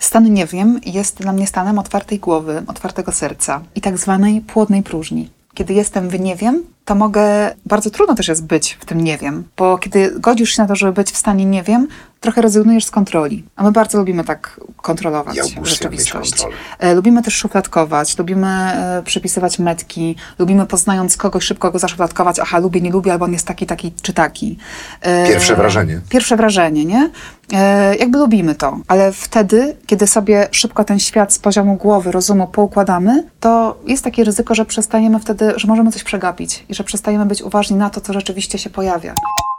Stan nie wiem jest dla mnie stanem otwartej głowy, otwartego serca i tak zwanej płodnej próżni. Kiedy jestem w nie wiem, to mogę, bardzo trudno też jest być w tym nie wiem, bo kiedy godzisz się na to, żeby być w stanie nie wiem, trochę rezygnujesz z kontroli. A my bardzo lubimy tak kontrolować Ja rzeczywistość. E, Lubimy też szufladkować, lubimy e, przypisywać metki, lubimy poznając kogoś szybko go zaszufladkować, aha, lubię, nie lubię, albo on jest taki, taki czy taki. E, Pierwsze wrażenie. Pierwsze wrażenie, nie? Jakby lubimy to, ale wtedy, kiedy sobie szybko ten świat z poziomu głowy, rozumu poukładamy, to jest takie ryzyko, że przestajemy wtedy, że możemy coś przegapić i że przestajemy być uważni na to, co rzeczywiście się pojawia.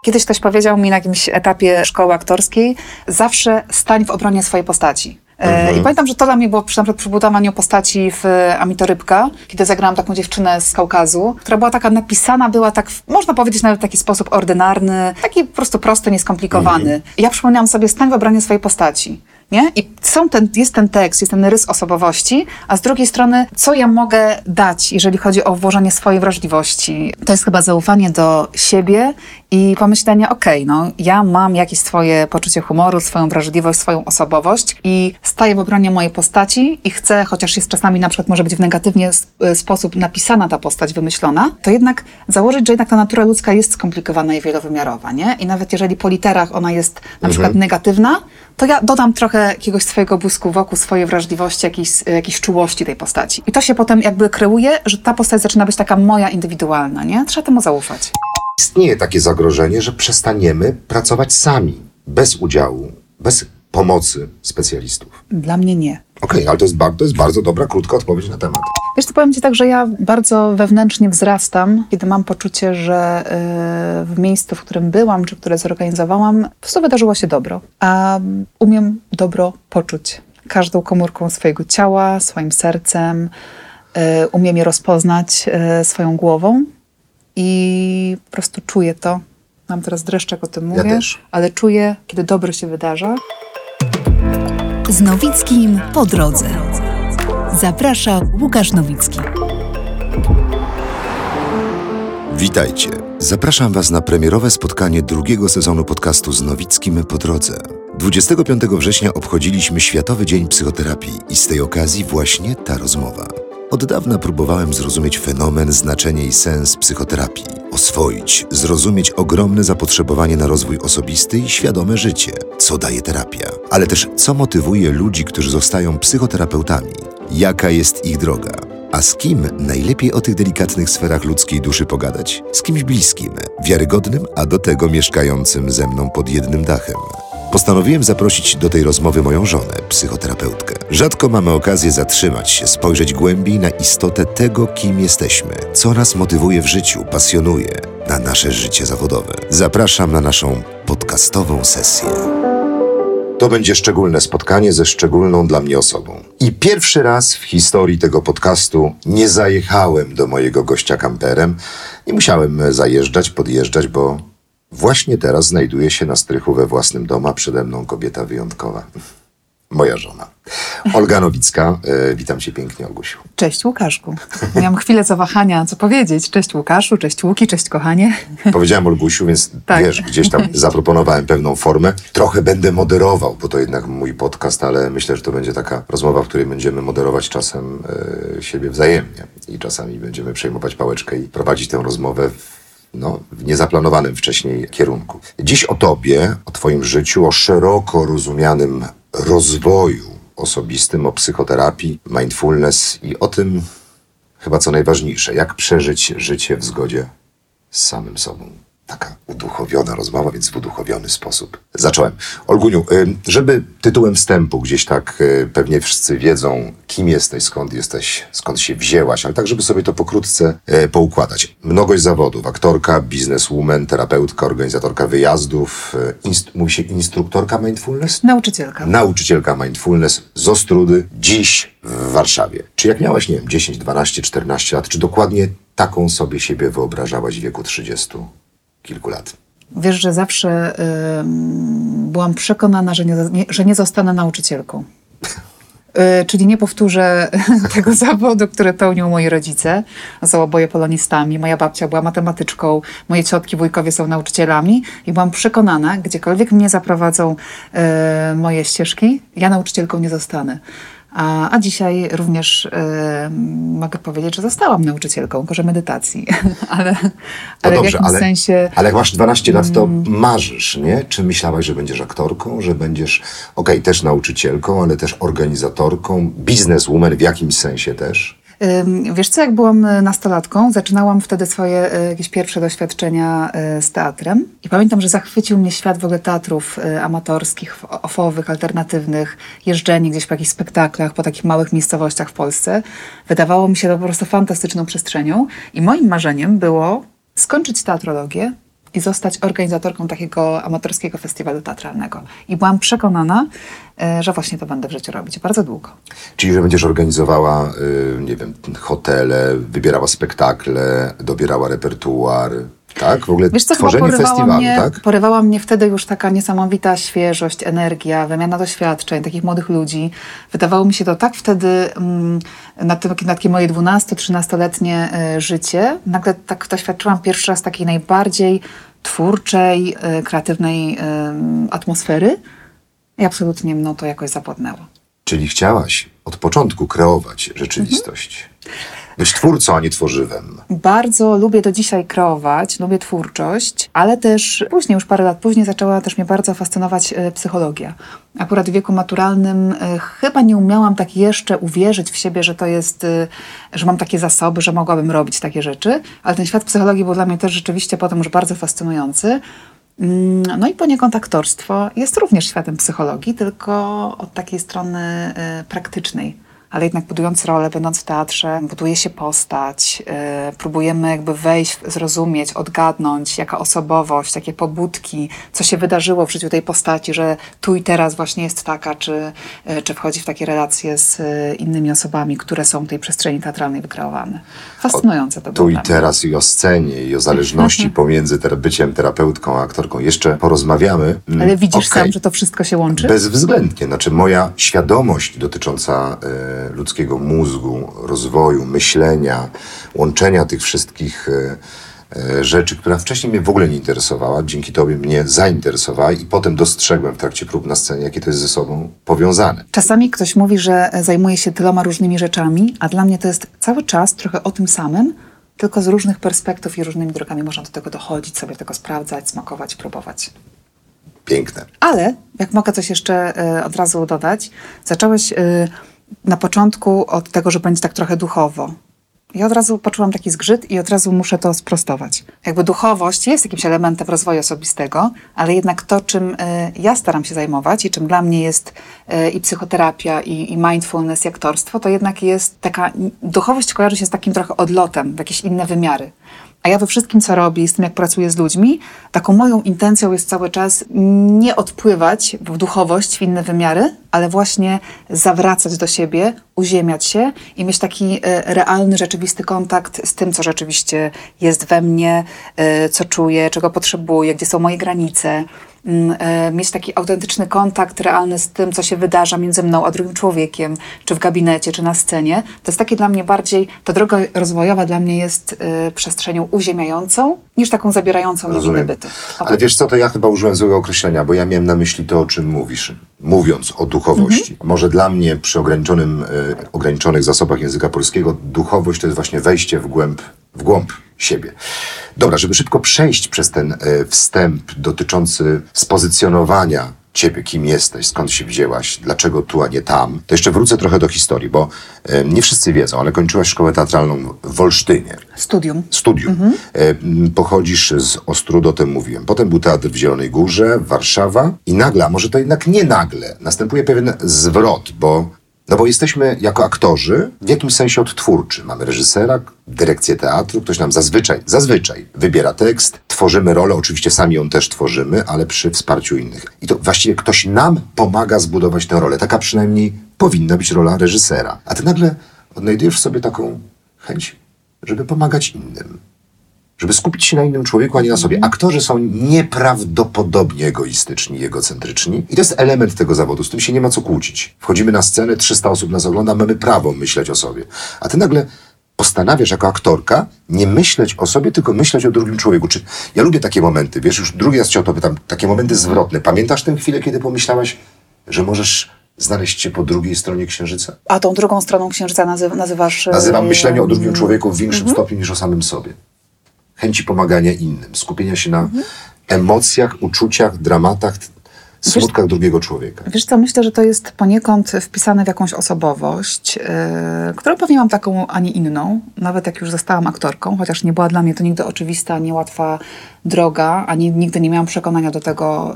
Kiedyś ktoś powiedział mi na jakimś etapie szkoły aktorskiej, zawsze stań w obronie swojej postaci. E, I pamiętam, że to dla mnie było przy, przy budowaniu postaci w Amitorybka, kiedy zagrałam taką dziewczynę z Kaukazu, która była taka napisana, była tak, można powiedzieć nawet w taki sposób ordynarny, taki po prostu prosty, nieskomplikowany. I ja przypomniałam sobie, stań w obronie swojej postaci. Nie? I są ten, jest ten tekst, jest ten rys osobowości, a z drugiej strony, co ja mogę dać, jeżeli chodzi o włożenie swojej wrażliwości? To jest chyba zaufanie do siebie i pomyślenie, okej, no, ja mam jakieś swoje poczucie humoru, swoją wrażliwość, swoją osobowość i staję w obronie mojej postaci i chcę, chociaż jest czasami na przykład może być w negatywnie s- e, sposób napisana ta postać, wymyślona, to jednak założyć, że jednak ta natura ludzka jest skomplikowana i wielowymiarowa, nie? I nawet jeżeli po literach ona jest na przykład negatywna, to ja dodam trochę jakiegoś swojego błysku wokół, swojej wrażliwości, jakiejś, jakiejś czułości tej postaci. I to się potem jakby kreuje, że ta postać zaczyna być taka moja, indywidualna, nie? Trzeba temu zaufać. Istnieje takie zagrożenie, że przestaniemy pracować sami, bez udziału, bez pomocy specjalistów. Dla mnie nie. Okej, ale to jest, to jest bardzo dobra, krótka odpowiedź na temat. Wiesz, co powiem Ci tak, że ja bardzo wewnętrznie wzrastam, kiedy mam poczucie, że y, w miejscu, w którym byłam, czy które zorganizowałam, po prostu wydarzyło się dobro. A umiem dobro poczuć. Każdą komórką swojego ciała, swoim sercem. Y, umiem je rozpoznać y, swoją głową i po prostu czuję to. Mam teraz dreszcz, jak o tym mówię, też. ale czuję, kiedy dobro się wydarza. Z Nowickim po drodze. Zaprasza Łukasz Nowicki. Witajcie. Zapraszam Was na premierowe spotkanie drugiego sezonu podcastu z Nowickim po drodze. 25 września obchodziliśmy Światowy Dzień Psychoterapii i z tej okazji właśnie ta rozmowa. Od dawna próbowałem zrozumieć fenomen, znaczenie i sens psychoterapii, oswoić, zrozumieć ogromne zapotrzebowanie na rozwój osobisty i świadome życie, co daje terapia, ale też co motywuje ludzi, którzy zostają psychoterapeutami, jaka jest ich droga, a z kim najlepiej o tych delikatnych sferach ludzkiej duszy pogadać? Z kimś bliskim, wiarygodnym, a do tego mieszkającym ze mną pod jednym dachem. Postanowiłem zaprosić do tej rozmowy moją żonę, psychoterapeutkę. Rzadko mamy okazję zatrzymać się, spojrzeć głębiej na istotę tego, kim jesteśmy, co nas motywuje w życiu, pasjonuje, na nasze życie zawodowe. Zapraszam na naszą podcastową sesję. To będzie szczególne spotkanie ze szczególną dla mnie osobą. I pierwszy raz w historii tego podcastu nie zajechałem do mojego gościa kamperem. Nie musiałem zajeżdżać, podjeżdżać, bo właśnie teraz znajduje się na strychu we własnym domu, a przede mną kobieta wyjątkowa. Moja żona. Olga Nowicka. E, witam cię pięknie, Olgusiu. Cześć Łukaszku. Miałam chwilę zawahania, co powiedzieć. Cześć Łukaszu, cześć Łuki, cześć kochanie. Powiedziałem Olgusiu, więc Tak. wiesz, gdzieś tam zaproponowałem pewną formę. Trochę będę moderował, bo to jednak mój podcast, ale myślę, że to będzie taka rozmowa, w której będziemy moderować czasem e, siebie wzajemnie i czasami będziemy przejmować pałeczkę i prowadzić tę rozmowę w, no, w niezaplanowanym wcześniej kierunku. Dziś o tobie, o twoim życiu, o szeroko rozumianym rozwoju osobistym, o psychoterapii, mindfulness i o tym chyba co najważniejsze, jak przeżyć życie w zgodzie z samym sobą. Taka uduchowiona rozmowa, więc w uduchowiony sposób. Zacząłem. Olguniu, ym, żeby tytułem wstępu gdzieś tak y, pewnie wszyscy wiedzą, kim jesteś, skąd jesteś, skąd się wzięłaś, ale tak, żeby sobie to pokrótce y, poukładać. Mnogość zawodów. Aktorka, bizneswoman, terapeutka, organizatorka wyjazdów. y, Inst- mówi się instruktorka mindfulness? Nauczycielka. Nauczycielka mindfulness z Ostrudy, dziś w Warszawie. Czy jak miałaś, nie wiem, 10, 12, 14 lat, czy dokładnie taką sobie siebie wyobrażałaś w wieku 30 kilku lat? Wiesz, że zawsze ym, byłam przekonana, że nie, nie, że nie zostanę nauczycielką. Y, czyli nie powtórzę tego zawodu, który pełnią moi rodzice. Są oboje polonistami. Moja babcia była matematyczką, moje ciotki, wujkowie są nauczycielami i byłam przekonana, gdziekolwiek mnie zaprowadzą y, moje ścieżki, ja nauczycielką nie zostanę. A, a dzisiaj również y, mogę powiedzieć, że zostałam nauczycielką, może medytacji, ale, No ale dobrze, w jakimś ale, sensie... ale jak masz 12 lat, to Mm. marzysz, nie? Czy myślałaś, że będziesz aktorką, że będziesz, okej, też nauczycielką, ale też organizatorką, bizneswoman w jakimś sensie też? Wiesz co, jak byłam y, nastolatką, zaczynałam wtedy swoje y, jakieś pierwsze doświadczenia y, z teatrem i pamiętam, że zachwycił mnie świat w ogóle teatrów amatorskich, ofowych, alternatywnych, jeżdżenie gdzieś po jakichś spektaklach, po takich małych miejscowościach w Polsce. Wydawało mi się to po prostu fantastyczną przestrzenią i moim marzeniem było skończyć teatrologię i zostać organizatorką takiego amatorskiego festiwalu teatralnego. I byłam przekonana, y, że właśnie to będę w życiu robić bardzo długo. Czyli, że będziesz organizowała, y, nie wiem, hotele, wybierała spektakle, dobierała repertuar, tak? W ogóle Wiesz co, tworzenie porywała festiwalu, mnie, tak? porywała mnie wtedy już taka niesamowita świeżość, energia, wymiana doświadczeń, takich młodych ludzi. Wydawało mi się to tak wtedy mm, na, tym, na takie moje 12-13-letnie y, życie. Nagle tak doświadczyłam pierwszy raz takiej najbardziej twórczej, y, kreatywnej y, atmosfery i absolutnie mną to jakoś zapłodnęło. Czyli chciałaś od początku kreować rzeczywistość. Być twórcą, a nie tworzywem. Bardzo lubię do dzisiaj kreować, lubię twórczość, ale też później, już parę lat później, zaczęła też mnie bardzo fascynować e, psychologia. Akurat w wieku maturalnym e, chyba nie umiałam tak jeszcze uwierzyć w siebie, że to jest, e, że mam takie zasoby, że mogłabym robić takie rzeczy, ale ten świat psychologii był dla mnie też rzeczywiście potem już bardzo fascynujący. Mm, No i poniekąd aktorstwo jest również światem psychologii, tylko od takiej strony praktycznej ale jednak budując rolę, będąc w teatrze, buduje się postać, yy, próbujemy jakby wejść, zrozumieć, odgadnąć, jaka osobowość, jakie pobudki, co się wydarzyło w życiu tej postaci, że tu i teraz właśnie jest taka, czy, yy, czy wchodzi w takie relacje z yy, innymi osobami, które są w tej przestrzeni teatralnej wykreowane. Fascynujące to było Tu i teraz i o scenie, i o zależności pomiędzy ter- byciem terapeutką a aktorką jeszcze porozmawiamy. Mm, Ale widzisz okej. sam, że to wszystko się łączy? Bezwzględnie. Znaczy moja świadomość dotycząca e, ludzkiego mózgu, rozwoju, myślenia, łączenia tych wszystkich e, e, rzeczy, która wcześniej mnie w ogóle nie interesowała, dzięki tobie mnie zainteresowała i potem dostrzegłem w trakcie prób na scenie, jakie to jest ze sobą powiązane. Czasami ktoś mówi, że zajmuje się tyloma różnymi rzeczami, a dla mnie to jest cały czas trochę o tym samym, tylko z różnych perspektyw i różnymi drogami można do tego dochodzić, sobie tego sprawdzać, smakować, próbować. Piękne. Ale, jak mogę coś jeszcze e, od razu dodać, zacząłeś e, na początku od tego, że będzie tak trochę duchowo. Ja od razu poczułam taki zgrzyt i od razu muszę to sprostować. Jakby duchowość jest jakimś elementem rozwoju osobistego, ale jednak to, czym e, ja staram się zajmować i czym dla mnie jest e, i psychoterapia, i, i mindfulness, i aktorstwo, to jednak jest taka, duchowość kojarzy się z takim trochę odlotem w jakieś inne wymiary. A ja we wszystkim, co robię, z tym, jak pracuję z ludźmi, taką moją intencją jest cały czas nie odpływać w duchowość, w inne wymiary, ale właśnie zawracać do siebie, uziemiać się i mieć taki e, realny, rzeczywisty kontakt z tym, co rzeczywiście jest we mnie, e, co czuję, czego potrzebuję, gdzie są moje granice. Mm, e, Mieć taki autentyczny kontakt realny z tym, co się wydarza między mną a drugim człowiekiem, czy w gabinecie, czy na scenie. To jest takie dla mnie bardziej, ta droga rozwojowa dla mnie jest e, przestrzenią uziemiającą, niż taką zabierającą na inne Rozumiem. byty. O, Ale wiesz co, to ja chyba użyłem złego określenia, bo ja miałem na myśli to, o czym mówisz, mówiąc o duchowości. Może dla mnie przy ograniczonym, e, ograniczonych zasobach języka polskiego duchowość to jest właśnie wejście w głęb, w głąb siebie. Dobra, żeby szybko przejść przez ten e, wstęp dotyczący spozycjonowania ciebie, kim jesteś, skąd się wzięłaś, dlaczego tu, a nie tam, to jeszcze wrócę trochę do historii, bo e, nie wszyscy wiedzą, ale kończyłaś szkołę teatralną w Olsztynie Studium. studium. E, m, Pochodzisz z Ostrudu, o tym mówiłem. Potem był teatr w Zielonej Górze, Warszawa i nagle, a może to jednak nie nagle, następuje pewien zwrot, bo, no bo jesteśmy jako aktorzy w jakimś sensie odtwórczy. Mamy reżysera, dyrekcję teatru, ktoś nam zazwyczaj, zazwyczaj wybiera tekst, tworzymy rolę, oczywiście sami ją też tworzymy, ale przy wsparciu innych. I to właściwie ktoś nam pomaga zbudować tę rolę. Taka przynajmniej powinna być rola reżysera. A ty nagle odnajdujesz w sobie taką chęć, żeby pomagać innym żeby skupić się na innym człowieku, a nie na sobie. Aktorzy są nieprawdopodobnie egoistyczni egocentryczni i to jest element tego zawodu, z tym się nie ma co kłócić. Wchodzimy na scenę, 300 osób nas ogląda, mamy prawo myśleć o sobie. A ty nagle postanawiasz jako aktorka nie myśleć o sobie, tylko myśleć o drugim człowieku. Czy ja lubię takie momenty, wiesz, już drugi raz cię o to pytam, takie momenty zwrotne. Pamiętasz tę chwilę, kiedy pomyślałaś, że możesz znaleźć się po drugiej stronie księżyca? A tą drugą stroną księżyca nazy- nazywasz... e, Nazywam myślenie o drugim człowieku w większym stopniu niż o samym sobie. Chęci pomagania innym, skupienia się na emocjach, uczuciach, dramatach, smutkach drugiego człowieka. Wiesz co, myślę, że to jest poniekąd wpisane w jakąś osobowość, yy, którą pewnie mam taką, a nie inną, nawet jak już zostałam aktorką, chociaż nie była dla mnie to nigdy oczywista, niełatwa droga, ani nigdy nie miałam przekonania do tego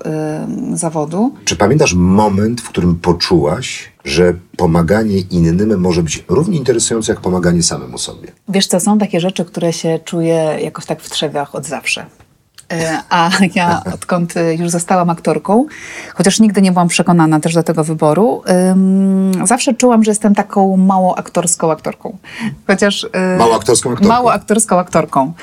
yy, zawodu. Czy pamiętasz moment, w którym poczułaś, że pomaganie innym może być równie interesujące jak pomaganie samemu sobie? Wiesz co, są takie rzeczy, które się czuję jakoś tak w trzewiach od zawsze. E, A ja odkąd e, już zostałam aktorką, chociaż nigdy nie byłam przekonana też do tego wyboru, zawsze czułam, że jestem taką mało aktorską aktorką. Chociaż. e, Mało aktorską aktorką. Mało aktorską aktorką.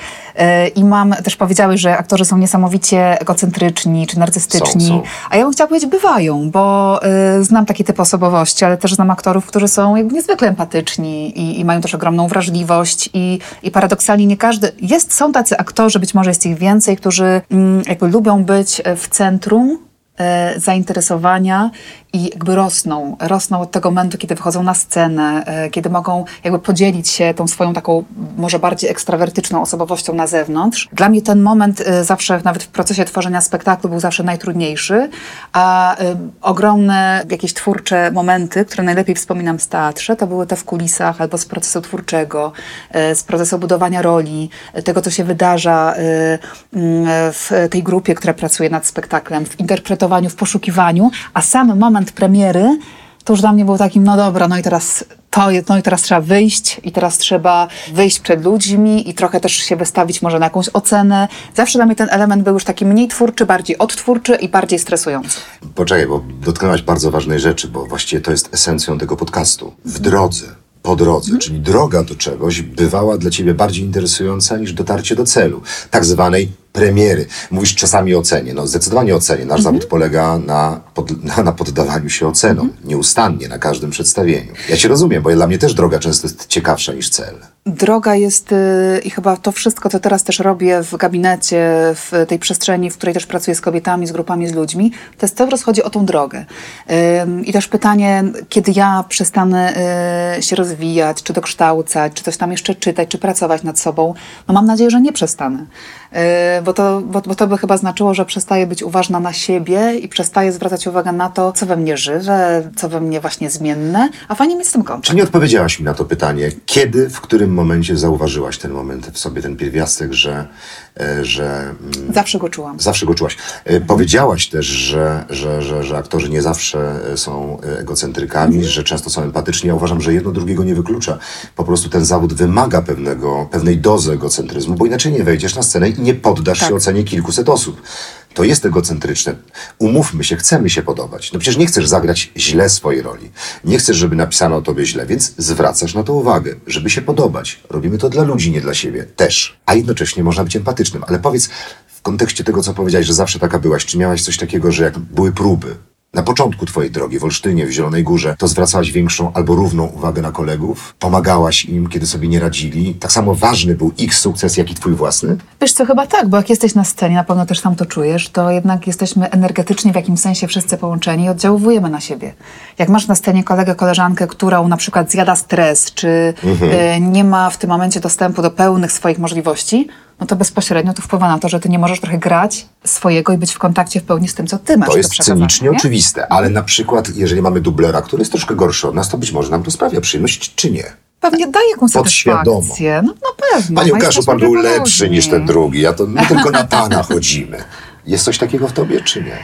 I mam, też powiedziałeś, że aktorzy są niesamowicie egocentryczni czy narcystyczni. Są, są. A ja bym chciała powiedzieć, bywają, bo znam takie typy osobowości, ale też znam aktorów, którzy są jakby niezwykle empatyczni i, i mają też ogromną wrażliwość i, i paradoksalnie nie każdy, jest, są tacy aktorzy, być może jest ich więcej, którzy mm, jakby lubią być w centrum e, zainteresowania i jakby rosną, rosną od tego momentu, kiedy wychodzą na scenę, e, kiedy mogą jakby podzielić się tą swoją taką może bardziej ekstrawertyczną osobowością na zewnątrz. Dla mnie ten moment e, zawsze, nawet w procesie tworzenia spektaklu był zawsze najtrudniejszy, a e, ogromne jakieś twórcze momenty, które najlepiej wspominam z teatrze, to były te w kulisach albo z procesu twórczego, z procesu budowania roli, tego, co się wydarza mm, w tej grupie, która pracuje nad spektaklem, w interpretowaniu, w poszukiwaniu, a sam moment premiery to już dla mnie był takim, no dobra, no i teraz to, jest- no i teraz trzeba wyjść i teraz trzeba wyjść przed ludźmi i trochę też się wystawić może na jakąś ocenę. Zawsze dla mnie ten element był już taki mniej twórczy, bardziej odtwórczy i bardziej stresujący. Poczekaj, bo dotknęłaś bardzo ważnej rzeczy, bo właściwie to jest esencją tego podcastu. W drodze, po drodze, czyli droga do czegoś bywała dla ciebie bardziej interesująca niż dotarcie do celu, tak zwanej premiery. Mówisz czasami o cenie. No zdecydowanie o cenie. Nasz zawód polega na, pod, na, na poddawaniu się ocenom. Nieustannie, na każdym przedstawieniu. Ja cię rozumiem, bo dla mnie też droga często jest ciekawsza niż cel. Droga jest y, i chyba to wszystko, co teraz też robię w gabinecie, w tej przestrzeni, w której też pracuję z kobietami, z grupami, z ludźmi, to jest cały czas chodzi o tą drogę. Ym, I też pytanie, kiedy ja przestanę y, się rozwijać, czy dokształcać, czy coś tam jeszcze czytać, czy pracować nad sobą, no mam nadzieję, że nie przestanę. Y, Bo to, bo, bo to by chyba znaczyło, że przestaję być uważna na siebie i przestaję zwracać uwagę na to, co we mnie żywe, co we mnie właśnie zmienne, a fajnie mieć z tym kontakt. Czy nie odpowiedziałaś mi na to pytanie? Kiedy, w którym momencie zauważyłaś ten moment w sobie, ten pierwiastek, że, e, że mm, Zawsze go czułam. Zawsze go czułaś. E, Powiedziałaś też, że, że, że, że aktorzy nie zawsze e, są e, egocentrykami, że często są empatyczni. Ja uważam, że jedno drugiego nie wyklucza. Po prostu ten zawód wymaga pewnego, pewnej dozy egocentryzmu, bo inaczej nie wejdziesz na scenę i nie poddasz Tak. się ocenie kilkuset osób. To jest egocentryczne. Umówmy się, chcemy się podobać. No przecież nie chcesz zagrać źle swojej roli. Nie chcesz, żeby napisano o tobie źle, więc zwracasz na to uwagę, żeby się podobać. Robimy to dla ludzi, nie dla siebie. Też. A jednocześnie można być empatycznym. Ale powiedz, w kontekście tego, co powiedziałeś, że zawsze taka byłaś, czy miałaś coś takiego, że jak były próby, na początku twojej drogi w Olsztynie, w Zielonej Górze, to zwracałaś większą albo równą uwagę na kolegów? Pomagałaś im, kiedy sobie nie radzili? Tak samo ważny był ich sukces, jak i twój własny? Wiesz co, chyba tak, bo jak jesteś na scenie, na pewno też tam to czujesz, to jednak jesteśmy energetycznie w jakimś sensie wszyscy połączeni i oddziałujemy na siebie. Jak masz na scenie kolegę, koleżankę, którą na przykład zjada stres, czy e, nie ma w tym momencie dostępu do pełnych swoich możliwości, no to bezpośrednio to wpływa na to, że ty nie możesz trochę grać swojego i być w kontakcie w pełni z tym, co ty masz To jest cynicznie nie? oczywiste, ale na przykład, jeżeli mamy dublera, który jest troszkę gorszy od nas, to być może nam to sprawia przyjemność, czy nie? Pewnie daje jakąś satysfakcję. No, no pewno. Panie no Łukaszu, pan był lepszy niż ten drugi, ja to my tylko na pana chodzimy. Jest coś takiego w tobie, czy nie?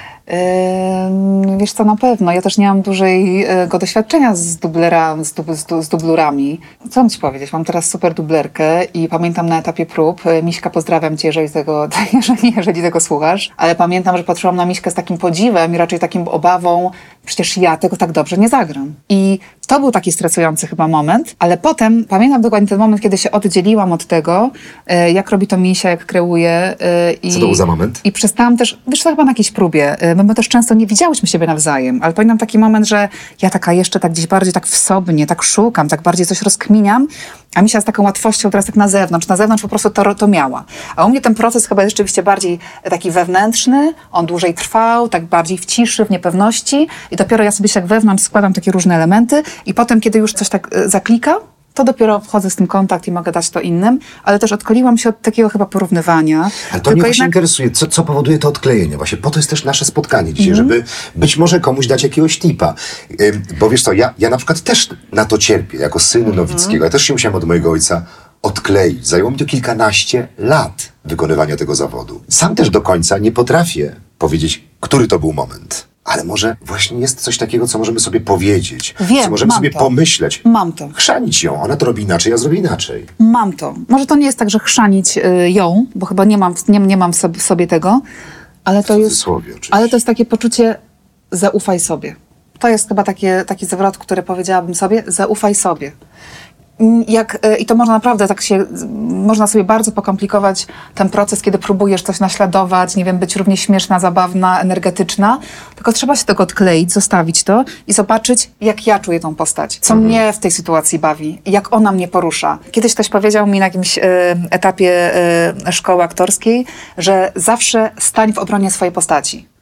Wiesz co, na pewno. Ja też nie mam dużego doświadczenia z, dublera, z, dub, z, z dublurami. Co mam ci powiedzieć? Mam teraz super dublerkę i pamiętam na etapie prób, yy, Miśka, pozdrawiam cię, jeżeli tego, jeżeli, jeżeli tego słuchasz, ale pamiętam, że patrzyłam na Miśkę z takim podziwem i raczej takim obawą, przecież ja tego tak dobrze nie zagram. I to był taki stresujący chyba moment, ale potem pamiętam dokładnie ten moment, kiedy się oddzieliłam od tego, yy, jak robi to Misia, jak kreuje. i- Co to był za moment? i przestałam też, wiesz, to chyba na jakiejś próbie, my, my też często nie widziałyśmy siebie nawzajem, ale pamiętam taki moment, że ja taka jeszcze tak gdzieś bardziej tak wsobnie, tak szukam, tak bardziej coś rozkminiam, a Misia z taką łatwością teraz tak na zewnątrz, na zewnątrz po prostu to, to miała. A u mnie ten proces chyba jest rzeczywiście bardziej taki wewnętrzny, on dłużej trwał, tak bardziej w ciszy, w niepewności i dopiero ja sobie się tak wewnątrz składam takie różne elementy i potem, kiedy już coś tak y, zaklika, to dopiero wchodzę z tym kontakt i mogę dać to innym, ale też odkoliłam się od takiego chyba porównywania. Ale to mnie właśnie interesuje, co, co powoduje to odklejenie. Właśnie po to jest też nasze spotkanie dzisiaj, Mhm. żeby być może komuś dać jakiegoś tipa. Bo wiesz co, ja, ja na przykład też na to cierpię, jako syn Mhm. Nowickiego. Ja też się musiałem od mojego ojca odkleić. Zajęło mi to kilkanaście lat wykonywania tego zawodu. Sam też do końca nie potrafię powiedzieć, który to był moment. Ale może właśnie jest coś takiego, co możemy sobie powiedzieć, Wiem, co możemy sobie to. pomyśleć. Mam to. Chrzanić ją. Ona to robi inaczej, ja zrobię inaczej. Mam to. Może to nie jest tak, że chrzanić y, ją, bo chyba nie mam, nie, nie mam w sobie, tego, ale to jest. oczywiście. Ale to jest takie poczucie zaufaj sobie. To jest chyba takie, taki zwrot, który powiedziałabym sobie, zaufaj sobie. Jak, y, I to można naprawdę tak się, można sobie bardzo pokomplikować ten proces, kiedy próbujesz coś naśladować, nie wiem, być równie śmieszna, zabawna, energetyczna, tylko trzeba się tego odkleić, zostawić to i zobaczyć, jak ja czuję tą postać, co mnie w tej sytuacji bawi, jak ona mnie porusza. Kiedyś ktoś powiedział mi na jakimś y, etapie y, szkoły aktorskiej, że zawsze stań w obronie swojej postaci.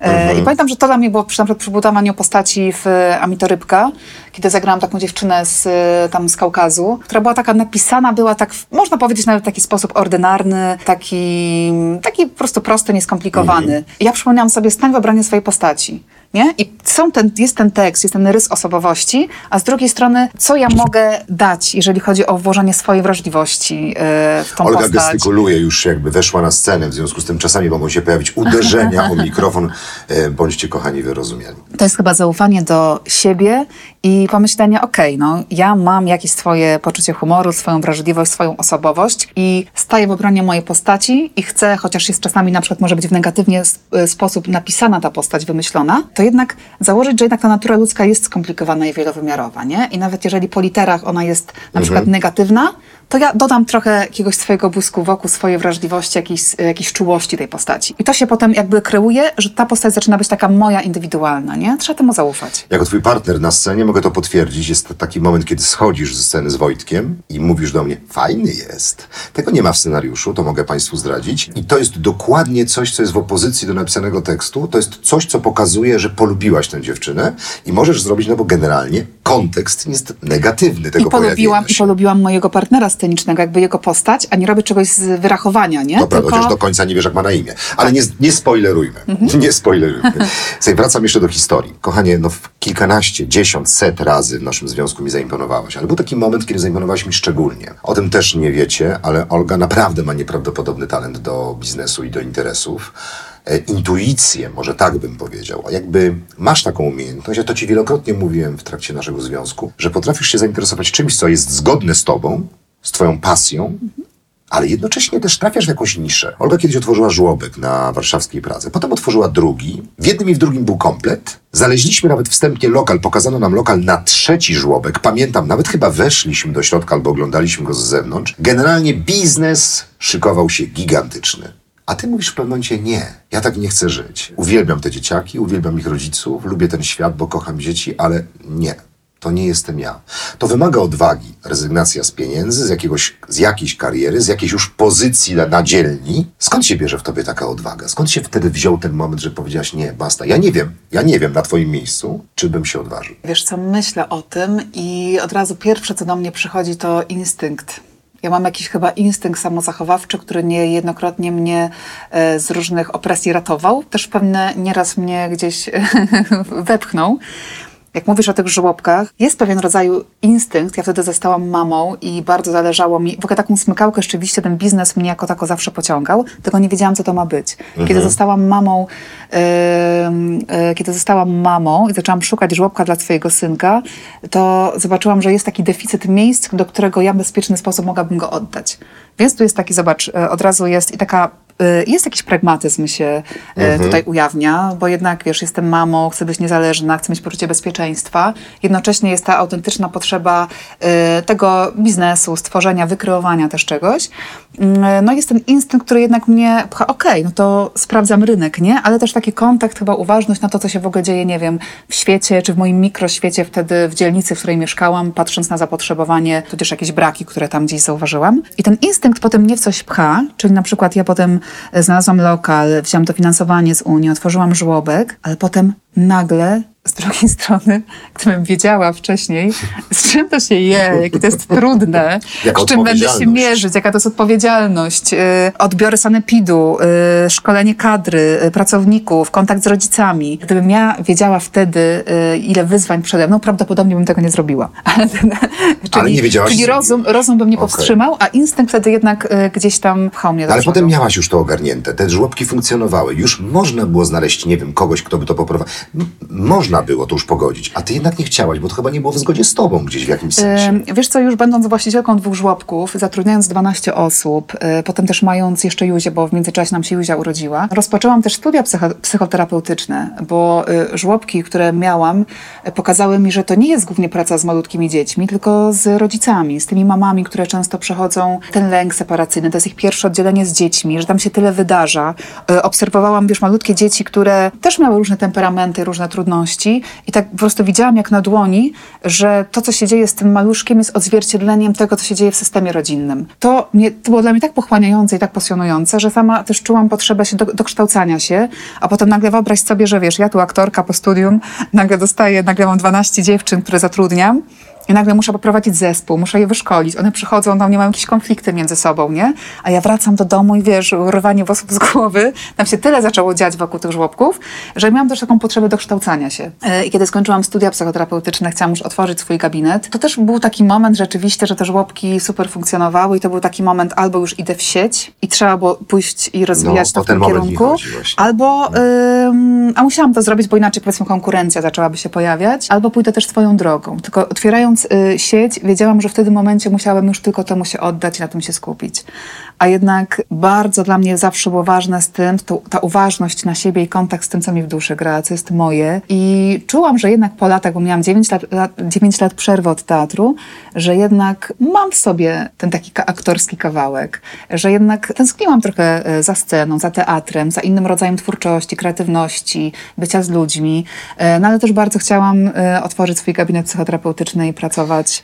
E, I pamiętam, że to dla mnie było przy, na przykład przy budowaniu postaci w e, Amito Rybka, kiedy zagrałam taką dziewczynę z, e, tam z Kaukazu, która była taka napisana, była tak, można powiedzieć nawet w taki sposób ordynarny, taki, taki po prostu prosty, nieskomplikowany. I ja przypomniałam sobie, stań w obronie swojej postaci. Nie? I są ten, jest ten tekst, jest ten rys osobowości, a z drugiej strony, co ja mogę dać, jeżeli chodzi o włożenie swojej wrażliwości e, w tą Olga postać. gestykuluje, już jakby weszła na scenę, w związku z tym czasami mogą się pojawić uderzenia o mikrofon. E, Bądźcie kochani wyrozumiali. To jest chyba zaufanie do siebie i pomyślenie, okej, no ja mam jakieś swoje poczucie humoru, swoją wrażliwość, swoją osobowość i staję w obronie mojej postaci i chcę, chociaż jest czasami na przykład może być w negatywnie s- e, sposób napisana ta postać, wymyślona, to jednak założyć, że jednak ta natura ludzka jest skomplikowana i wielowymiarowa, nie? I nawet jeżeli po literach ona jest na przykład negatywna, to ja dodam trochę jakiegoś swojego błysku wokół, swojej wrażliwości, jakiejś, jakiejś czułości tej postaci. I to się potem jakby kreuje, że ta postać zaczyna być taka moja indywidualna, nie? Trzeba temu zaufać. Jako twój partner na scenie mogę to potwierdzić. Jest taki moment, kiedy schodzisz ze sceny z Wojtkiem i mówisz do mnie, fajny jest. Tego nie ma w scenariuszu, to mogę państwu zdradzić. I to jest dokładnie coś, co jest w opozycji do napisanego tekstu. To jest coś, co pokazuje, że polubiłaś tę dziewczynę i możesz zrobić, no bo generalnie kontekst jest negatywny tego I polubiłam, I polubiłam mojego partnera scenicznego, jakby jego postać, a nie robię czegoś z wyrachowania, nie? Dobra, chociaż do końca nie wiesz, jak ma na imię. Ale nie, nie spoilerujmy. Nie spoilerujmy. Słuchaj, wracam jeszcze do historii. Kochanie, no kilkanaście, dziesiąt, set razy w naszym związku mi zaimponowałaś. Ale był taki moment, kiedy zaimponowałaś mi szczególnie. O tym też nie wiecie, ale Olga naprawdę ma nieprawdopodobny talent do biznesu i do interesów. E, Intuicję, może tak bym powiedział. A jakby masz taką umiejętność, ja to ci wielokrotnie mówiłem w trakcie naszego związku, że potrafisz się zainteresować czymś, co jest zgodne z tobą, z twoją pasją, ale jednocześnie też trafiasz w jakąś niszę. Olga kiedyś otworzyła żłobek na warszawskiej Pradze, potem otworzyła drugi. W jednym i w drugim był komplet. Znaleźliśmy nawet wstępnie lokal, pokazano nam lokal na trzeci żłobek. Pamiętam, nawet chyba weszliśmy do środka albo oglądaliśmy go z zewnątrz. Generalnie biznes szykował się gigantyczny. A ty mówisz w pewnym momencie nie, ja tak nie chcę żyć. Uwielbiam te dzieciaki, uwielbiam ich rodziców, lubię ten świat, bo kocham dzieci, ale nie. To nie jestem ja. To wymaga odwagi, rezygnacja z pieniędzy, z, jakiegoś, z jakiejś kariery, z jakiejś już pozycji na, na dzielni. Skąd się bierze w tobie taka odwaga? Skąd się wtedy wziął ten moment, że powiedziałaś nie, basta? Ja nie wiem, ja nie wiem na twoim miejscu, czy bym się odważył. Wiesz co, myślę o tym i od razu pierwsze, co do mnie przychodzi, to instynkt. Ja mam jakiś chyba instynkt samozachowawczy, który niejednokrotnie mnie e, z różnych opresji ratował. Też pewne nieraz mnie gdzieś wepchnął. Jak mówisz o tych żłobkach, jest pewien rodzaj instynkt. Ja wtedy zostałam mamą i bardzo zależało mi, w ogóle taką smykałkę rzeczywiście ten biznes mnie jako tako zawsze pociągał, tylko nie wiedziałam, co to ma być. Kiedy zostałam mamą, yy, yy, kiedy zostałam mamą i zaczęłam szukać żłobka dla swojego synka, to zobaczyłam, że jest taki deficyt miejsc, do którego ja w bezpieczny sposób mogłabym go oddać. Więc tu jest taki, zobacz, yy, od razu jest i taka y, jest jakiś pragmatyzm się y, tutaj ujawnia, bo jednak, wiesz, jestem mamą, chcę być niezależna, chcę mieć poczucie bezpieczeństwa. Jednocześnie jest ta autentyczna potrzeba y, tego biznesu, stworzenia, wykreowania też czegoś. Mm, No jest ten instynkt, który jednak mnie pcha, okej, no to sprawdzam rynek, nie? Ale też taki kontakt, chyba uważność na to, co się w ogóle dzieje, nie wiem, w świecie, czy w moim mikroświecie wtedy w dzielnicy, w której mieszkałam, patrząc na zapotrzebowanie, tudzież jakieś braki, które tam gdzieś zauważyłam. I ten instynkt potem mnie w coś pcha, czyli na przykład ja potem e, znalazłam lokal, wziąłam dofinansowanie z Unii, otworzyłam żłobek, ale potem nagle z drugiej strony, gdybym wiedziała wcześniej, z czym to się je, jakie to jest trudne, z czym będę się mierzyć, jaka to jest odpowiedzialność, y, odbiory sanepidu, y, szkolenie kadry, y, pracowników, kontakt z rodzicami. Gdybym ja wiedziała wtedy, ile wyzwań przede mną, prawdopodobnie bym tego nie zrobiła. Ale, czyli, nie wiedziałaś, Czyli rozum, rozum by mnie Okej. powstrzymał, a instynkt wtedy jednak gdzieś tam pchał mnie do Ale potem miałaś już to ogarnięte, te żłobki funkcjonowały, już można było znaleźć, nie wiem, kogoś, kto by to poprowadził. Można było to już pogodzić, a ty jednak nie chciałaś, bo to chyba nie było w zgodzie z tobą gdzieś w jakimś sensie. Wiesz co, już będąc właścicielką dwóch żłobków, zatrudniając 12 osób, y, potem też mając jeszcze Juzię, bo w międzyczasie nam się Juzia urodziła, rozpoczęłam też studia psycho- psychoterapeutyczne, bo y, żłobki, które miałam, y, pokazały mi, że to nie jest głównie praca z malutkimi dziećmi, tylko z rodzicami, z tymi mamami, które często przechodzą ten lęk separacyjny, to jest ich pierwsze oddzielenie z dziećmi, że tam się tyle wydarza. Obserwowałam, wiesz, malutkie dzieci, które też miały różne temperamenty, różne trudności i tak po prostu widziałam jak na dłoni, że to, co się dzieje z tym maluszkiem jest odzwierciedleniem tego, co się dzieje w systemie rodzinnym. To, mnie, to było dla mnie tak pochłaniające i tak pasjonujące, że sama też czułam potrzebę się do, dokształcania się, a potem nagle wyobraź sobie, że wiesz, ja tu aktorka po studium, nagle dostaję, nagle mam 12 dziewczyn, które zatrudniam, i nagle muszę poprowadzić zespół, muszę je wyszkolić. One przychodzą, tam nie mają jakieś konflikty między sobą, nie? A ja wracam do domu i wiesz, urwanie włosów z głowy. Tam się tyle zaczęło dziać wokół tych żłobków, że miałam też taką potrzebę dokształcania się. E, I kiedy skończyłam studia psychoterapeutyczne, chciałam już otworzyć swój gabinet, to też był taki moment rzeczywiście, że te żłobki super funkcjonowały i to był taki moment albo już idę w sieć i trzeba było pójść i rozwijać No, to w tym kierunku, albo, ym, a musiałam to zrobić, bo inaczej powiedzmy konkurencja zaczęłaby się pojawiać, albo pójdę też swoją drogą. Tylko otwierając y, sieć, wiedziałam, że w tym momencie musiałabym już tylko temu się oddać na tym się skupić. A jednak bardzo dla mnie zawsze było ważne z tym, to, ta uważność na siebie i kontakt z tym, co mi w duszy gra, co jest moje. I czułam, że jednak po latach, bo miałam 9 lat, lat, 9 lat przerwy od teatru, że jednak mam w sobie ten taki aktorski kawałek, że jednak tęskniłam trochę e, za sceną, za teatrem, za innym rodzajem twórczości, kreatywności, bycia z ludźmi, E, no ale też bardzo chciałam e, otworzyć swój gabinet psychoterapeutyczny i pracować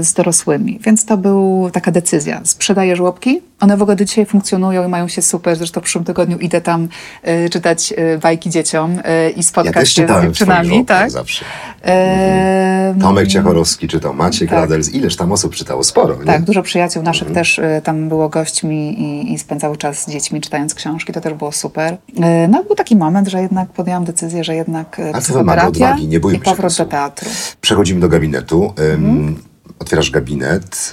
z dorosłymi. Więc to była taka decyzja. Sprzedaję żłobki, one w ogóle do dzisiaj funkcjonują i mają się super. Zresztą w przyszłym tygodniu idę tam e, czytać e, bajki dzieciom e, i spotkać się z dziewczynami. Tak? zawsze. E, Tomek Ciachorowski czytał, Maciek Tak. Radels, ileż tam osób czytało? Sporo, nie? tak, dużo przyjaciół naszych Mhm. też y, tam było gośćmi i, i spędzały czas z dziećmi czytając książki, to też było super. Y, no był taki moment, że jednak podjęłam decyzję, że jednak y, Ale to wymaga odwagi, nie bójmy i się powrót tego do teatru. Przechodzimy do gabinetu. Mhm. Otwierasz gabinet.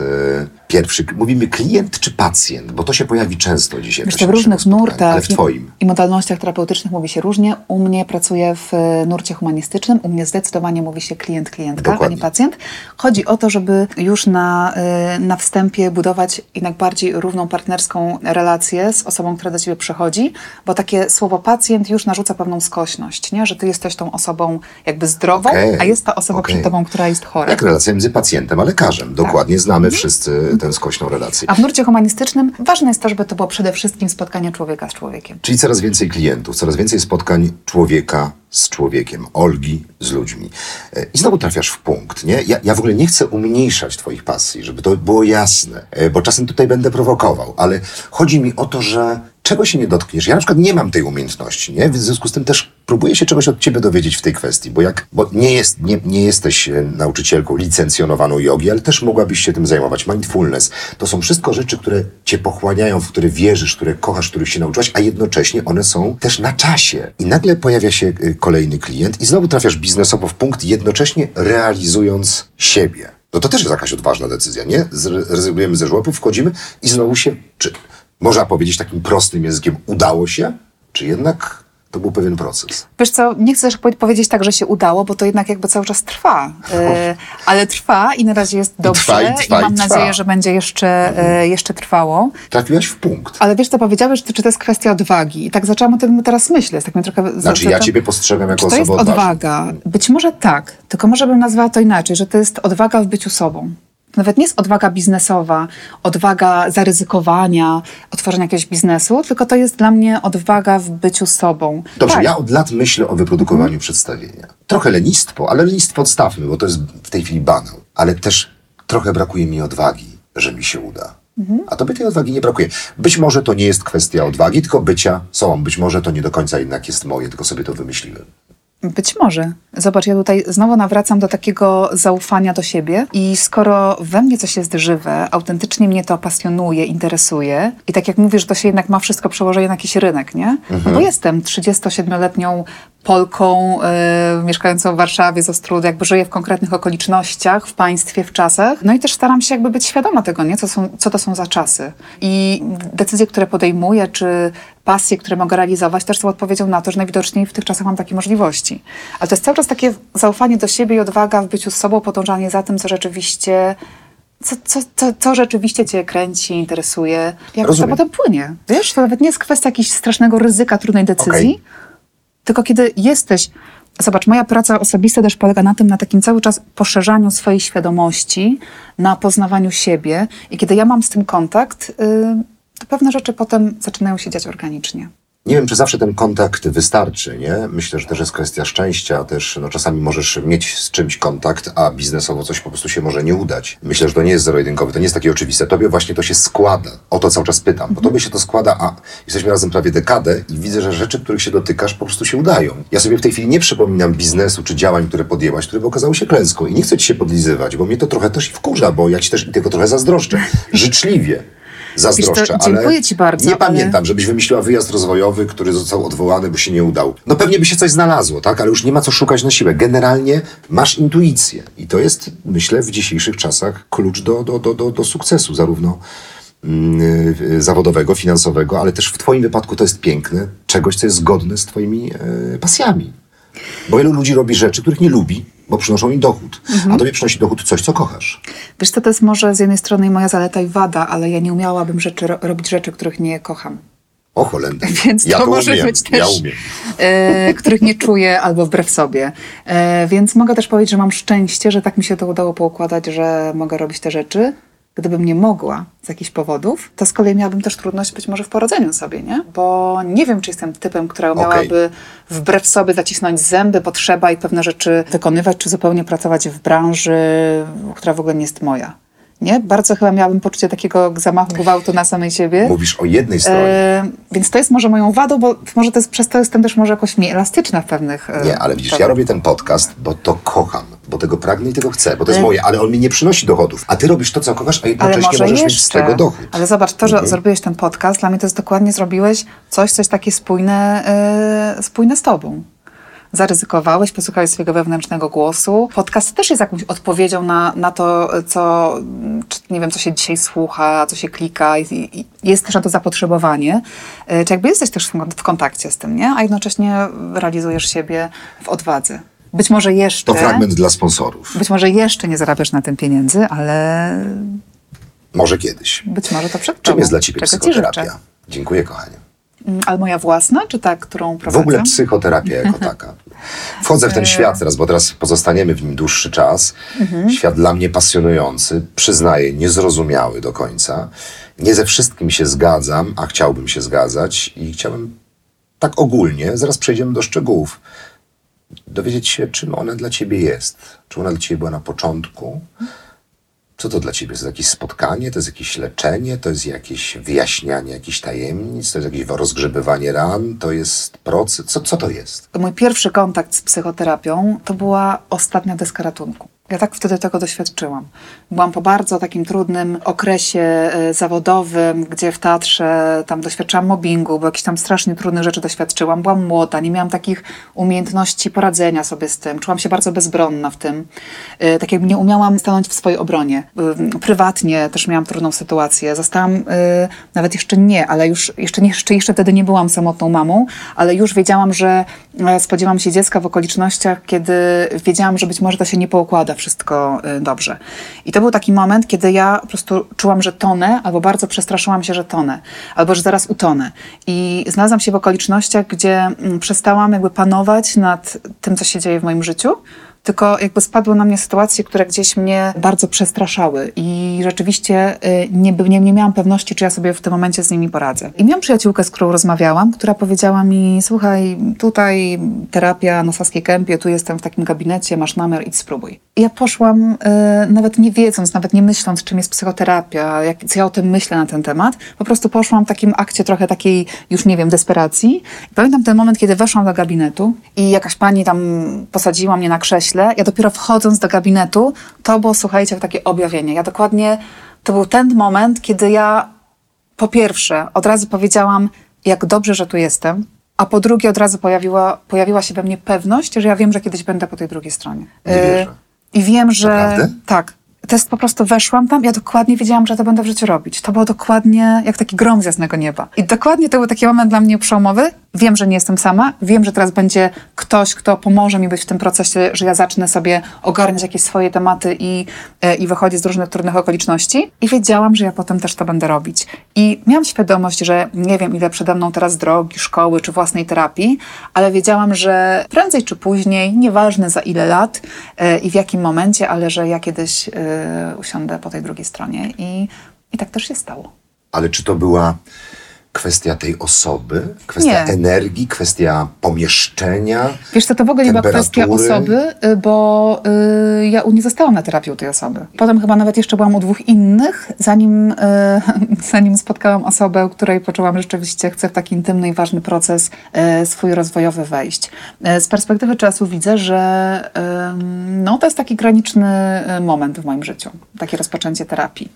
Pierwszy, mówimy klient czy pacjent? Bo to się pojawi często dzisiaj. Wiesz, w różnych nurtach twoim. i modalnościach terapeutycznych mówi się różnie. U mnie pracuję w e, nurcie humanistycznym. U mnie zdecydowanie mówi się klient, klientka, Dokładnie. a nie pacjent. Chodzi o to, żeby już na, e, na wstępie budować jednak bardziej równą partnerską relację z osobą, która do ciebie przychodzi, bo takie słowo pacjent już narzuca pewną skośność, nie? że ty jesteś tą osobą jakby zdrową, Okej, a jest ta osoba okej. przed tobą, która jest chora. Jak relacja między pacjentem a lekarzem. Dokładnie Tak. znamy Mhm. wszyscy tę skośną relację. A w nurcie humanistycznym ważne jest to, żeby to było przede wszystkim spotkanie człowieka z człowiekiem. Czyli coraz więcej klientów, coraz więcej spotkań człowieka z człowiekiem, Olgi z ludźmi. E, I znowu trafiasz w punkt, nie? Ja, ja w ogóle nie chcę umniejszać twoich pasji, żeby to było jasne, e, bo czasem tutaj będę prowokował, ale chodzi mi o to, że czego się nie dotkniesz. Ja na przykład nie mam tej umiejętności, nie? W związku z tym też próbuję się czegoś od ciebie dowiedzieć w tej kwestii, bo jak, bo nie, jest, nie, nie jesteś e, nauczycielką licencjonowaną jogi, ale też mogłabyś się tym zajmować. Mindfulness to są wszystko rzeczy, które cię pochłaniają, w które wierzysz, które kochasz, których się nauczyłaś, a jednocześnie one są też na czasie. I nagle pojawia się e, kolejny klient i znowu trafiasz biznesowo w punkt, jednocześnie realizując siebie. No to też jest jakaś odważna decyzja, nie? Zrezygnujemy ze żłobów, wchodzimy i znowu się, czy można powiedzieć takim prostym językiem, udało się, czy jednak to był pewien proces. Wiesz co, nie chcę też powiedzieć tak, że się udało, bo to jednak jakby cały czas trwa. E, ale trwa i na razie jest dobrze. I, trwa, i, trwa, i mam i nadzieję, że będzie jeszcze, mhm. e, jeszcze trwało. Trafiłaś w punkt. Ale wiesz co powiedziałeś, czy to jest kwestia odwagi. I tak zaczęłam o tym teraz myśleć. Tak mnie trochę znaczy ja ciebie postrzegam jako osobę to jest odwaga? Być może tak, tylko może bym nazwała to inaczej, że to jest odwaga w byciu sobą nawet nie jest odwaga biznesowa, odwaga zaryzykowania, otworzenia jakiegoś biznesu, tylko to jest dla mnie odwaga w byciu sobą. Dobrze, tak. ja od lat myślę o wyprodukowaniu hmm. przedstawienia. Trochę lenistwo, ale lenistwo odstawmy, bo to jest w tej chwili banał. Ale też trochę brakuje mi odwagi, że mi się uda. Mhm. A tobie tej odwagi nie brakuje. Być może to nie jest kwestia odwagi, tylko bycia sobą. Być może to nie do końca jednak jest moje, tylko sobie to wymyśliłem. Być może. Zobacz, ja tutaj znowu nawracam do takiego zaufania do siebie i skoro we mnie coś jest żywe, autentycznie mnie to pasjonuje, interesuje i tak jak mówisz, to się jednak ma wszystko przełożenie na jakiś rynek, nie? Mhm. No bo jestem 37-letnią Polką y, mieszkającą w Warszawie z Ostrudy, jakby żyję w konkretnych okolicznościach, w państwie, w czasach. No i też staram się jakby być świadoma tego, nie? Co, są, co to są za czasy. I decyzje, które podejmuję, czy pasje, które mogę realizować, też są odpowiedzią na to, że najwidoczniej w tych czasach mam takie możliwości. Ale to jest cały czas takie zaufanie do siebie i odwaga w byciu z sobą, podążanie za tym, co rzeczywiście co, co, co, co rzeczywiście cię kręci, interesuje, jak Rozumiem. to potem płynie. Wiesz, to nawet nie jest kwestia jakiegoś strasznego ryzyka, trudnej decyzji, okay. tylko kiedy jesteś... Zobacz, moja praca osobista też polega na tym, na takim cały czas poszerzaniu swojej świadomości, na poznawaniu siebie i kiedy ja mam z tym kontakt, yy, to pewne rzeczy potem zaczynają się dziać organicznie. Nie wiem, czy zawsze ten kontakt wystarczy, nie? Myślę, że też jest kwestia szczęścia, też no, czasami możesz mieć z czymś kontakt, a biznesowo coś po prostu się może nie udać. Myślę, że to nie jest zero-jedynkowe, to nie jest takie oczywiste. Tobie właśnie to się składa. O to cały czas pytam, bo tobie się to składa, a jesteśmy razem prawie dekadę i widzę, że rzeczy, których się dotykasz, po prostu się udają. Ja sobie w tej chwili nie przypominam biznesu czy działań, które podjęłaś, które by okazały się klęską i nie chcę ci się podlizywać, bo mnie to trochę też wkurza, bo ja ci też i tego trochę zazdroszczę. Życzliwie zazdroszczę, to, dziękuję ci bardzo. Nie ale... pamiętam, żebyś wymyśliła wyjazd rozwojowy, który został odwołany, bo się nie udał. No pewnie by się coś znalazło, tak? Ale już nie ma co szukać na siłę. Generalnie masz intuicję i to jest, myślę, w dzisiejszych czasach klucz do, do, do, do, do sukcesu, zarówno yy, zawodowego, finansowego, ale też w twoim wypadku to jest piękne, czegoś, co jest zgodne z twoimi yy, pasjami. Bo wielu ludzi robi rzeczy, których nie lubi, bo przynoszą im dochód. Mhm. A tobie przynosi dochód coś, co kochasz. Wiesz co, to jest może z jednej strony moja zaleta i wada, ale ja nie umiałabym rzeczy, robić rzeczy, których nie kocham. O Holender. Więc ja to, to może umiem. być też, ja e, których nie czuję albo wbrew sobie. E, więc mogę też powiedzieć, że mam szczęście, że tak mi się to udało poukładać, że mogę robić te rzeczy. Gdybym nie mogła z jakichś powodów, to z kolei miałabym też trudność być może w porodzeniu sobie, nie? Bo nie wiem, czy jestem typem, która miałaby okay. wbrew sobie zacisnąć zęby, potrzeba i pewne rzeczy wykonywać, czy zupełnie pracować w branży, która w ogóle nie jest moja. Nie? Bardzo chyba miałabym poczucie takiego zamachu gwałtu na samej siebie. Mówisz o jednej stronie. E, więc to jest może moją wadą, bo może to jest, przez to jestem też może jakoś mniej elastyczna w pewnych... E, nie, ale widzisz, ja robię ten podcast, bo to kocham, bo tego pragnę i tego chcę, bo to jest e... moje, ale on mi nie przynosi dochodów. A ty robisz to, co kochasz, a jednocześnie możesz jeszcze. mieć z tego dochód. Ale zobacz, to, że mhm. zrobiłeś ten podcast, dla mnie to jest dokładnie zrobiłeś coś, coś takie spójne, e, spójne z tobą zaryzykowałeś, posłuchałeś swojego wewnętrznego głosu. Podcast też jest jakąś odpowiedzią na, na to, co, nie wiem, co się dzisiaj słucha, co się klika i, jest też na to zapotrzebowanie. E, czy jakby jesteś też w, kontakcie z tym, nie? A jednocześnie realizujesz siebie w odwadze. Być może jeszcze... To fragment dla sponsorów. Być może jeszcze nie zarabiasz na tym pieniędzy, ale... Może kiedyś. Być może to przed Czym jest dla Ciebie psychoterapia? Dziękuję, kochanie. Mm, ale moja własna, czy ta, którą prowadzę? W ogóle psychoterapia jako taka. Wchodzę w ten świat teraz, bo teraz pozostaniemy w nim dłuższy czas. Mhm. Świat dla mnie pasjonujący, przyznaję, niezrozumiały do końca. Nie ze wszystkim się zgadzam, a chciałbym się zgadzać i chciałbym tak ogólnie, zaraz przejdziemy do szczegółów, dowiedzieć się, czym ona dla ciebie jest. Czy ona dla ciebie była na początku, Co to dla ciebie? To jest jakieś spotkanie, to jest jakieś leczenie, to jest jakieś wyjaśnianie jakichś tajemnic, to jest jakieś rozgrzebywanie ran, to jest proces. Co, co to jest? Mój pierwszy kontakt z psychoterapią to była ostatnia deska ratunku. Ja tak wtedy tego doświadczyłam. Byłam po bardzo takim trudnym okresie e, zawodowym, gdzie w teatrze tam doświadczałam mobbingu, bo jakieś tam strasznie trudne rzeczy doświadczyłam. Byłam młoda, nie miałam takich umiejętności poradzenia sobie z tym. Czułam się bardzo bezbronna w tym. E, Tak jakby nie umiałam stanąć w swojej obronie. Prywatnie też miałam trudną sytuację. Zostałam, e, nawet jeszcze nie, ale już jeszcze, jeszcze, jeszcze wtedy nie byłam samotną mamą, ale już wiedziałam, że spodziewam się dziecka w okolicznościach, kiedy wiedziałam, że być może to się nie poukłada wszystko y, dobrze. I to był taki moment, kiedy ja po prostu czułam, że tonę, albo bardzo przestraszyłam się, że tonę, albo że zaraz utonę. I znalazłam się w okolicznościach, gdzie mm, przestałam jakby panować nad tym, co się dzieje w moim życiu, tylko jakby spadły na mnie sytuacje, które gdzieś mnie bardzo przestraszały i rzeczywiście y, nie, nie, nie miałam pewności, czy ja sobie w tym momencie z nimi poradzę. I miałam przyjaciółkę, z którą rozmawiałam, która powiedziała mi, słuchaj, tutaj terapia na Saskiej Kępie, tu jestem w takim gabinecie, masz numer, idź spróbuj. I ja poszłam, y, nawet nie wiedząc, nawet nie myśląc, czym jest psychoterapia, jak, co ja o tym myślę na ten temat, po prostu poszłam w takim akcie trochę takiej, już nie wiem, desperacji. I pamiętam ten moment, kiedy weszłam do gabinetu i jakaś pani tam posadziła mnie na krześle. Ja dopiero wchodząc do gabinetu, to było, słuchajcie, jak takie objawienie. Ja dokładnie, to był ten moment, kiedy ja po pierwsze od razu powiedziałam, jak dobrze, że tu jestem, a po drugie od razu pojawiła, pojawiła się we mnie pewność, że ja wiem, że kiedyś będę po tej drugiej stronie. Nie wierzę. I wiem, że... Naprawdę? Tak. To jest po prostu weszłam tam, ja dokładnie wiedziałam, że to będę w życiu robić. To było dokładnie jak taki grom z jasnego nieba. I dokładnie to był taki moment dla mnie przełomowy. Wiem, że nie jestem sama. Wiem, że teraz będzie ktoś, kto pomoże mi być w tym procesie, że ja zacznę sobie ogarniać jakieś swoje tematy i, e, i wychodzić z różnych trudnych okoliczności. I wiedziałam, że ja potem też to będę robić. I miałam świadomość, że nie wiem, ile przede mną teraz drogi, szkoły czy własnej terapii, ale wiedziałam, że prędzej czy później, nieważne za ile lat e, i w jakim momencie, ale że ja kiedyś e, usiądę po tej drugiej stronie. I, I tak też się stało. Ale czy to była kwestia tej osoby, kwestia Nie. energii, kwestia pomieszczenia? Wiesz co, to w ogóle nie była kwestia osoby, y, bo y, ja u- nie zostałam na terapii u tej osoby. Potem chyba nawet jeszcze byłam u dwóch innych, zanim, y, zanim spotkałam osobę, której poczułam, że rzeczywiście chcę w taki intymny i ważny proces y, swój rozwojowy wejść. Y, z perspektywy czasu widzę, że no, to jest taki graniczny y, moment w moim życiu, takie rozpoczęcie terapii.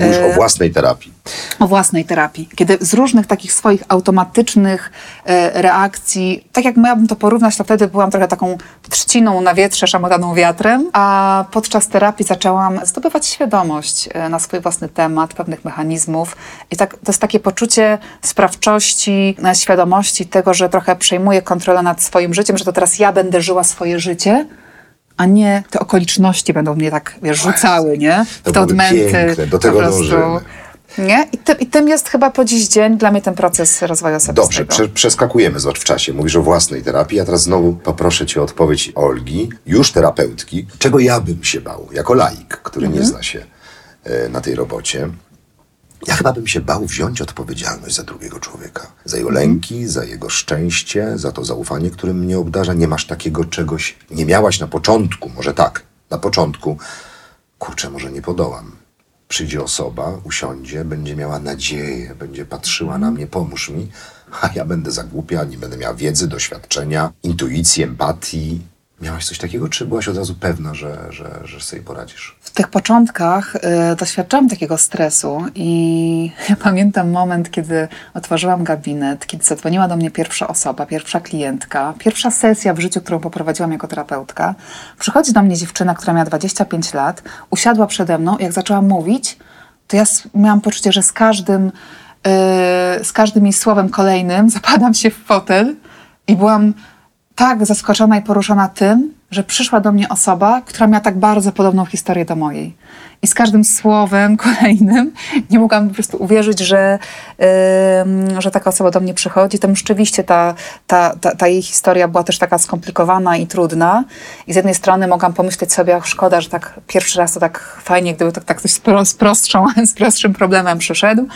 Y, o własnej terapii. o własnej terapii, kiedy z różnych takich swoich automatycznych e, reakcji, tak jak miałabym to porównać, to wtedy byłam trochę taką trzciną na wietrze, szamotaną wiatrem, a podczas terapii zaczęłam zdobywać świadomość e, na swój własny temat, pewnych mechanizmów i tak, to jest takie poczucie sprawczości, e, świadomości tego, że trochę przejmuję kontrolę nad swoim życiem, że to teraz ja będę żyła swoje życie, a nie te okoliczności będą mnie tak, wiesz, rzucały, nie? To W te byłoby odmęty. piękne, do tego dążymy. Nie? I, tym, I tym jest chyba po dziś dzień dla mnie ten proces rozwoju osobistego. Dobrze, prze, przeskakujemy, zobacz, w czasie. Mówisz o własnej terapii, a teraz znowu poproszę cię o odpowiedź Olgi, już terapeutki. Czego ja bym się bał, jako laik, który Mhm. nie zna się e, na tej robocie? Ja chyba bym się bał wziąć odpowiedzialność za drugiego człowieka. Za jego lęki, za jego szczęście, za to zaufanie, którym mnie obdarza. Nie masz takiego czegoś, nie miałaś na początku, może tak, na początku. Kurczę, może nie podołam. Przyjdzie osoba, usiądzie, będzie miała nadzieję, będzie patrzyła na mnie, pomóż mi, a ja będę za głupia, nie będę miała wiedzy, doświadczenia, intuicji, empatii. Miałaś coś takiego, czy byłaś od razu pewna, że, że, że sobie poradzisz? W tych początkach y, doświadczałam takiego stresu i ja pamiętam moment, kiedy otworzyłam gabinet, kiedy zadzwoniła do mnie pierwsza osoba, pierwsza klientka, pierwsza sesja w życiu, którą poprowadziłam jako terapeutka. Przychodzi do mnie dziewczyna, która miała 25 lat, usiadła przede mną i jak zaczęłam mówić, to ja miałam poczucie, że z każdym, y, z każdym jej słowem kolejnym zapadam się w fotel i byłam tak zaskoczona i poruszona tym, że przyszła do mnie osoba, która miała tak bardzo podobną historię do mojej. I z każdym słowem kolejnym nie mogłam po prostu uwierzyć, że, ym, że taka osoba do mnie przychodzi. Tam rzeczywiście ta, ta, ta, ta jej historia była też taka skomplikowana i trudna. I z jednej strony mogłam pomyśleć sobie, ach, szkoda, że tak pierwszy raz to tak fajnie, gdyby tak, tak ktoś z, z, prostszą, z prostszym problemem przyszedł.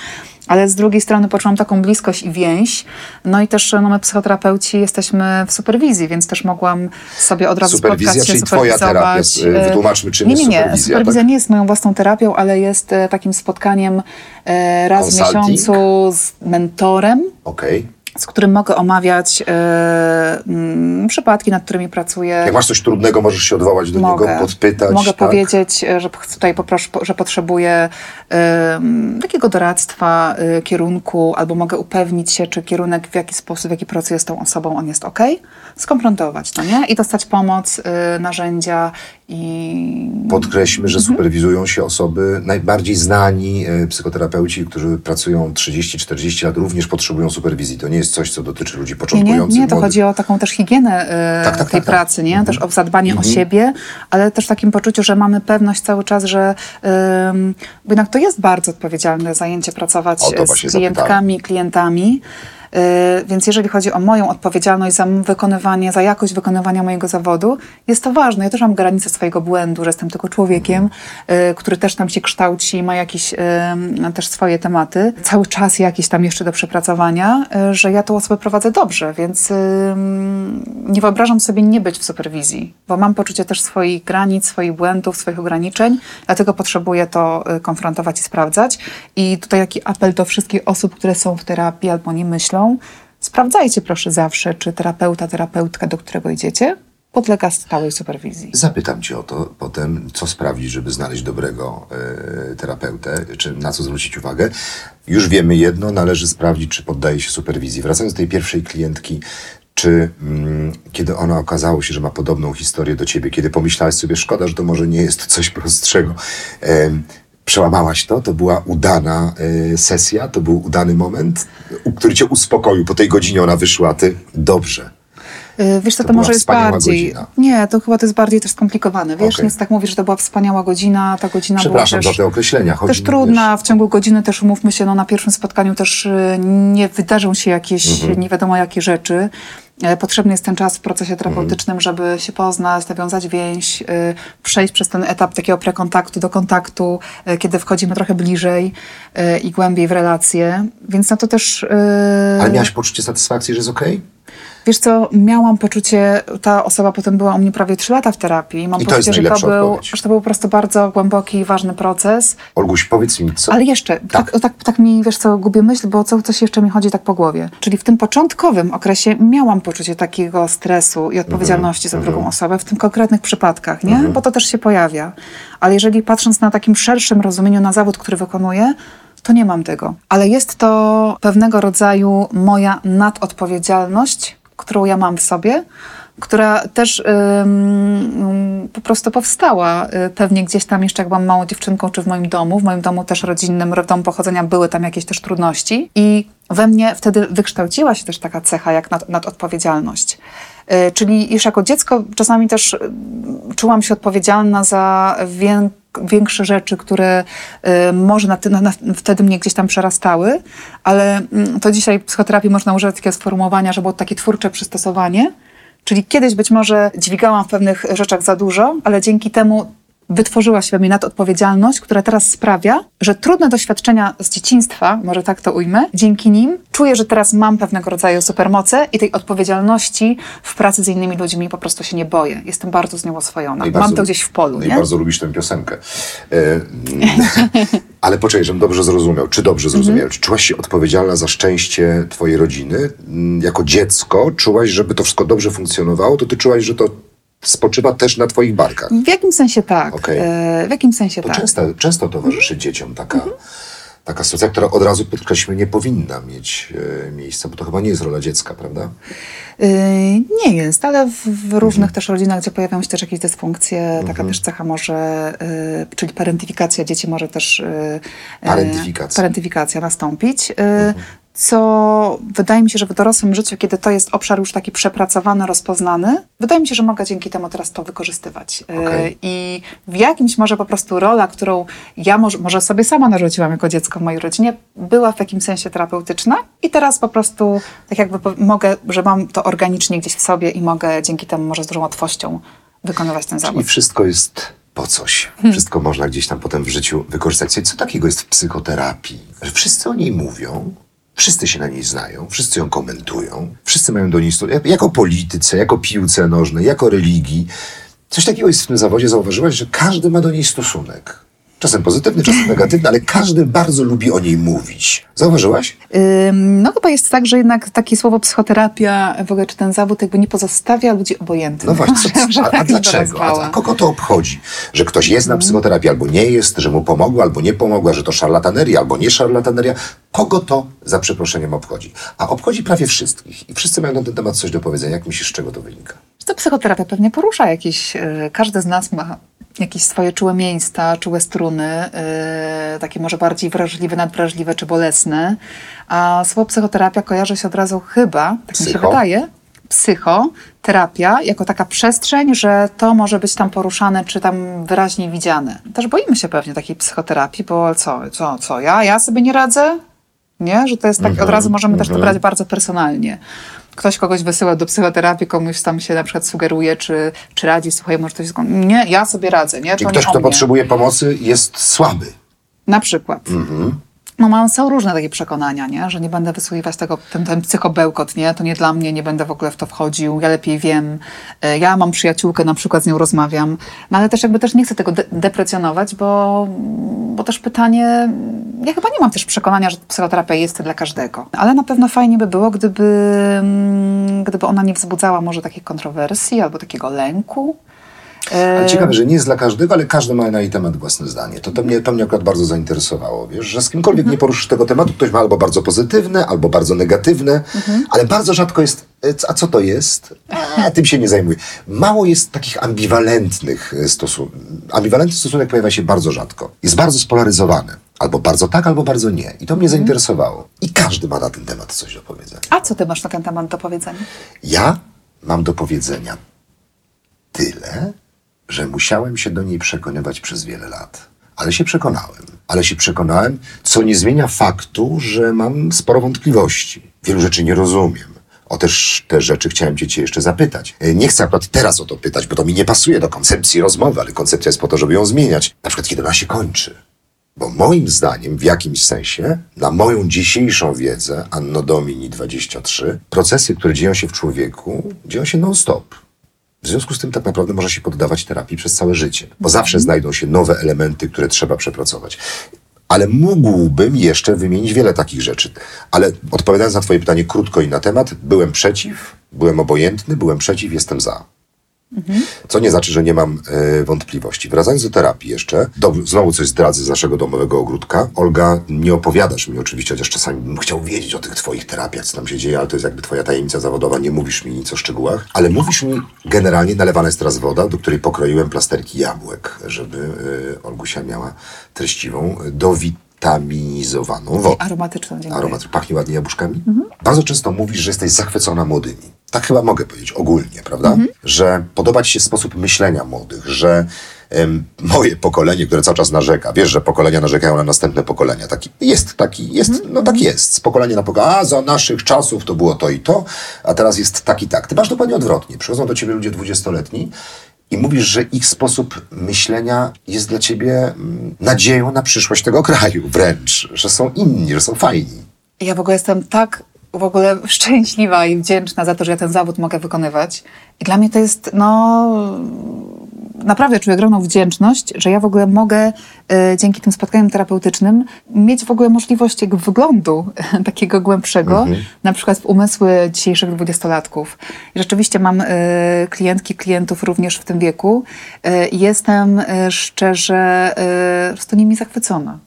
Ale z drugiej strony poczułam taką bliskość i więź. No i też no, my psychoterapeuci jesteśmy w superwizji, więc też mogłam sobie od razu Superwizja, spotkać się, czyli twoja terapia. wytłumaczmy, czym nie, jest nie, nie. superwizja, Superwizja tak? nie jest moją własną terapią, ale jest e, takim spotkaniem e, raz w Consulting? miesiącu z mentorem, Okej. Z którym mogę omawiać e, mm, przypadki, nad którymi pracuję. Jak masz coś trudnego, możesz się odwołać do Mogę. niego, podpytać. Mogę tak? powiedzieć, e, że tutaj poproszę, że potrzebuję em, takiego doradztwa, y, kierunku, albo mogę upewnić się, czy kierunek, w jaki sposób, w jaki pracuję z tą osobą, on jest ok, skonfrontować, no nie? I dostać pomoc, y, narzędzia i... Podkreślmy, Mhm. że superwizują się osoby najbardziej znani e, psychoterapeuci, którzy pracują 30-40 lat, również potrzebują superwizji. To nie jest coś, co dotyczy ludzi Nie, nie, początkujących. nie, to młodych. chodzi o taką też higienę y, Tak, tak, tej tak, tak. pracy, nie? Też Mhm. o zadbanie Mhm. o siebie, ale też w takim poczuciu, że mamy pewność cały czas, że bo jednak to jest bardzo odpowiedzialne zajęcie pracować e, z klientkami, klientami. Y, Więc jeżeli chodzi o moją odpowiedzialność za wykonywanie, za jakość wykonywania mojego zawodu, jest to ważne. Ja też mam granicę swojego błędu, że jestem tylko człowiekiem, y, który też tam się kształci, ma jakieś y, też swoje tematy, cały czas jakieś tam jeszcze do przepracowania, że ja tą osobę prowadzę dobrze, więc nie wyobrażam sobie nie być w superwizji, bo mam poczucie też swoich granic, swoich błędów, swoich ograniczeń, dlatego potrzebuję to konfrontować i sprawdzać. I tutaj taki apel do wszystkich osób, które są w terapii albo nie myślą, sprawdzajcie proszę zawsze, czy terapeuta, terapeutka, do którego idziecie, podlega stałej superwizji. Zapytam cię o to potem, co sprawdzić, żeby znaleźć dobrego e, terapeutę, czy na co zwrócić uwagę. Już wiemy jedno, należy sprawdzić, czy poddaje się superwizji. Wracając do tej pierwszej klientki, czy mm, kiedy ona okazało się, że ma podobną historię do ciebie, kiedy pomyślałaś sobie, szkoda, że to może nie jest coś prostszego, em, przełamałaś to? To była udana e, sesja, to był udany moment, który cię uspokoił. Po tej godzinie ona wyszła, ty dobrze. Y, Wiesz co, To to, może jest bardziej... godzina. Nie, to chyba to jest bardziej też skomplikowane. Wiesz, więc tak mówisz, że to była wspaniała godzina, ta godzina Przepraszam była też... za te określenia. Chodzi Też trudna, w ciągu godziny też umówmy się, no na pierwszym spotkaniu też y, nie wydarzą się jakieś Mhm. nie wiadomo jakie rzeczy. E, Potrzebny jest ten czas w procesie Mhm. terapeutycznym, żeby się poznać, nawiązać więź, y, przejść przez ten etap takiego prekontaktu do kontaktu, y, kiedy wchodzimy trochę bliżej i głębiej w relacje. Więc na to też... Ale miałaś poczucie satysfakcji, że jest okej? Wiesz co, miałam poczucie, ta osoba potem była u mnie prawie 3 lata w terapii. i Mam I to poczucie, jest że, to najlepsza był, odpowiedź. że to był po prostu bardzo głęboki i ważny proces. Olguś, powiedz mi, co... Ale jeszcze, tak. Tak, tak, tak mi, wiesz co, gubię myśl, bo co, coś jeszcze mi chodzi tak po głowie. Czyli w tym początkowym okresie miałam poczucie takiego stresu i odpowiedzialności za drugą osobę, w tym konkretnych przypadkach, nie? Bo to też się pojawia. Ale jeżeli patrząc na takim szerszym rozumieniu na zawód, który wykonuję, to nie mam tego. Ale jest to pewnego rodzaju moja nadodpowiedzialność, którą ja mam w sobie, która też ym, po prostu powstała y, pewnie gdzieś tam jeszcze jak byłam małą dziewczynką, czy w moim domu, w moim domu też rodzinnym, w domu pochodzenia były tam jakieś też trudności i we mnie wtedy wykształciła się też taka cecha jak nad, nadodpowiedzialność. Y, Czyli już jako dziecko czasami też y, czułam się odpowiedzialna za wię, większe rzeczy, które y, może na, na, na, wtedy mnie gdzieś tam przerastały, ale mm, to dzisiaj w psychoterapii można używać takiego sformułowania, że było takie twórcze przystosowanie, Czyli kiedyś być może dźwigałam w pewnych rzeczach za dużo, ale dzięki temu wytworzyła się we mnie nadodpowiedzialność, która teraz sprawia, że trudne doświadczenia z dzieciństwa, może tak to ujmę, dzięki nim czuję, że teraz mam pewnego rodzaju supermoce i tej odpowiedzialności w pracy z innymi ludźmi po prostu się nie boję. Jestem bardzo z nią oswojona. No i mam bardzo- to gdzieś w polu, No i nie? bardzo lubisz tę piosenkę. Mm, ale poczekaj, żebym dobrze zrozumiał. Czy dobrze Mhm. zrozumiałem? Czy czułaś się odpowiedzialna za szczęście twojej rodziny? Mm, Jako dziecko czułaś, żeby to wszystko dobrze funkcjonowało? To ty czułaś, że to spoczywa też na twoich barkach? W jakim sensie tak? Okej. E, w jakim sensie To tak? często, często towarzyszy dzieciom taka, taka sytuacja, która od razu podkreślmy nie powinna mieć e, miejsca, bo to chyba nie jest rola dziecka, prawda? Yy, Nie jest, ale w, w różnych Mhm. też rodzinach, gdzie pojawiają się też jakieś dysfunkcje, taka też cecha może, yy, czyli parentyfikacja dzieci może też Parentyfikacja. parentyfikacja nastąpić. Co wydaje mi się, że w dorosłym życiu, kiedy to jest obszar już taki przepracowany, rozpoznany, wydaje mi się, że mogę dzięki temu teraz to wykorzystywać. Yy, Okej. I w jakimś może po prostu rola, którą ja może, może sobie sama narzuciłam jako dziecko w mojej rodzinie, była w takim sensie terapeutyczna i teraz po prostu tak jakby mogę, że mam to organicznie gdzieś w sobie i mogę dzięki temu może z dużą łatwością wykonywać ten I zawód. wszystko jest po coś. Wszystko można gdzieś tam potem w życiu wykorzystać. Co takiego jest w psychoterapii? Że wszyscy o niej mówią, wszyscy się na niej znają, wszyscy ją komentują, wszyscy mają do niej stosunek. Jako polityce, jako piłce nożnej, jako religii. Coś takiego jest w tym zawodzie. Zauważyłaś, że każdy ma do niej stosunek. Czasem pozytywny, czasem negatywny, ale każdy bardzo lubi o niej mówić. Zauważyłaś? Ym, No chyba jest tak, że jednak takie słowo psychoterapia, w ogóle czy ten zawód jakby nie pozostawia ludzi obojętnych. No właśnie, co, a, a tak dlaczego? A, a kogo to obchodzi? Że ktoś jest na psychoterapii albo nie jest, że mu pomogła albo nie pomogła, że to szarlataneria albo nie szarlataneria. Kogo to za przeproszeniem obchodzi? A obchodzi prawie wszystkich. I wszyscy mają na ten temat coś do powiedzenia. Jak myślisz, z czego to wynika? To psychoterapia pewnie porusza jakieś, y, każdy z nas ma jakieś swoje czułe miejsca, czułe struny, y, takie może bardziej wrażliwe, nadwrażliwe czy bolesne. A słowo psychoterapia kojarzy się od razu chyba, tak mi się Psycho? wydaje, psychoterapia jako taka przestrzeń, że to może być tam poruszane czy tam wyraźnie widziane. Też boimy się pewnie takiej psychoterapii, bo co, co, co, ja, ja sobie nie radzę? Nie? Że to jest tak, od razu możemy też to brać bardzo personalnie. Ktoś kogoś wysyła do psychoterapii, komuś tam się na przykład sugeruje, czy, czy radzi, słuchaj, może ktoś... zgon- Nie, ja sobie radzę, nie? Czyli to ktoś, nie o kto potrzebuje pomocy, jest słaby. Na przykład. Mhm. No mam, są różne takie przekonania, nie? że nie będę wysłuchiwać tego, ten, ten psychobełkot, nie? to nie dla mnie, nie będę w ogóle w to wchodził, ja lepiej wiem, E, ja mam przyjaciółkę, na przykład z nią rozmawiam, no ale też jakby też nie chcę tego de- deprecjonować, bo, bo też pytanie, ja chyba nie mam też przekonania, że psychoterapia jest dla każdego, ale na pewno fajnie by było, gdyby, mm, gdyby ona nie wzbudzała może takich kontrowersji albo takiego lęku. E, Ale ciekawe, że nie jest dla każdego, ale każdy ma na jej temat własne zdanie. To, to, mnie, to mnie akurat bardzo zainteresowało, wiesz, że z kimkolwiek nie poruszysz tego tematu, ktoś ma albo bardzo pozytywne, albo bardzo negatywne, ale bardzo rzadko jest, e, a co to jest? A, tym się nie zajmuję. Mało jest takich ambiwalentnych stosunków. Ambiwalentny stosunek pojawia się bardzo rzadko. Jest bardzo spolaryzowany. Albo bardzo tak, albo bardzo nie. I to mnie zainteresowało. I każdy ma na ten temat coś do powiedzenia. A co ty masz na ten temat do powiedzenia? Ja mam do powiedzenia tyle, że musiałem się do niej przekonywać przez wiele lat. Ale się przekonałem. Ale się przekonałem, co nie zmienia faktu, że mam sporo wątpliwości. Wielu rzeczy nie rozumiem. O też te rzeczy chciałem cię, jeszcze zapytać. E, Nie chcę akurat teraz o to pytać, bo to mi nie pasuje do koncepcji rozmowy, ale koncepcja jest po to, żeby ją zmieniać. Na przykład, kiedy ona się kończy. Bo moim zdaniem, w jakimś sensie, na moją dzisiejszą wiedzę, Anno Domini 23, procesy, które dzieją się w człowieku, dzieją się non-stop. W związku z tym tak naprawdę może się poddawać terapii przez całe życie, bo zawsze znajdą się nowe elementy, które trzeba przepracować. Ale mógłbym jeszcze wymienić wiele takich rzeczy. Ale odpowiadając na Twoje pytanie krótko i na temat, byłem przeciw, byłem obojętny, byłem przeciw, jestem za. Co nie znaczy, że nie mam e, wątpliwości. Wracając do terapii jeszcze, do, znowu coś zdradzę z naszego domowego ogródka. Olga, nie opowiadasz mi oczywiście, chociaż czasami bym chciał wiedzieć o tych twoich terapiach, co tam się dzieje, ale to jest jakby twoja tajemnica zawodowa, nie mówisz mi nic o szczegółach. Ale mówisz mi, generalnie nalewana jest teraz woda, do której pokroiłem plasterki jabłek, żeby e, Olgusia miała treściwą, e, dowitaminizowną wodę. Aromatyczną, dziękuję. Aromat pachnie ładnie jabłuszkami. Bardzo często mówisz, że jesteś zachwycona młodymi. Tak chyba mogę powiedzieć ogólnie, prawda? Że podoba ci się sposób myślenia młodych, że em, moje pokolenie, które cały czas narzeka, wiesz, że pokolenia narzekają na następne pokolenia. Taki, jest taki, jest, no tak jest. Z pokolenia na pokolenie, a za naszych czasów to było to i to, a teraz jest tak i tak. Ty masz dokładnie odwrotnie. Przychodzą do ciebie ludzie dwudziestoletni i mówisz, że ich sposób myślenia jest dla ciebie mm, nadzieją na przyszłość tego kraju wręcz, że są inni, że są fajni. Ja w ogóle jestem tak w ogóle szczęśliwa i wdzięczna za to, że ja ten zawód mogę wykonywać. I dla mnie to jest, no, naprawdę czuję ogromną wdzięczność, że ja w ogóle mogę e, dzięki tym spotkaniom terapeutycznym mieć w ogóle możliwość jego wyglądu takiego głębszego, na przykład w umysły dzisiejszych dwudziestolatków. I rzeczywiście mam e, klientki, klientów również w tym wieku e, i jestem e, szczerze e, po prostu nimi zachwycona.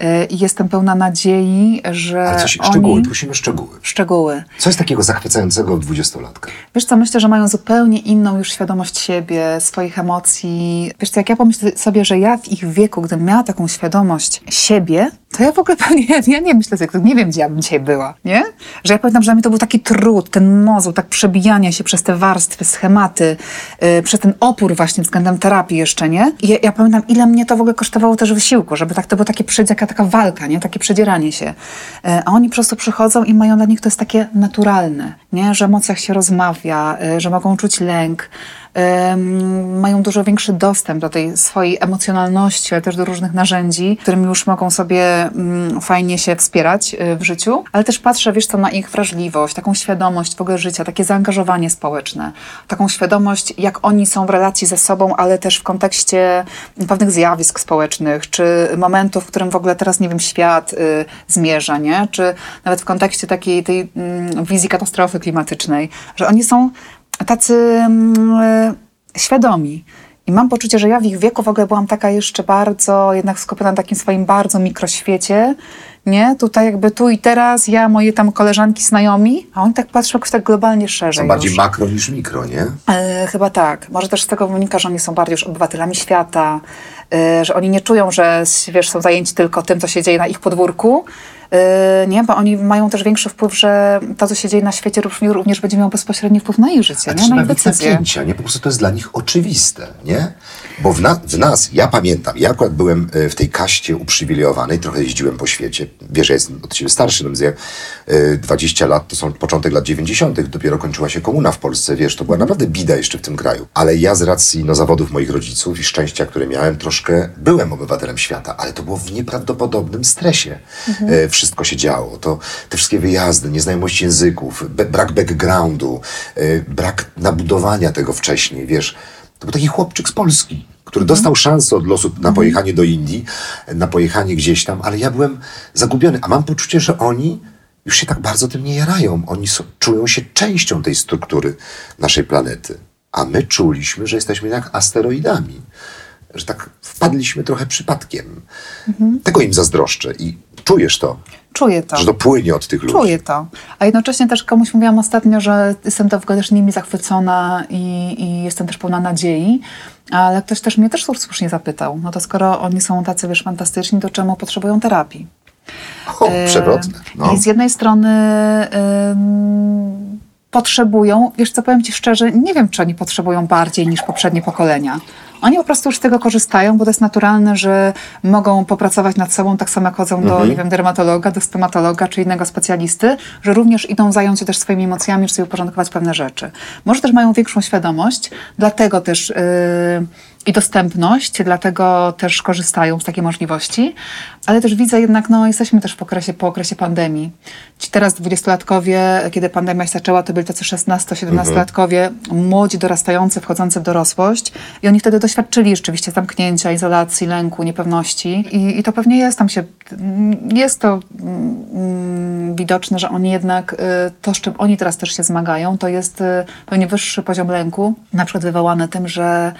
E, I jestem pełna nadziei, że Ale co się, oni... szczegóły, prosimy szczegóły. Szczegóły. Co jest takiego zachwycającego w dwudziestolatka? Wiesz co, myślę, że mają zupełnie inną już świadomość siebie, swoich emocji. Wiesz co, jak ja pomyślę sobie, że ja w ich wieku, gdybym miała taką świadomość siebie, to ja w ogóle pewnie, ja nie myślę, nie wiem, gdzie ja bym dzisiaj była, nie? Że ja pamiętam, że dla mnie to był taki trud, ten mozuł, tak przebijanie się przez te warstwy, schematy, yy, przez ten opór właśnie względem terapii jeszcze, nie? I ja, ja pamiętam, ile mnie to w ogóle kosztowało też wysiłku, żeby tak, to było takie, jaka taka walka, nie? Takie przedzieranie się. Yy, a oni po prostu przychodzą i mają dla nich to jest takie naturalne, nie? Że o emocjach się rozmawia, yy, że mogą czuć lęk, mają dużo większy dostęp do tej swojej emocjonalności, ale też do różnych narzędzi, którymi już mogą sobie mm, fajnie się wspierać y, w życiu. Ale też patrzę, wiesz co, na ich wrażliwość, taką świadomość w ogóle życia, takie zaangażowanie społeczne, taką świadomość, jak oni są w relacji ze sobą, ale też w kontekście pewnych zjawisk społecznych, czy momentów, w którym w ogóle teraz, nie wiem, świat y, zmierza, nie? Czy nawet w kontekście takiej tej mm, wizji katastrofy klimatycznej, że oni są tacy mm, y, świadomi. I mam poczucie, że ja w ich wieku w ogóle byłam taka jeszcze bardzo, jednak skupiona na takim swoim bardzo mikroświecie, nie? Tutaj jakby tu i teraz, ja, moje tam koleżanki, znajomi, a oni tak patrzą jakoś tak globalnie szerzej Są bardziej już. makro niż mikro, nie? E, chyba tak. Może też z tego wynika, że oni są bardziej już obywatelami świata, e, że oni nie czują, że wiesz, są zajęci tylko tym, co się dzieje na ich podwórku. E, nie, bo oni mają też większy wpływ, że to, co się dzieje na świecie, również, będzie miało bezpośredni wpływ na ich życie, A nie? na ich decyzje. napięcia, nie? Po prostu to jest dla nich oczywiste, nie? Bo w, na, w nas, ja pamiętam, ja akurat byłem e, w tej kaście uprzywilejowanej, trochę jeździłem po świecie. Wiesz, ja jestem od ciebie starszy, no więc ja, e, 20 lat to są początek lat 90., dopiero kończyła się komuna w Polsce, wiesz, to była naprawdę bida jeszcze w tym kraju. Ale ja z racji no, zawodów moich rodziców i szczęścia, które miałem, troszkę byłem obywatelem świata, ale to było w nieprawdopodobnym stresie. E, wszystko się działo. To te wszystkie wyjazdy, nieznajomość języków, brak backgroundu, e, brak nabudowania tego wcześniej, wiesz. To był taki chłopczyk z Polski, który dostał szansę od losu na pojechanie do Indii, na pojechanie gdzieś tam, ale ja byłem zagubiony, a mam poczucie, że oni już się tak bardzo tym nie jarają. Oni czują się częścią tej struktury naszej planety. A my czuliśmy, że jesteśmy jak asteroidami. Że tak wpadliśmy trochę przypadkiem. Tego im zazdroszczę i czujesz to, Czuję to. że to płynie od tych ludzi. Czuję to. A jednocześnie też komuś mówiłam ostatnio, że jestem też nimi zachwycona i, i jestem też pełna nadziei. Ale ktoś też mnie też słusznie zapytał, no to skoro oni są tacy, wiesz, fantastyczni, to czemu potrzebują terapii? O, przewrotne. No. I z jednej strony potrzebują, wiesz co, powiem Ci szczerze, nie wiem, czy oni potrzebują bardziej niż poprzednie pokolenia. Oni po prostu już z tego korzystają, bo to jest naturalne, że mogą popracować nad sobą, tak samo jak chodzą do, nie wiem, dermatologa, do stomatologa czy innego specjalisty, że również idą zająć się też swoimi emocjami, czy sobie uporządkować pewne rzeczy. Może też mają większą świadomość, dlatego też yy, i dostępność, dlatego też korzystają z takiej możliwości, ale też widzę jednak, no jesteśmy też po okresie, po okresie pandemii. Ci teraz dwudziestolatkowie, kiedy pandemia się zaczęła, to byli tacy 16-17-latkowie, młodzi, dorastający, wchodzący w dorosłość. I oni wtedy doświadczyli rzeczywiście zamknięcia, izolacji, lęku, niepewności. I, i to pewnie jest tam się, jest to mm, widoczne, że oni jednak, y, to z czym oni teraz też się zmagają, to jest y, pewnie wyższy poziom lęku, na przykład wywołany tym, że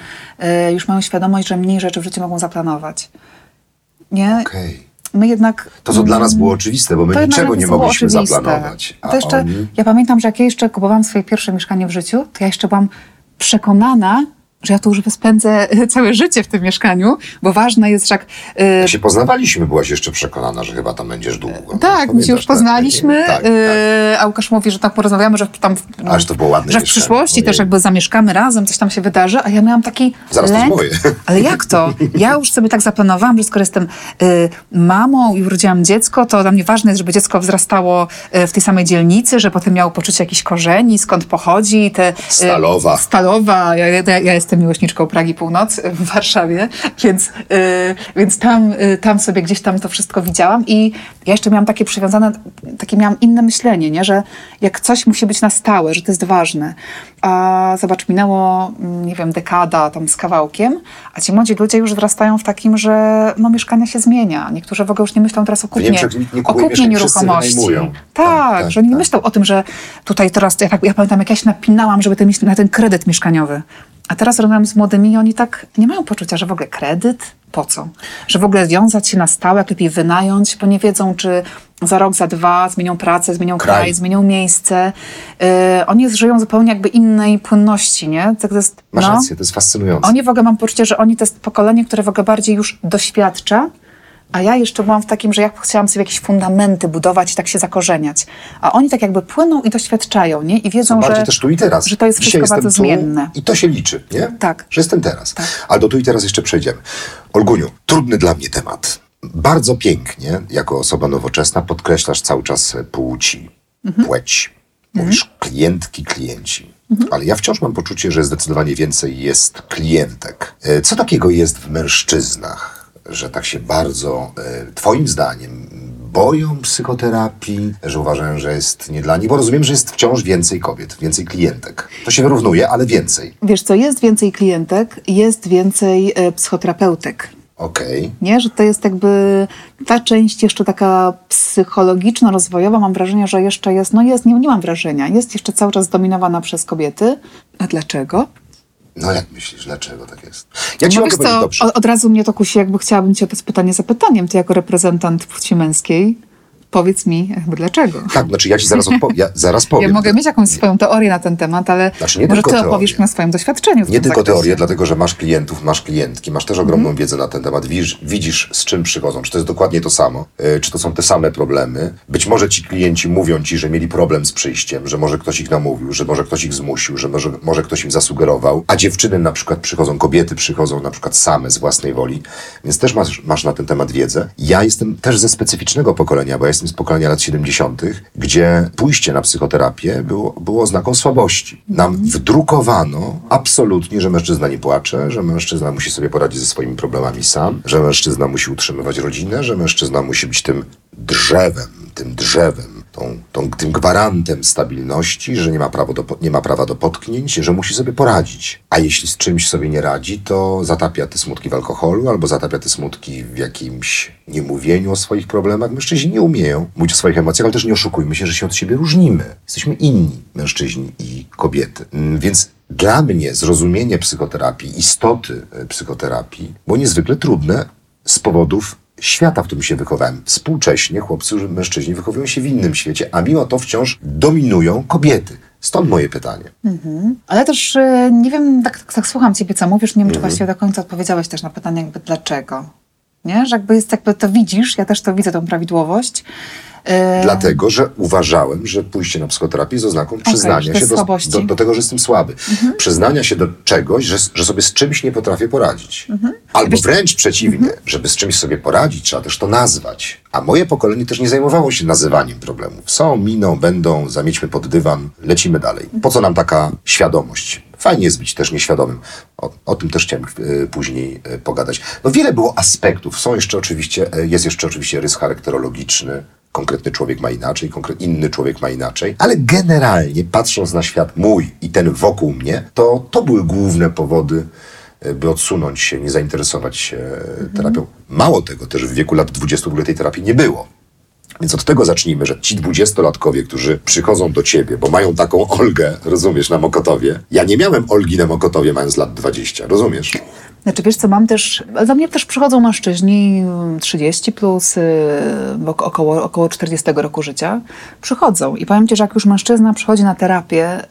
y, już mają świadomość, że mniej rzeczy w życiu mogą zaplanować. Nie? Okej. My jednak... To, co dla nas było oczywiste, bo my niczego nie mogliśmy oczywiste. zaplanować. A To jeszcze, oni... ja pamiętam, że jak ja jeszcze kupowałam swoje pierwsze mieszkanie w życiu, to ja jeszcze byłam przekonana, że ja tu już spędzę całe życie w tym mieszkaniu, bo ważne jest, że jak... y, Jak się poznawaliśmy, byłaś jeszcze przekonana, że chyba tam będziesz długo. tak, my się już poznaliśmy, Tak, tak. y, a Łukasz mówi, że tak porozmawiamy, że tam... w- Aż to było ładne Że w przyszłości też jakby zamieszkamy razem, coś tam się wydarzy, a ja miałam taki Zaraz to lęk. moje. Ale jak to? Ja już sobie tak zaplanowałam, że skoro jestem y, mamą i urodziłam dziecko, to dla mnie ważne jest, żeby dziecko wzrastało w tej samej dzielnicy, że potem miało poczucie jakichś korzeni, skąd pochodzi. Te, Stalowa. Stalowa. Ja, ja, ja jestem miłośniczką Pragi Północ w Warszawie, więc, y, więc tam, y, tam sobie gdzieś tam to wszystko widziałam i ja jeszcze miałam takie przywiązane, takie miałam inne myślenie, nie? że jak coś musi być na stałe, że to jest ważne. A zobacz, minęło, mm, nie wiem, dekada tam z kawałkiem, a ci młodzi ludzie już wzrastają w takim, że no, mieszkania się zmienia. Niektórzy w ogóle już nie myślą teraz o kupnie, nie o kupnie nieruchomości. Tak, Tak, tak, że oni nie tak. myślą o tym, że tutaj teraz, ja, tak, ja pamiętam, jak ja się napinałam, żeby ten, na ten kredyt mieszkaniowy. A teraz rozmawiam z młodymi i oni tak nie mają poczucia, że w ogóle kredyt? Po co? Że w ogóle wiązać się na stałe, jak lepiej wynająć, bo nie wiedzą, czy za rok, za dwa zmienią pracę, zmienią kraj, Kraj. zmienią miejsce. Yy, oni żyją zupełnie jakby innej płynności, nie? Tak to jest, Masz no. rację, to jest fascynujące. Oni w ogóle mam poczucie, że oni to jest pokolenie, które w ogóle bardziej już doświadcza, a ja jeszcze byłam w takim, że ja chciałam sobie jakieś fundamenty budować i tak się zakorzeniać. A oni tak jakby płyną i doświadczają, nie? I wiedzą, że, też tu i teraz. że to jest Dzisiaj wszystko bardzo zmienne. I to się liczy, nie? Tak. Że jestem teraz. Tak. Ale do tu i teraz jeszcze przejdziemy. Olguniu, trudny dla mnie temat. Bardzo pięknie, jako osoba nowoczesna, podkreślasz cały czas płci, Mhm. płeć. Mówisz klientki, klienci. Ale ja wciąż mam poczucie, że zdecydowanie więcej jest klientek. E, Co takiego jest w mężczyznach, że tak się bardzo, e, Twoim zdaniem, boją psychoterapii, że uważają, że jest nie dla nich? Bo rozumiem, że jest wciąż więcej kobiet, więcej klientek. To się wyrównuje, ale więcej. Wiesz co, jest więcej klientek, jest więcej e, psychoterapeutek. Okej. Nie, że to jest jakby ta część jeszcze taka psychologiczno-rozwojowa, mam wrażenie, że jeszcze jest, no jest, nie, nie mam wrażenia, jest jeszcze cały czas zdominowana przez kobiety. A dlaczego? No jak myślisz, dlaczego tak jest? Ja ci no mogę wiesz co, dobrze. od, od razu mnie to kusi, jakby chciałabym cię o to pytanie zapytaniem, ty jako reprezentant płci męskiej, powiedz mi dlaczego. Tak, znaczy ja ci zaraz, odpo- ja zaraz powiem. Ja mogę mieć jakąś swoją teorię na ten temat, ale Znaczy, może ty opowiesz mi o swoim doświadczeniu. W Nie tylko zakresie. teorię, dlatego że masz klientów, masz klientki, masz też ogromną Mhm. wiedzę na ten temat, widzisz, widzisz z czym przychodzą, czy to jest dokładnie to samo, y, czy to są te same problemy. Być może ci klienci mówią ci, że mieli problem z przyjściem, że może ktoś ich namówił, że może ktoś ich zmusił, że może, może ktoś im zasugerował, a dziewczyny na przykład przychodzą, kobiety przychodzą na przykład same z własnej woli, więc też masz, masz na ten temat wiedzę. Ja jestem też ze specyficznego pokolenia, bo ja jestem z pokolenia lat 70., gdzie pójście na psychoterapię było, było oznaką słabości. Nam wdrukowano absolutnie, że mężczyzna nie płacze, że mężczyzna musi sobie poradzić ze swoimi problemami sam, że mężczyzna musi utrzymywać rodzinę, że mężczyzna musi być tym drzewem, tym drzewem, tą, tą, tym gwarantem stabilności, że nie ma, prawo do, nie ma prawa do potknięć, że musi sobie poradzić. A jeśli z czymś sobie nie radzi, to zatapia te smutki w alkoholu albo zatapia te smutki w jakimś niemówieniu o swoich problemach. Mężczyźni nie umieją mówić o swoich emocjach, ale też nie oszukujmy się, że się od siebie różnimy. Jesteśmy inni, mężczyźni i kobiety. Mm, Więc dla mnie zrozumienie psychoterapii, istoty e, psychoterapii było niezwykle trudne z powodów świata, w którym się wychowałem. Współcześnie chłopcy, mężczyźni wychowują się w innym świecie, a mimo to wciąż dominują kobiety. Stąd moje pytanie. Ale też e, nie wiem, tak, tak, tak słucham ciebie, co mówisz, nie wiem, Mhm. czy właściwie do końca odpowiedziałeś też na pytanie jakby dlaczego. Nie? Że jakby jest jakby to widzisz, ja też to widzę, tą prawidłowość. E, Dlatego, że uważałem, że pójście na psychoterapię jest oznaką przyznania się do. Mhm. do, do tego, że jestem słaby. Przyznania się do czegoś, że, że sobie z czymś nie potrafię poradzić. Mhm. Albo wręcz przeciwnie, żeby z czymś sobie poradzić, trzeba też to nazwać. A moje pokolenie też nie zajmowało się nazywaniem problemów. Są, miną, będą, zamiećmy pod dywan, lecimy dalej. Po co nam taka świadomość? Fajnie jest być też nieświadomym. O, o tym też chciałem y, później y, pogadać. No wiele było aspektów. Są jeszcze oczywiście, y, jest jeszcze oczywiście rys charakterologiczny. Konkretny człowiek ma inaczej, inny człowiek ma inaczej, ale generalnie patrząc na świat mój i ten wokół mnie, to to były główne powody, y, by odsunąć się, nie zainteresować się y, terapią. Mało tego, też w wieku lat 20 w ogóle tej terapii nie było. Więc od tego zacznijmy, że ci dwudziestolatkowie, którzy przychodzą do ciebie, bo mają taką Olgę, rozumiesz, na Mokotowie. Ja nie miałem Olgi na Mokotowie mając lat 20, rozumiesz? Znaczy wiesz co, mam też, do mnie też przychodzą mężczyźni mm, 30 plus, y, około, około 40 roku życia. Przychodzą i powiem ci, że jak już mężczyzna przychodzi na terapię,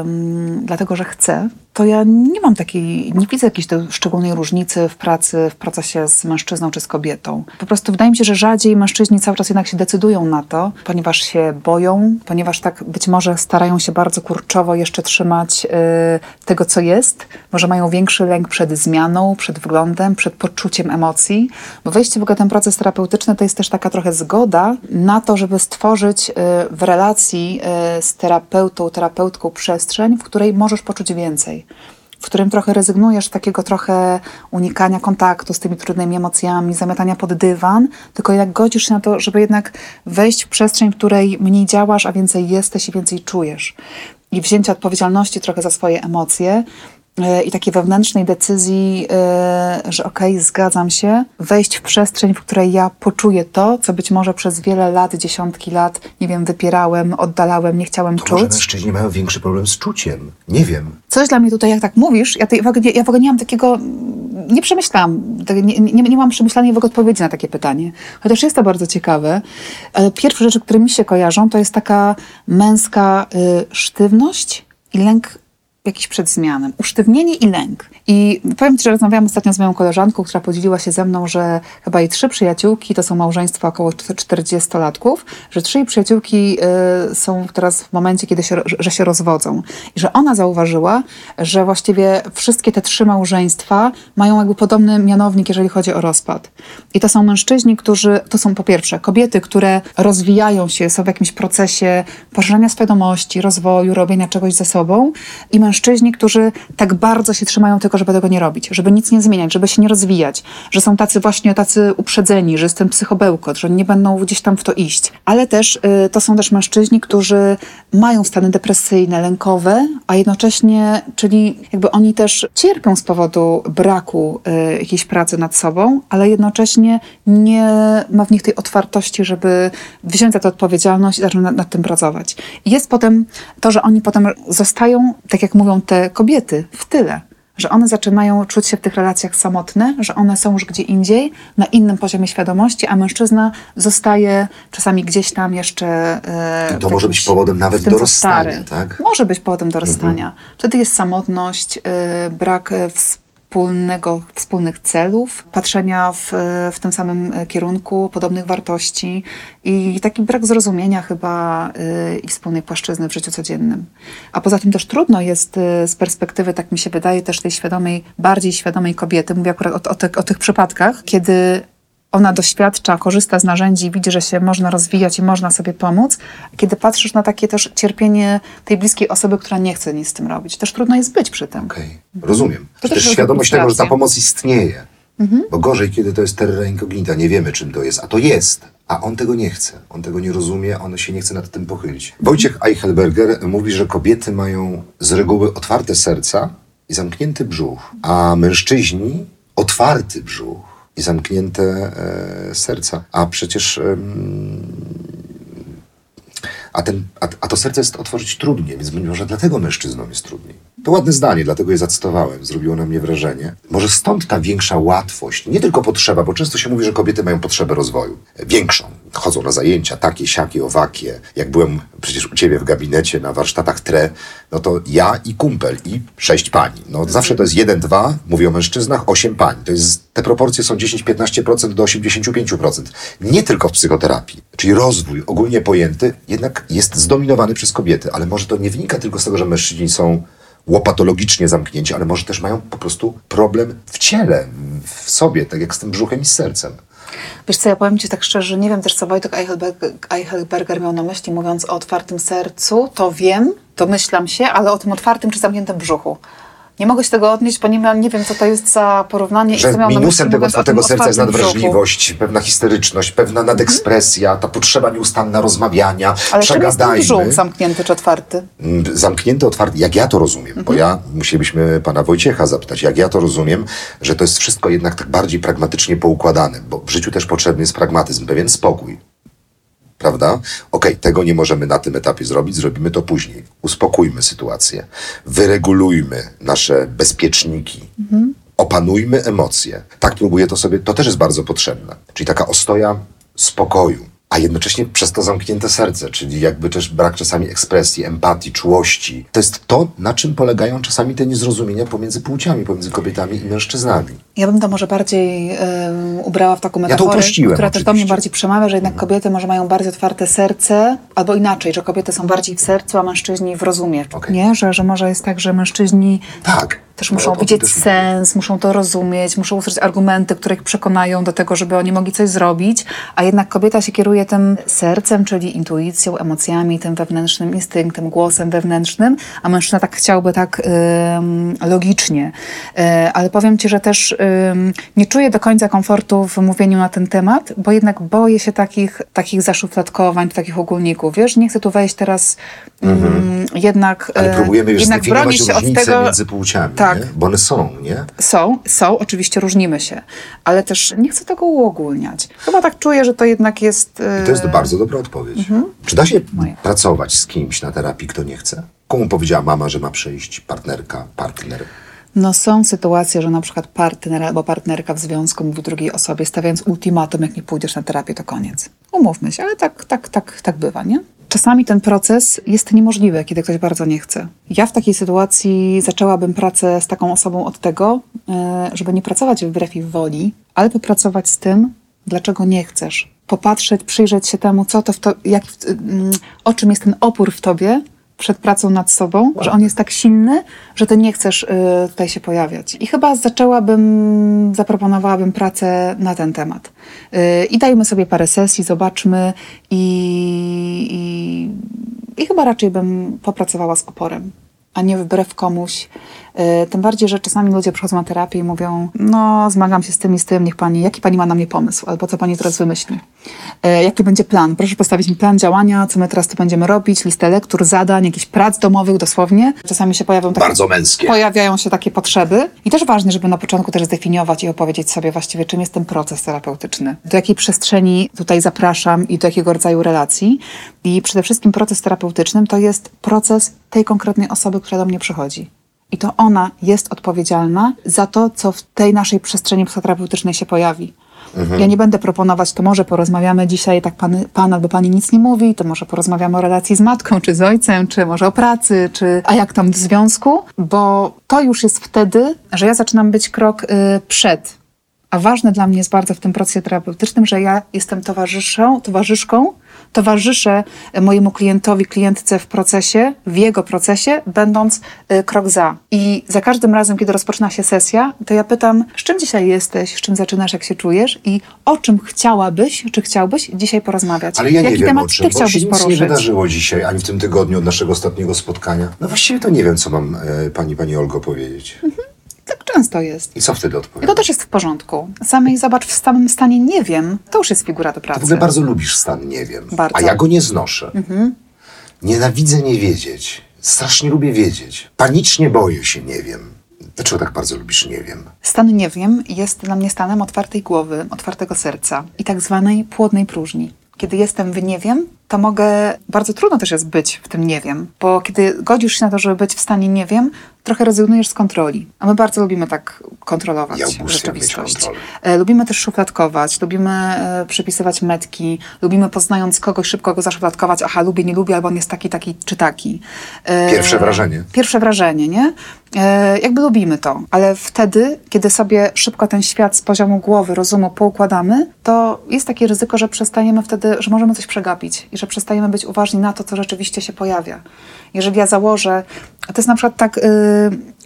ym, dlatego że chce, to ja nie mam takiej, nie widzę jakiejś szczególnej różnicy w pracy, w procesie z mężczyzną czy z kobietą. Po prostu wydaje mi się, że rzadziej mężczyźni cały czas jednak się decydują na to, ponieważ się boją, ponieważ tak być może starają się bardzo kurczowo jeszcze trzymać y, tego, co jest. Może mają większy lęk przed zmianą, przed wyglądem, przed poczuciem emocji. Bo wejście w ogóle ten proces terapeutyczny to jest też taka trochę zgoda na to, żeby stworzyć y, w relacji y, z terapeutą, terapeutką przestrzeń, w której możesz poczuć więcej w którym trochę rezygnujesz z takiego trochę unikania kontaktu z tymi trudnymi emocjami, zamiatania pod dywan, tylko jak godzisz się na to, żeby jednak wejść w przestrzeń, w której mniej działasz, a więcej jesteś i więcej czujesz. I wzięcie odpowiedzialności trochę za swoje emocje i takiej wewnętrznej decyzji, yy, że okej, zgadzam się, wejść w przestrzeń, w której ja poczuję to, co być może przez wiele lat, dziesiątki lat, nie wiem, wypierałem, oddalałem, nie chciałem To może czuć. mężczyźni mają większy problem z czuciem. Nie wiem. Coś dla mnie tutaj, jak tak mówisz, ja, tej, w ogóle, ja w ogóle nie mam takiego, nie przemyślałam, nie, nie, nie mam przemyślanej w ogóle odpowiedzi na takie pytanie. Chociaż jest to bardzo ciekawe. Ale pierwsze rzeczy, które mi się kojarzą, to jest taka męska y, sztywność i lęk jakiś przed zmianą. Usztywnienie i lęk. I powiem Ci, że rozmawiałam ostatnio z moją koleżanką, która podzieliła się ze mną, że chyba jej trzy przyjaciółki, to są małżeństwa około 40-latków, że trzy jej przyjaciółki y, są teraz w momencie, kiedy się, że się rozwodzą. I że ona zauważyła, że właściwie wszystkie te trzy małżeństwa mają jakby podobny mianownik, jeżeli chodzi o rozpad. I to są mężczyźni, którzy, to są po pierwsze kobiety, które rozwijają się, są w jakimś procesie poszerzania świadomości, rozwoju, robienia czegoś ze sobą i mężczyźni, którzy tak bardzo się trzymają tylko, żeby tego nie robić, żeby nic nie zmieniać, żeby się nie rozwijać, że są tacy właśnie tacy uprzedzeni, że jestem psychobełkot, że nie będą gdzieś tam w to iść. Ale też y, to są też mężczyźni, którzy mają stany depresyjne, lękowe, a jednocześnie, czyli jakby oni też cierpią z powodu braku y, jakiejś pracy nad sobą, ale jednocześnie nie ma w nich tej otwartości, żeby wziąć za to odpowiedzialność i zacząć nad, nad tym pracować. I jest potem to, że oni potem zostają, tak jak mówią te kobiety, w tyle że one zaczynają czuć się w tych relacjach samotne, że one są już gdzie indziej, na innym poziomie świadomości, a mężczyzna zostaje czasami gdzieś tam jeszcze. E, I to może być powodem nawet do rozstania, tak? Może być powodem do rozstania. Mhm. Wtedy jest samotność, e, brak współpracy wspólnego, wspólnych celów, patrzenia w, w tym samym kierunku, podobnych wartości i taki brak zrozumienia chyba yy, i wspólnej płaszczyzny w życiu codziennym. A poza tym też trudno jest yy, z perspektywy, tak mi się wydaje, też tej świadomej, bardziej świadomej kobiety, mówię akurat o, o, te, o tych przypadkach, kiedy ona doświadcza, korzysta z narzędzi, widzi, że się można rozwijać i można sobie pomóc. Kiedy patrzysz na takie też cierpienie tej bliskiej osoby, która nie chce nic z tym robić, też trudno jest być przy tym. Okej, okay. rozumiem. To też, też świadomość tego, że ta pomoc istnieje. Mhm. Bo gorzej, kiedy to jest terra incognita, nie wiemy czym to jest, a to jest, a on tego nie chce, on tego nie rozumie, on się nie chce nad tym pochylić. Wojciech Eichelberger mówi, że kobiety mają z reguły otwarte serca i zamknięty brzuch, a mężczyźni otwarty brzuch i zamknięte e, serca. A przecież. A, ten, a, a, to serce jest otworzyć trudniej, więc być może dlatego mężczyznom jest trudniej. To ładne zdanie, dlatego je zacytowałem, zrobiło na mnie wrażenie. Może stąd ta większa łatwość, nie tylko potrzeba, bo często się mówi, że kobiety mają potrzebę rozwoju. Większą. Chodzą na zajęcia takie, siakie, owakie. Jak byłem przecież u ciebie w gabinecie na warsztatach TRE, no to ja i kumpel i sześć pani. No zawsze to jest jeden, dwa, mówię o mężczyznach, osiem pań. To jest, te proporcje są 10-15% do 85%. Nie tylko w psychoterapii. Czyli rozwój ogólnie pojęty jednak jest zdominowany przez kobiety, ale może to nie wynika tylko z tego, że mężczyźni są łopatologicznie zamknięci, ale może też mają po prostu problem w ciele, w sobie, tak jak z tym brzuchem i z sercem. Wiesz co, ja powiem Ci tak szczerze, nie wiem też, co Wojtek Eichelberger miał na myśli, mówiąc o otwartym sercu, to wiem, domyślam się, ale o tym otwartym czy zamkniętym brzuchu. Nie mogę się tego odnieść, bo nie, nie wiem, co to jest za porównanie. Że i minusem tego otwartego serca jest nadwrażliwość, pewna historyczność, pewna nadekspresja, ta potrzeba nieustanna rozmawiania, Ale przegadajmy. Ale brzuch zamknięty czy otwarty? Mm, zamknięty, otwarty, jak ja to rozumiem, mhm. bo ja musielibyśmy pana Wojciecha zapytać, jak ja to rozumiem, że to jest wszystko jednak tak bardziej pragmatycznie poukładane, bo w życiu też potrzebny jest pragmatyzm, pewien spokój prawda? Okej, okay, tego nie możemy na tym etapie zrobić, zrobimy to później. Uspokójmy sytuację, wyregulujmy nasze bezpieczniki, mhm. opanujmy emocje. Tak próbuję to sobie, to też jest bardzo potrzebne. Czyli taka ostoja spokoju, a jednocześnie przez to zamknięte serce, czyli jakby też brak czasami ekspresji, empatii, czułości. To jest to, na czym polegają czasami te niezrozumienia pomiędzy płciami, pomiędzy kobietami i mężczyznami. Ja bym to może bardziej um, ubrała w taką metaforę, ja która też do mnie bardziej przemawia, że jednak mhm. kobiety może mają bardziej otwarte serce, albo inaczej, że kobiety są bardziej w sercu, a mężczyźni w rozumie. Okay. Nie? Że, że może jest tak, że mężczyźni tak. Też muszą no, widzieć sens, muszą to rozumieć, muszą usłyszeć argumenty, które ich przekonają do tego, żeby oni mogli coś zrobić, a jednak kobieta się kieruje tym sercem, czyli intuicją, emocjami, tym wewnętrznym instynktem, głosem wewnętrznym, a mężczyzna tak chciałby tak logicznie. E, ale powiem Ci, że też nie czuję do końca komfortu w mówieniu na ten temat, bo jednak boję się takich, takich zaszufladkowań, takich ogólników. Wiesz, nie chcę tu wejść teraz mhm. jednak... Ale próbujemy już jednak bronić się od tego między płciami, tak. Nie? bo one są, nie? Są, są, oczywiście różnimy się, ale też nie chcę tego uogólniać. Chyba tak czuję, że to jednak jest... I to jest bardzo dobra odpowiedź. Mhm. Czy da się Moje. pracować z kimś na terapii, kto nie chce? Komu powiedziała mama, że ma przyjść partnerka, partner? No są sytuacje, że na przykład partner albo partnerka w związku mówi drugiej osobie, stawiając ultimatum, jak nie pójdziesz na terapię, to koniec. Umówmy się, ale tak, tak, tak, tak bywa, nie? Czasami ten proces jest niemożliwy, kiedy ktoś bardzo nie chce. Ja w takiej sytuacji zaczęłabym pracę z taką osobą od tego, e, żeby nie pracować wbrew ich woli, ale popracować z tym, dlaczego nie chcesz. Popatrzeć, przyjrzeć się temu, co to to, jak, mm, o czym jest ten opór w tobie, przed pracą nad sobą, że on jest tak silny, że ty nie chcesz y, tutaj się pojawiać. I chyba zaczęłabym, zaproponowałabym pracę na ten temat. Y, I dajmy sobie parę sesji, zobaczmy i, i, i chyba raczej bym popracowała z oporem, a nie wbrew komuś, tym bardziej, że czasami ludzie przychodzą na terapię i mówią, no zmagam się z tym i z tym, niech pani, jaki pani ma na mnie pomysł, albo co pani teraz wymyśli. E, jaki będzie plan? Proszę postawić mi plan działania, co my teraz tu będziemy robić, listę lektur, zadań, jakichś prac domowych dosłownie. Czasami się pojawią takie, Bardzo męskie. Pojawiają się takie potrzeby i też ważne, żeby na początku też zdefiniować i opowiedzieć sobie właściwie, czym jest ten proces terapeutyczny. Do jakiej przestrzeni tutaj zapraszam i do jakiego rodzaju relacji. I przede wszystkim proces terapeutycznym to jest proces tej konkretnej osoby, która do mnie przychodzi. I to ona jest odpowiedzialna za to, co w tej naszej przestrzeni psychoterapeutycznej się pojawi. Mhm. Ja nie będę proponować, to może porozmawiamy dzisiaj, tak pan, pan albo pani nic nie mówi, to może porozmawiamy o relacji z matką, czy z ojcem, czy może o pracy, czy a jak tam w związku, bo to już jest wtedy, że ja zaczynam być krok y, przed. A ważne dla mnie jest bardzo w tym procesie terapeutycznym, że ja jestem towarzyszą, towarzyszką, towarzyszę mojemu klientowi, klientce w procesie, w jego procesie, będąc y, krok za. I za każdym razem, kiedy rozpoczyna się sesja, to ja pytam, z czym dzisiaj jesteś, z czym zaczynasz, jak się czujesz i o czym chciałabyś, czy chciałbyś dzisiaj porozmawiać. Ale ja Jaki nie wiem temat o czym, ty chciałbyś bo się nic poruszyć? nie wydarzyło dzisiaj, ani w tym tygodniu od naszego ostatniego spotkania. No właściwie to nie wiem, co mam e, pani, pani Olgo powiedzieć. Mhm. Tak często jest. I co wtedy I odpowiem? to też jest w porządku. Samej zobacz w samym stanie nie wiem, to już jest figura do Ty pracy. w ogóle bardzo lubisz stan nie wiem, Bardzo. a ja go nie znoszę. Nienawidzę nie wiedzieć. Strasznie lubię wiedzieć. Panicznie boję się nie wiem. Dlaczego tak bardzo lubisz nie wiem? Stan nie wiem jest dla mnie stanem otwartej głowy, otwartego serca i tak zwanej płodnej próżni. Kiedy jestem w nie wiem, to mogę, bardzo trudno też jest być w tym nie wiem, bo kiedy godzisz się na to, żeby być w stanie nie wiem, trochę rezygnujesz z kontroli. A my bardzo lubimy tak kontrolować Ja rzeczywistość. E, Lubimy też szufladkować, lubimy e, przypisywać metki, lubimy poznając kogoś szybko go zaszufladkować, aha, lubię, nie lubię, albo on jest taki, taki czy taki. E, Pierwsze wrażenie. Pierwsze wrażenie, nie? Jakby lubimy to, ale wtedy, kiedy sobie szybko ten świat z poziomu głowy, rozumu poukładamy, to jest takie ryzyko, że przestajemy wtedy, że możemy coś przegapić i że przestajemy być uważni na to, co rzeczywiście się pojawia. Jeżeli ja założę, to jest na przykład tak, y,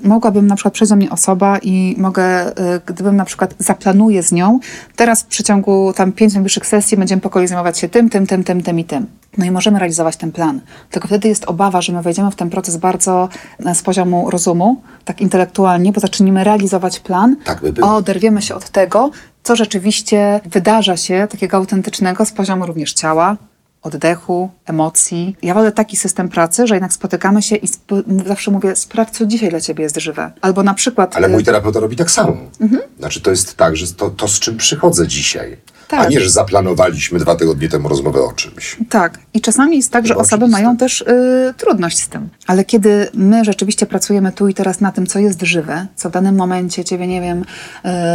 mogłabym na przykład przyjść do mnie osoba i mogę, y, gdybym na przykład zaplanuję z nią, teraz w przeciągu tam pięć najbliższych sesji będziemy po kolei zajmować się tym, tym, tym, tym, tym i tym. No i możemy realizować ten plan. Tylko wtedy jest obawa, że my wejdziemy w ten proces bardzo e, z poziomu rozumu, tak intelektualnie, bo zaczniemy realizować plan, Tak by było. oderwiemy się od tego, co rzeczywiście wydarza się takiego autentycznego z poziomu również ciała, oddechu, emocji. Ja wolę taki system pracy, że jednak spotykamy się i sp- zawsze mówię, sprawdź, co dzisiaj dla ciebie jest żywe. Albo na przykład... Ale y, mój terapeuta robi tak samo. Mhm. Znaczy to jest tak, że to, to z czym przychodzę dzisiaj. A Tak. nie, że zaplanowaliśmy dwa tygodnie temu rozmowę o czymś. Tak. I czasami jest tak, że osoby mają też y, trudność z tym. Ale kiedy my rzeczywiście pracujemy tu i teraz na tym, co jest żywe, co w danym momencie ciebie, nie wiem,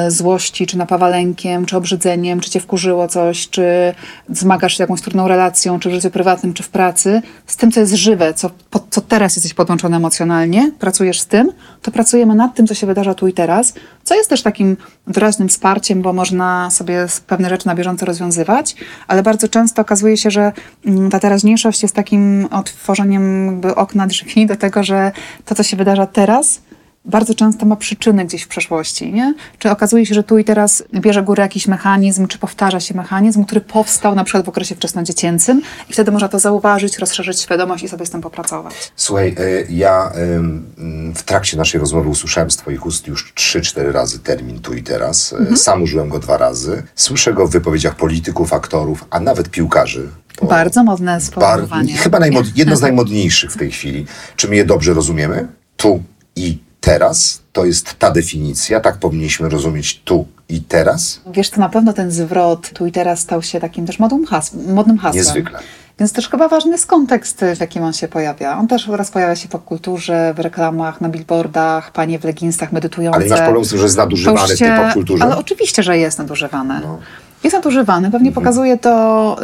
y, złości, czy napawa lękiem, czy obrzydzeniem, czy cię wkurzyło coś, czy zmagasz się z jakąś trudną relacją, czy w życiu prywatnym, czy w pracy, z tym, co jest żywe, co, po, co teraz jesteś podłączony emocjonalnie, pracujesz z tym, to pracujemy nad tym, co się wydarza tu i teraz, co jest też takim doraźnym wsparciem, bo można sobie pewne rzeczy na bieżąco rozwiązywać, ale bardzo często okazuje się, że mm, ta teraźniejszość jest takim otworzeniem okna drzwi do tego, że to, co się wydarza teraz, bardzo często ma przyczyny gdzieś w przeszłości, nie? Czy okazuje się, że tu i teraz bierze górę jakiś mechanizm, czy powtarza się mechanizm, który powstał na przykład w okresie wczesnodziecięcym i wtedy można to zauważyć, rozszerzyć świadomość i sobie z tym popracować. Słuchaj, e, ja w trakcie naszej rozmowy usłyszałem z Twoich ust już trzy, cztery razy termin tu i teraz. E, Mhm. Sam użyłem go dwa razy. Słyszę go w wypowiedziach polityków, aktorów, a nawet piłkarzy. Bardzo modne bar- sformułowanie. Chyba najmod- jedno z najmodniejszych w tej chwili. Czy my je dobrze rozumiemy? Tu i teraz to jest ta definicja, tak powinniśmy rozumieć tu i teraz? Wiesz, to na pewno ten zwrot tu i teraz stał się takim też modnym, has modnym hasłem. Niezwykle. Więc też chyba ważny jest kontekst, w jakim on się pojawia. On też teraz pojawia się w kulturze, w reklamach, na billboardach, panie w leginsach medytujące. Ale masz z tym, że jest nadużywany w tej popkulturze? Ale oczywiście, że jest nadużywany. No. Jest nadużywany. Pewnie Mhm. pokazuje to,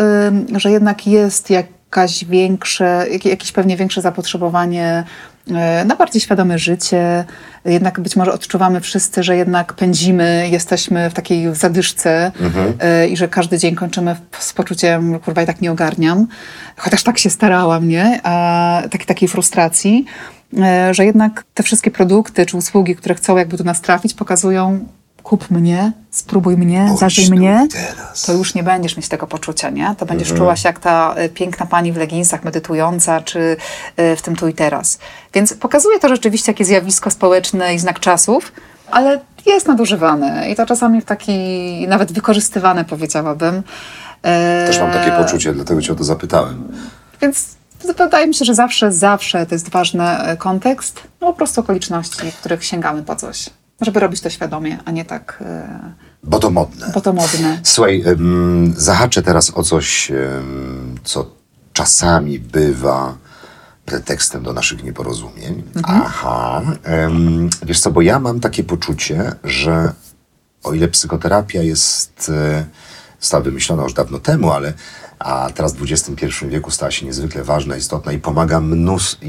że jednak jest jak jakaś większe, jak- jakieś pewnie większe zapotrzebowanie e, na bardziej świadome życie. Jednak być może odczuwamy wszyscy, że jednak pędzimy, jesteśmy w takiej zadyszce e, i że każdy dzień kończymy z poczuciem, kurwa, i tak nie ogarniam. Chociaż tak się starałam, nie? A taki, takiej frustracji, e, że jednak te wszystkie produkty czy usługi, które chcą jakby do nas trafić, pokazują kup mnie, spróbuj mnie, Bądź zażyj mnie, teraz. to już nie będziesz mieć tego poczucia, nie? To będziesz Mhm. czuła się jak ta y, piękna pani w leginsach medytująca, czy y, w tym tu i teraz. Więc pokazuje to rzeczywiście jakie zjawisko społeczne i znak czasów, ale jest nadużywane i to czasami w taki, nawet wykorzystywane powiedziałabym. E, Też mam takie poczucie, dlatego cię o to zapytałem. Więc wydaje mi się, że zawsze, zawsze to jest ważny e, kontekst, no po prostu okoliczności, w których sięgamy po coś. Żeby robić to świadomie, a nie tak, e, Bo to modne. bo to modne. Słuchaj, zahaczę teraz o coś, co czasami bywa pretekstem do naszych nieporozumień. Aha. Ym, wiesz co, bo ja mam takie poczucie, że o ile psychoterapia jest, y, została wymyślona już dawno temu, ale a teraz w XXI wieku stała się niezwykle ważna, istotna i pomaga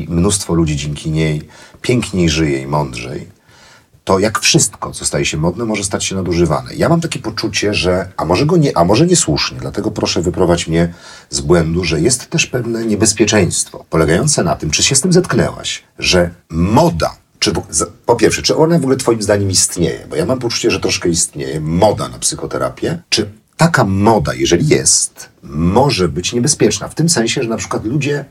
mnóstwo ludzi dzięki niej piękniej żyje i mądrzej to jak wszystko, co staje się modne, może stać się nadużywane. Ja mam takie poczucie, że, a może go nie, a może niesłusznie, dlatego proszę wyprowadź mnie z błędu, że jest też pewne niebezpieczeństwo, polegające na tym, czy się z tym zetknęłaś, że moda, czy po pierwsze, czy ona w ogóle twoim zdaniem istnieje, bo ja mam poczucie, że troszkę istnieje moda na psychoterapię, czy taka moda, jeżeli jest, może być niebezpieczna, w tym sensie, że na przykład ludzie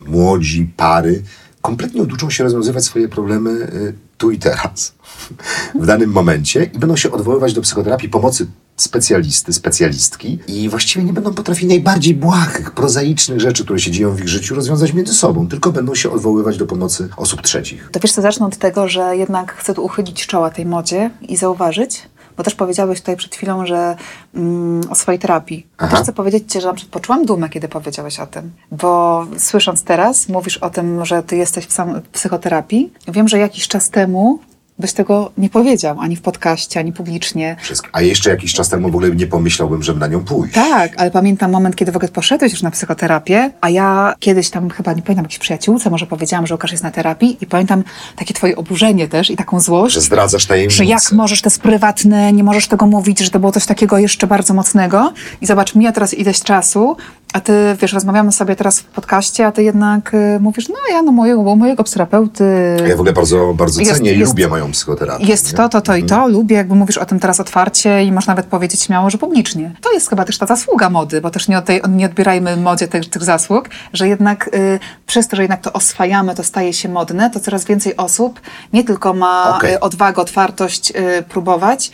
młodzi, pary kompletnie oduczą się rozwiązywać swoje problemy y, tu i teraz, w danym momencie i będą się odwoływać do psychoterapii pomocy specjalisty, specjalistki i właściwie nie będą potrafili najbardziej błahych, prozaicznych rzeczy, które się dzieją w ich życiu, rozwiązać między sobą, tylko będą się odwoływać do pomocy osób trzecich. To wiesz co, zacznę od tego, że jednak chcę tu uchylić czoła tej modzie i zauważyć, bo też powiedziałeś tutaj przed chwilą, że mm, o swojej terapii. Aha. też chcę powiedzieć Ci, że na przykład poczułam dumę, kiedy powiedziałeś o tym, bo słysząc teraz, mówisz o tym, że Ty jesteś w, sam, w psychoterapii. Wiem, że jakiś czas temu byś tego nie powiedział, ani w podcaście, ani publicznie. Wszystko. A jeszcze jakiś czas temu w ogóle nie pomyślałbym, żeby na nią pójść. Tak, ale pamiętam moment, kiedy w ogóle poszedłeś już na psychoterapię, a ja kiedyś tam chyba, nie pamiętam, jakiejś przyjaciółce może powiedziałam, że Łukasz jest na terapii i pamiętam takie twoje oburzenie też i taką złość. Że zdradzasz tajemnicę. Że jak możesz, to jest prywatne, nie możesz tego mówić, że to było coś takiego jeszcze bardzo mocnego. I zobacz, mija teraz ileś czasu, a ty, wiesz, rozmawiamy sobie teraz w podcaście, a ty jednak y, mówisz, no ja no mojego, mojego psychoterapeuty... Ja w ogóle bardzo, bardzo Jest- cenię i jest- lubię moją psychoterapię. Jest nie? to, to, to i to. Lubię, jakby mówisz o tym teraz otwarcie i można nawet powiedzieć śmiało, że publicznie. To jest chyba też ta zasługa mody, bo też nie, od tej, nie odbierajmy modzie tych, tych zasług, że jednak y, przez to, że jednak to oswajamy, to staje się modne, to coraz więcej osób nie tylko ma Okej. y, odwagę, otwartość y, próbować,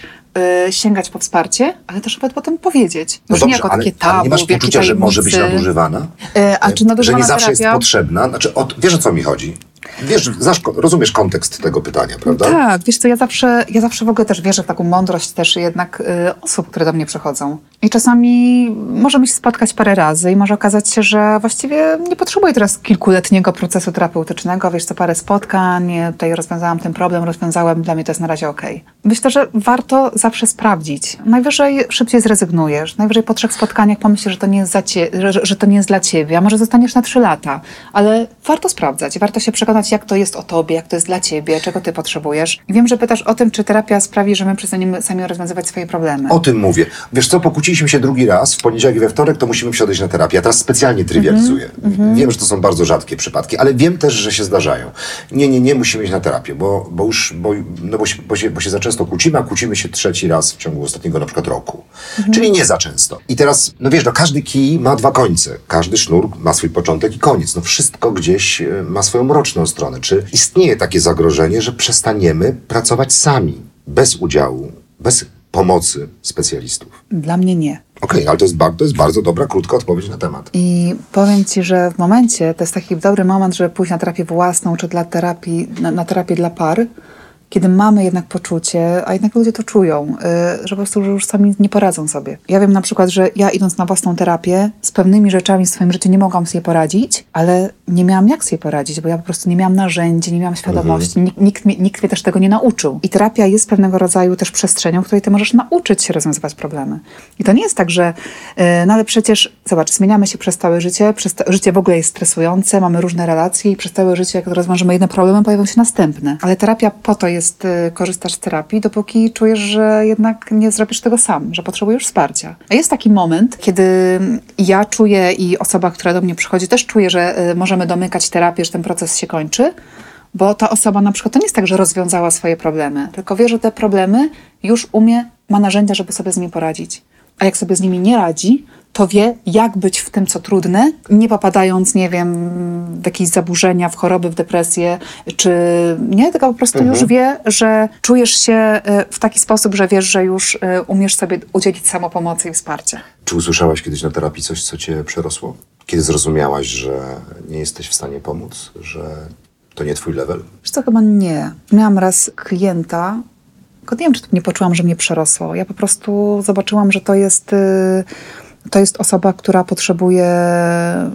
y, sięgać po wsparcie, ale też nawet potem powiedzieć. No Już nie dobrze, jako ale, takie ale tabu, nie masz poczucia, że może być nadużywana? E, a czy że nadużywana nie zawsze jest terapia? potrzebna? Znaczy, od, wiesz o co mi chodzi? Wiesz, rozumiesz kontekst tego pytania, prawda? Tak, wiesz co, ja zawsze, ja zawsze w ogóle też wierzę w taką mądrość też jednak y, osób, które do mnie przychodzą. I czasami możemy się spotkać parę razy i może okazać się, że właściwie nie potrzebuję teraz kilkuletniego procesu terapeutycznego, wiesz co, parę spotkań, tutaj rozwiązałam ten problem, rozwiązałem, dla mnie to jest na razie okej. Myślę, że warto zawsze sprawdzić. Najwyżej szybciej zrezygnujesz, najwyżej po trzech spotkaniach pomyślisz, że to nie jest, cie, że, że to nie jest dla ciebie, a może zostaniesz na trzy lata, ale warto sprawdzać, warto się przekonać, jak to jest o tobie, jak to jest dla ciebie, czego ty potrzebujesz. I wiem, że pytasz o tym, czy terapia sprawi, że my przestaniemy sami rozwiązywać swoje problemy. O tym mówię. Wiesz co, pokłóciliśmy się drugi raz w poniedziałek i we wtorek, to musimy wsiadać na terapię. Ja teraz specjalnie trywializuję. Mhm, Wiem, że to są bardzo rzadkie przypadki, ale wiem też, że się zdarzają. Nie, nie, nie musimy iść na terapię, bo, bo już, bo, no bo, się, bo, się, bo się za często kłócimy, a kłócimy się trzeci raz w ciągu ostatniego na przykład roku. Mhm. Czyli nie za często. I teraz, no wiesz, no każdy kij ma dwa końce. Każdy sznur ma swój początek i koniec. No wszystko gdzieś e, ma swoją mroczną stronę. Czy istnieje takie zagrożenie, że przestaniemy pracować sami, bez udziału, bez pomocy specjalistów? Dla mnie nie. Okej, ale to jest, to jest bardzo dobra, krótka odpowiedź na temat. I powiem Ci, że w momencie, to jest taki dobry moment, żeby pójść na terapię własną, czy dla terapii, na, na terapię dla par, kiedy mamy jednak poczucie, a jednak ludzie to czują, y, że po prostu już sami nie poradzą sobie. Ja wiem na przykład, że ja idąc na własną terapię, z pewnymi rzeczami w swoim życiu nie mogłam sobie poradzić, ale nie miałam jak sobie poradzić, bo ja po prostu nie miałam narzędzi, nie miałam świadomości, nikt, nikt, mnie- nikt mnie też tego nie nauczył. I terapia jest pewnego rodzaju też przestrzenią, w której ty możesz nauczyć się rozwiązywać problemy. I to nie jest tak, że y, no ale przecież, zobacz, zmieniamy się przez całe życie, przez ta, życie w ogóle jest stresujące, mamy różne relacje i przez całe życie, jak rozwiążemy jedne problemy, pojawią się następne. Ale terapia po to jest, y, korzystasz z terapii, dopóki czujesz, że jednak nie zrobisz tego sam, że potrzebujesz wsparcia. Jest taki moment, kiedy ja czuję i osoba, która do mnie przychodzi, też czuje, że y, możemy domykać terapię, że ten proces się kończy, bo ta osoba na przykład to nie jest tak, że rozwiązała swoje problemy, tylko wie, że te problemy już umie, ma narzędzia, żeby sobie z nimi poradzić. A jak sobie z nimi nie radzi, to wie, jak być w tym, co trudne, nie popadając, nie wiem, w jakieś zaburzenia, w choroby, w depresję, czy nie, tylko po prostu już wie, że czujesz się e, w taki sposób, że wiesz, że już e, umiesz sobie udzielić samopomocy i wsparcia. Czy usłyszałaś kiedyś na terapii coś, co cię przerosło? Kiedy zrozumiałaś, że nie jesteś w stanie pomóc, że to nie twój level? Wiesz co, chyba nie. Miałam raz klienta, tylko nie wiem, czy nie poczułam, że mnie przerosło. Ja po prostu zobaczyłam, że to jest, y, to jest osoba, która potrzebuje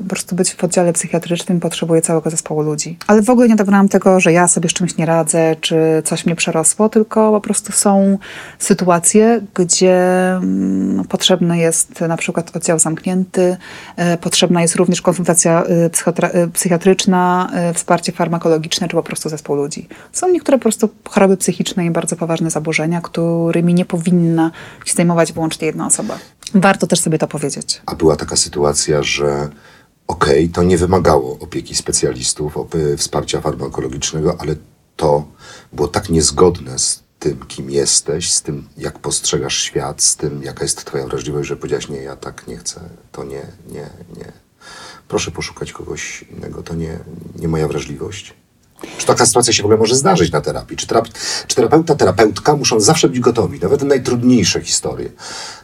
po prostu być w oddziale psychiatrycznym, potrzebuje całego zespołu ludzi. Ale w ogóle nie odebrałam tego, że ja sobie z czymś nie radzę, czy coś mnie przerosło, tylko po prostu są sytuacje, gdzie mm, potrzebny jest na przykład oddział zamknięty, e, potrzebna jest również konsultacja e, e, psychiatryczna, wsparcie farmakologiczne, czy po prostu zespół ludzi. Są niektóre po prostu choroby psychiczne i bardzo poważne zaburzenia, którymi nie powinna się zajmować wyłącznie jedna osoba. Warto też sobie to powiedzieć. A była taka sytuacja, że okej, to nie wymagało opieki specjalistów, wsparcia farmakologicznego, ale to było tak niezgodne z tym, kim jesteś, z tym, jak postrzegasz świat, z tym, jaka jest twoja wrażliwość, że powiedziałaś, nie, ja tak nie chcę, to nie, nie, nie. Proszę poszukać kogoś innego, to nie, nie moja wrażliwość. Czy taka sytuacja się w ogóle może zdarzyć na terapii? Czy, terap- czy terapeuta, terapeutka muszą zawsze być gotowi, nawet na najtrudniejsze historie,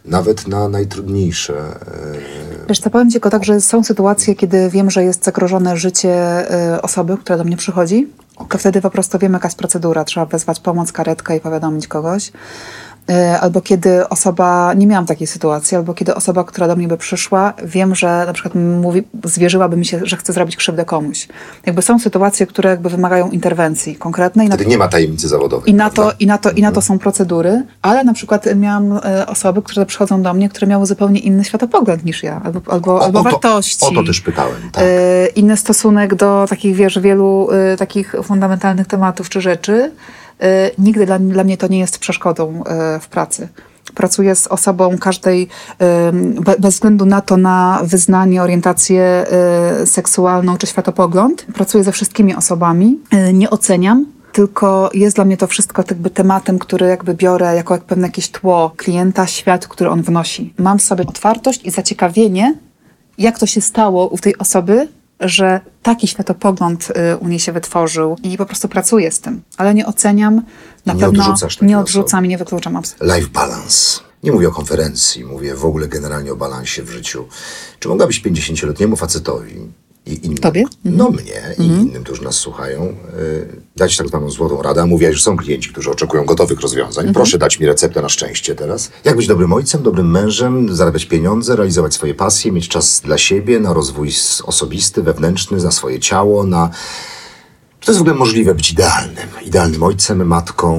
nawet na najtrudniejsze... e, Wiesz co, powiem Ci tylko tak, że są sytuacje, kiedy wiem, że jest zagrożone życie y, osoby, która do mnie przychodzi, to wtedy po prostu wiem, jaka jest procedura. Trzeba wezwać pomoc, karetkę i powiadomić kogoś. Y, Albo kiedy osoba, nie miałam takiej sytuacji, albo kiedy osoba, która do mnie by przyszła, wiem, że na przykład mówi, zwierzyłaby mi się, że chce zrobić krzywdę komuś. Jakby są sytuacje, które jakby wymagają interwencji konkretnej. na Wtedy nie ma tajemnicy zawodowej. i na, to, i, na to, I na to są procedury, ale na przykład miałam e, osoby, które przychodzą do mnie, które miały zupełnie inny światopogląd niż ja, albo, albo, O- albo o to- wartości. o to też pytałem, tak. E, inny stosunek do takich, wiesz, wielu e, takich fundamentalnych tematów czy rzeczy. E, nigdy dla, dla mnie to nie jest przeszkodą e, w pracy. Pracuję z osobą każdej, e, be, bez względu na to, na wyznanie, orientację seksualną czy światopogląd. Pracuję ze wszystkimi osobami. Nie oceniam, tylko jest dla mnie to wszystko jakby tematem, który jakby biorę jako jak pewne jakieś tło klienta, świat, który on wnosi. Mam w sobie otwartość i zaciekawienie, jak to się stało u tej osoby, że taki światopogląd y, u niej się wytworzył i po prostu pracuję z tym. Ale nie oceniam, na Nie pewno nie odrzucam osoby. i nie wykluczam absolutnie. Life balance. Nie mówię o konferencji, mówię w ogóle generalnie o balansie w życiu. Czy mogłabyś 50-letniemu facetowi i innym, Tobie? no mnie i innym, którzy nas słuchają, y, dać tak zwaną złotą radę? Mówiłaś, że są klienci, którzy oczekują gotowych rozwiązań. Proszę dać mi receptę na szczęście teraz. Jak być dobrym ojcem, dobrym mężem, zarabiać pieniądze, realizować swoje pasje, mieć czas dla siebie, na rozwój osobisty, wewnętrzny, na swoje ciało, na czy to jest w ogóle możliwe być idealnym? Idealnym ojcem, matką,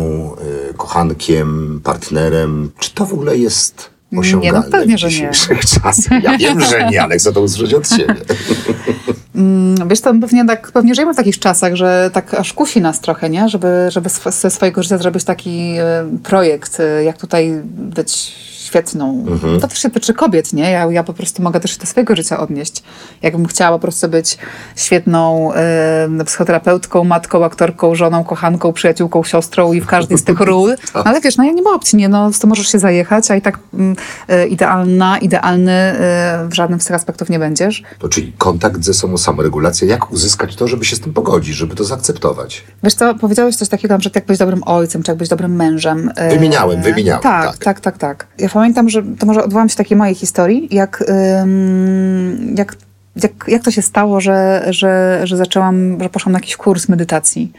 y, kochankiem, partnerem? Czy to w ogóle jest osiągalne no pewnie, w że nie. dzisiejszych czasach? Ja wiem, że nie, ale chcę to usłyszeć od ciebie. Mm, Wiesz, to pewnie, tak, pewnie żyjemy w takich czasach, że tak aż kusi nas trochę, nie? Żeby, żeby ze swojego życia zrobić taki e, projekt, e, jak tutaj być świetną. To też się tyczy kobiet, nie? Ja, ja po prostu mogę też do swojego życia odnieść. Jakbym chciała po prostu być świetną e, psychoterapeutką, matką, aktorką, żoną, kochanką, przyjaciółką, siostrą i w każdej z tych ról. No, ale wiesz, no ja nie ma opcji, nie? No, to możesz się zajechać, a i tak e, idealna, idealny e, w żadnym z tych aspektów nie będziesz. To czyli kontakt ze sobą, samoregulacja. Jak uzyskać to, żeby się z tym pogodzić, żeby to zaakceptować? Wiesz co, powiedziałeś coś takiego, że jak być dobrym ojcem, czy jak być dobrym mężem. E, Wymieniałem, wymieniałem, Tak, tak. tak, tak, tak. Ja pamiętam, że to może odwołam się takiej mojej historii, jak, ym, jak, jak, jak to się stało, że, że, że zaczęłam, że poszłam na jakiś kurs medytacji.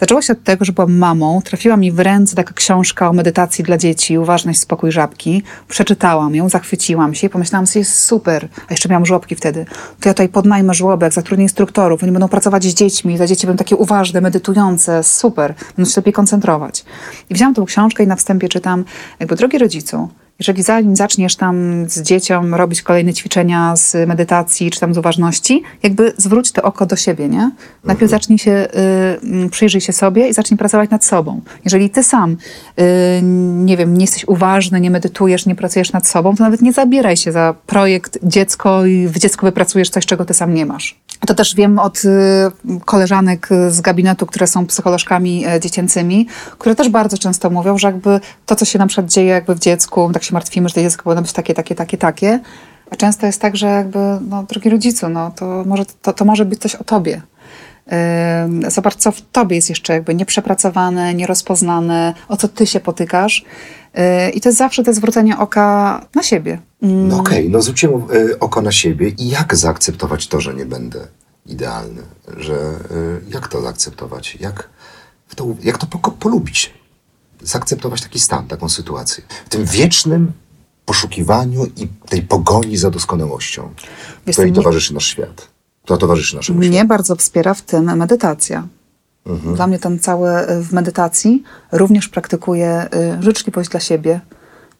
Zaczęło się od tego, że byłam mamą, trafiła mi w ręce taka książka o medytacji dla dzieci, Uważność, spokój żabki. Przeczytałam ją, zachwyciłam się i pomyślałam sobie, jest super. A jeszcze miałam żłobki wtedy. To ja tutaj podnajmę żłobek, zatrudnię instruktorów, oni będą pracować z dziećmi, za dzieci będą takie uważne, medytujące, super. Będą się lepiej koncentrować. I wzięłam tą książkę i na wstępie czytam, jakby, drogi rodzicu, jeżeli zanim zaczniesz tam z dzieciom robić kolejne ćwiczenia z medytacji czy tam z uważności, jakby zwróć to oko do siebie, nie? Najpierw Mhm. zacznij się, y, przyjrzyj się sobie i zacznij pracować nad sobą. Jeżeli ty sam, y, nie wiem, nie jesteś uważny, nie medytujesz, nie pracujesz nad sobą, to nawet nie zabieraj się za projekt dziecko i w dziecku wypracujesz coś, czego ty sam nie masz. To też wiem od y, koleżanek z gabinetu, które są psycholożkami e, dziecięcymi, które też bardzo często mówią, że jakby to, co się na przykład dzieje jakby w dziecku, tak się martwimy, że to dziecko powinno być takie, takie, takie, takie. A często jest tak, że jakby, no, drogi rodzicu, no, to, może, to, to może być coś o tobie. Ym, Zobacz, co w tobie jest jeszcze jakby nieprzepracowane, nierozpoznane, o co ty się potykasz. Yy, I to jest zawsze to zwrócenie oka na siebie. Mm, No okej, no zwróciłem y, oko na siebie i jak zaakceptować to, że nie będę idealny? Że y, jak to zaakceptować? Jak, to, jak to po, polubić? Zaakceptować taki stan, taką sytuację. W tym wiecznym poszukiwaniu i tej pogoni za doskonałością, Wiesz której nie- towarzyszy nasz świat. To towarzyszy naszemu Mnie światu. bardzo wspiera w tym medytacja. Dla mnie ten cały y, w medytacji również praktykuję życzliwość dla siebie,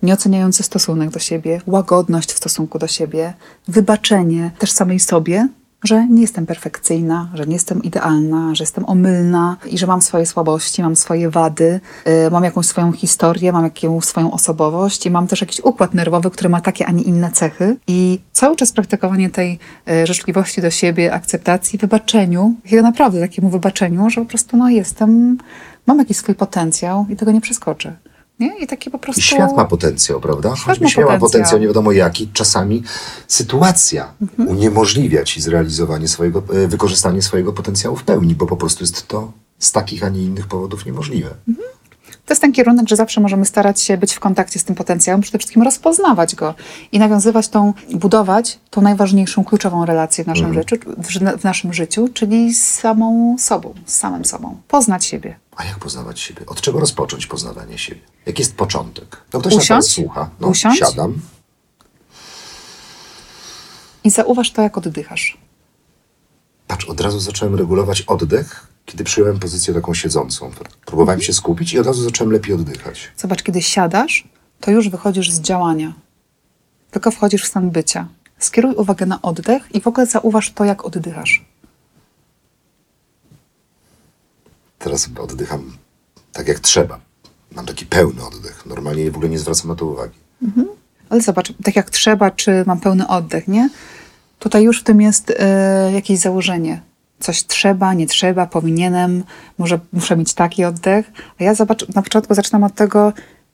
nieoceniający stosunek do siebie, łagodność w stosunku do siebie, wybaczenie też samej sobie, że nie jestem perfekcyjna, że nie jestem idealna, że jestem omylna i że mam swoje słabości, mam swoje wady, y, mam jakąś swoją historię, mam jakąś swoją osobowość i mam też jakiś układ nerwowy, który ma takie, a nie inne cechy. I cały czas praktykowanie tej y, życzliwości do siebie, akceptacji, wybaczeniu, takiego naprawdę takiemu wybaczeniu, że po prostu no jestem, mam jakiś swój potencjał i tego nie przeskoczę. Nie? I takie po prostu... I świat ma potencjał, prawda? Ma świat ma potencjał. potencjał nie wiadomo jaki, czasami sytuacja Mhm. uniemożliwia ci zrealizowanie swojego, e, wykorzystanie swojego potencjału w pełni, bo po prostu jest to z takich, a nie innych powodów niemożliwe. To jest ten kierunek, że zawsze możemy starać się być w kontakcie z tym potencjałem, przede wszystkim rozpoznawać go i nawiązywać tą, budować tą najważniejszą, kluczową relację w naszym, życiu, w, w naszym życiu, czyli z samą sobą, z samym sobą. Poznać siebie. A jak poznawać siebie? Od czego rozpocząć poznawanie siebie? Jaki jest początek? No ktoś na Usiąść? teraz słucha. No, Usiąść? siadam. I zauważ to, jak oddychasz. Patrz, od razu zacząłem regulować oddech, kiedy przyjąłem pozycję taką siedzącą. Próbowałem się skupić i od razu zacząłem lepiej oddychać. Zobacz, kiedy siadasz, to już wychodzisz z działania. Tylko wchodzisz w stan bycia. Skieruj uwagę na oddech i w ogóle zauważ to, jak oddychasz. Teraz oddycham tak jak trzeba. Mam taki pełny oddech. Normalnie w ogóle nie zwracam na to uwagi. Ale zobacz, tak jak trzeba, czy mam pełny oddech, nie? Tutaj już w tym jest e, jakieś założenie. Coś trzeba, nie trzeba, powinienem, może muszę mieć taki oddech. A ja zobacz, na początku zaczynam od tego,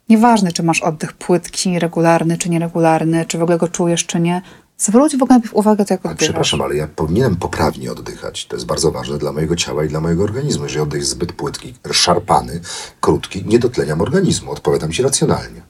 nieważne, czy masz oddech płytki, regularny, czy nieregularny, czy w ogóle go czujesz, czy nie. Zwróć w ogóle najpierw uwagę, to jak Ale oddychasz. przepraszam, ale ja powinienem poprawnie oddychać. To jest bardzo ważne dla mojego ciała i dla mojego organizmu. Jeżeli oddech jest zbyt płytki, szarpany, krótki, nie dotleniam organizmu. Odpowiadam ci racjonalnie.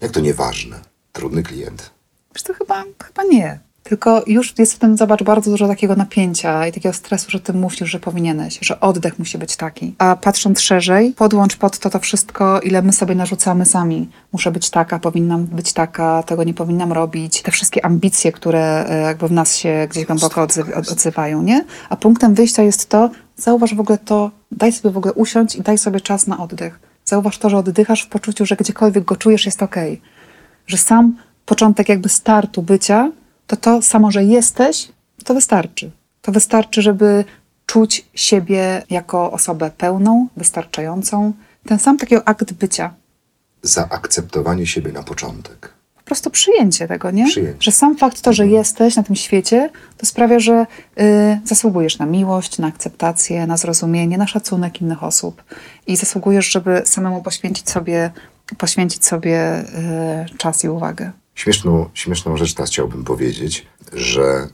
Jak to nieważne? Trudny klient. Wiesz, to chyba, chyba nie. Tylko już jest w tym, zobacz, bardzo dużo takiego napięcia i takiego stresu, że ty musisz, że powinieneś, że oddech musi być taki. A patrząc szerzej, podłącz pod to to wszystko, ile my sobie narzucamy sami. Muszę być taka, powinnam być taka, tego nie powinnam robić. Te wszystkie ambicje, które e, jakby w nas się gdzieś głęboko odzy- od- odzywają, nie? A punktem wyjścia jest to, zauważ w ogóle to, daj sobie w ogóle usiąść i daj sobie czas na oddech. Zauważ to, że oddychasz w poczuciu, że gdziekolwiek go czujesz, jest okej że sam początek jakby startu bycia, to to samo, że jesteś, to wystarczy. To wystarczy, żeby czuć siebie jako osobę pełną, wystarczającą. Ten sam taki akt bycia. Zaakceptowanie siebie na początek. Po prostu przyjęcie tego, nie? Przyjęcie. Że sam fakt to, że jesteś na tym świecie, to sprawia, że y, zasługujesz na miłość, na akceptację, na zrozumienie, na szacunek innych osób. I zasługujesz, żeby samemu poświęcić sobie, poświęcić sobie y, czas i uwagę. Śmieszną, śmieszną rzecz teraz chciałbym powiedzieć, że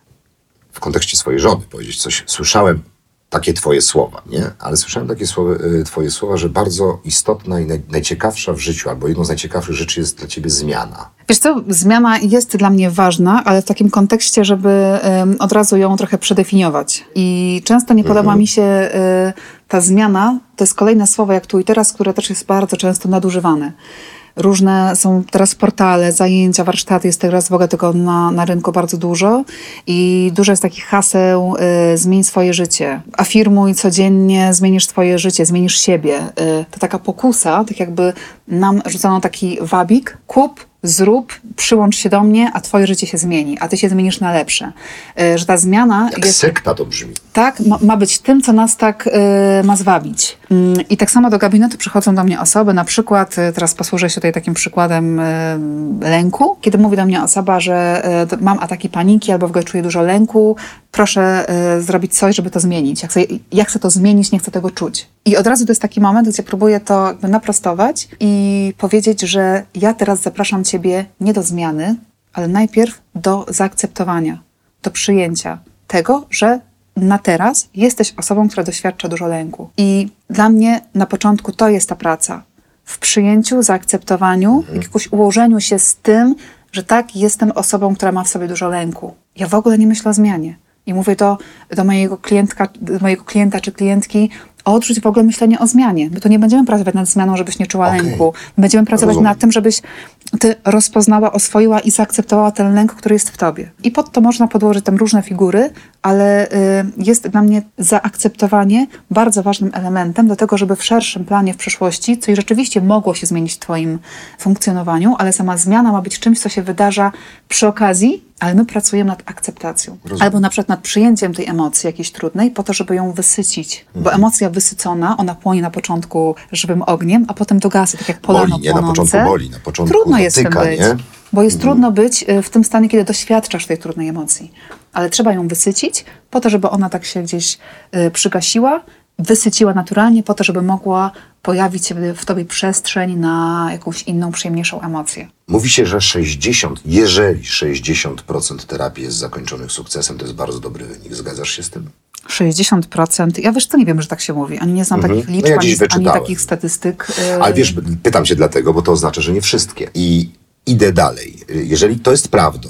w kontekście swojej żony powiedzieć coś. Słyszałem takie twoje słowa, nie? Ale słyszałem takie słowa, y, twoje słowa, że bardzo istotna i naj, najciekawsza w życiu, albo jedną z najciekawszych rzeczy jest dla ciebie zmiana. Wiesz co, zmiana jest dla mnie ważna, ale w takim kontekście, żeby od razu ją trochę przedefiniować. I często nie podoba mi się y, ta zmiana to jest kolejne słowo jak tu i teraz, które też jest bardzo często nadużywane. Różne są teraz portale, zajęcia, warsztaty, jest teraz w ogóle tego na, na rynku bardzo dużo i dużo jest takich haseł, y, zmień swoje życie, afirmuj codziennie, zmienisz swoje życie, zmienisz siebie. Y, to taka pokusa, tak jakby nam rzucono taki wabik, kup, zrób, przyłącz się do mnie, a twoje życie się zmieni, a ty się zmienisz na lepsze. Y, że ta zmiana Jak jest sekta to brzmi. tak, ma, ma być tym, co nas tak y, ma zwabić. Mm, I tak samo do gabinetu przychodzą do mnie osoby, na przykład, y, teraz posłużę się tutaj takim przykładem y, lęku, kiedy mówi do mnie osoba, że mam ataki paniki albo w ogóle czuję dużo lęku, proszę zrobić coś, żeby to zmienić. Ja chcę, ja chcę to zmienić, nie chcę tego czuć. I od razu to jest taki moment, gdzie próbuję to jakby naprostować i powiedzieć, że ja teraz zapraszam ciebie nie do zmiany, ale najpierw do zaakceptowania, do przyjęcia tego, że na teraz jesteś osobą, która doświadcza dużo lęku. I dla mnie na początku to jest ta praca. W przyjęciu, zaakceptowaniu, jakiegoś ułożeniu się z tym, że tak, jestem osobą, która ma w sobie dużo lęku. Ja w ogóle nie myślę o zmianie. I mówię to do mojego, klientka, do mojego klienta czy klientki, odrzuć w ogóle myślenie o zmianie. My tu nie będziemy pracować nad zmianą, żebyś nie czuła Okej. lęku. Będziemy pracować Rozumiem. nad tym, żebyś ty rozpoznała, oswoiła i zaakceptowała ten lęk, który jest w tobie. I pod to można podłożyć tam różne figury, ale y, jest dla mnie zaakceptowanie bardzo ważnym elementem do tego, żeby w szerszym planie w przyszłości coś rzeczywiście mogło się zmienić w twoim funkcjonowaniu, ale sama zmiana ma być czymś, co się wydarza przy okazji, ale my pracujemy nad akceptacją. Rozumiem. Albo na przykład nad przyjęciem tej emocji jakiejś trudnej, po to, żeby ją wysycić. Bo Mhm. emocja wysycona, ona płonie na początku żywym ogniem, a potem dogasa, tak jak polano Boli, nie? Na początku boli, na początku Trudno jest tym być. nie? Bo jest trudno być y, w tym stanie, kiedy doświadczasz tej trudnej emocji. Ale trzeba ją wysycić po to, żeby ona tak się gdzieś y, przygasiła, wysyciła naturalnie po to, żeby mogła pojawić się w tobie przestrzeń na jakąś inną, przyjemniejszą emocję. Mówi się, że 60, jeżeli 60% terapii jest zakończonych sukcesem, to jest bardzo dobry wynik. Zgadzasz się z tym? 60%. Ja wiesz, to nie wiem, że tak się mówi. Ani nie znam takich No liczb, ja ani, ani takich statystyk. y, Ale wiesz, pytam cię dlatego, bo to oznacza, że nie wszystkie. I idę dalej. Jeżeli to jest prawdą,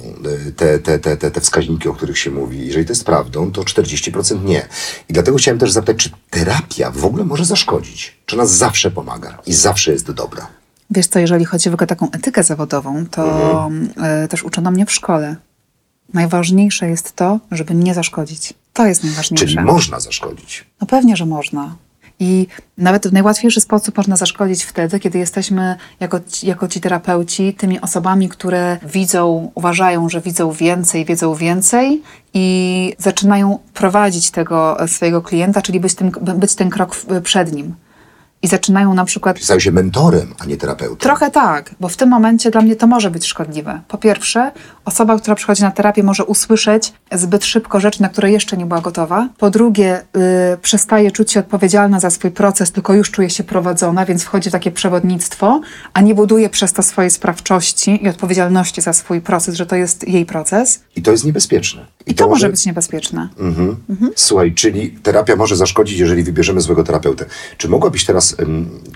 te, te, te, te, wskaźniki, o których się mówi, jeżeli to jest prawdą, to 40% nie. I dlatego chciałem też zapytać, czy terapia w ogóle może zaszkodzić? Czy ona zawsze pomaga i zawsze jest dobra? Wiesz co, jeżeli chodzi w ogóle o taką etykę zawodową, to Mhm. y, też uczono mnie w szkole. Najważniejsze jest to, żeby nie zaszkodzić. To jest najważniejsze. Czyli można zaszkodzić. No pewnie, że można. I nawet w najłatwiejszy sposób można zaszkodzić wtedy, kiedy jesteśmy jako, jako ci terapeuci tymi osobami, które widzą, uważają, że widzą więcej, wiedzą więcej i zaczynają prowadzić tego e, swojego klienta, czyli być, tym, być ten krok przed nim. I zaczynają na przykład Stają się mentorem, a nie terapeutą. Trochę tak, bo w tym momencie dla mnie to może być szkodliwe. Po pierwsze, osoba, która przychodzi na terapię, może usłyszeć zbyt szybko rzeczy, na które jeszcze nie była gotowa. Po drugie, y, przestaje czuć się odpowiedzialna za swój proces, tylko już czuje się prowadzona, więc wchodzi w takie przewodnictwo, a nie buduje przez to swojej sprawczości i odpowiedzialności za swój proces, że to jest jej proces. I to jest niebezpieczne. I to może być niebezpieczne. Mhm. Słuchaj, czyli terapia może zaszkodzić, jeżeli wybierzemy złego terapeutę. Czy mogłabyś teraz,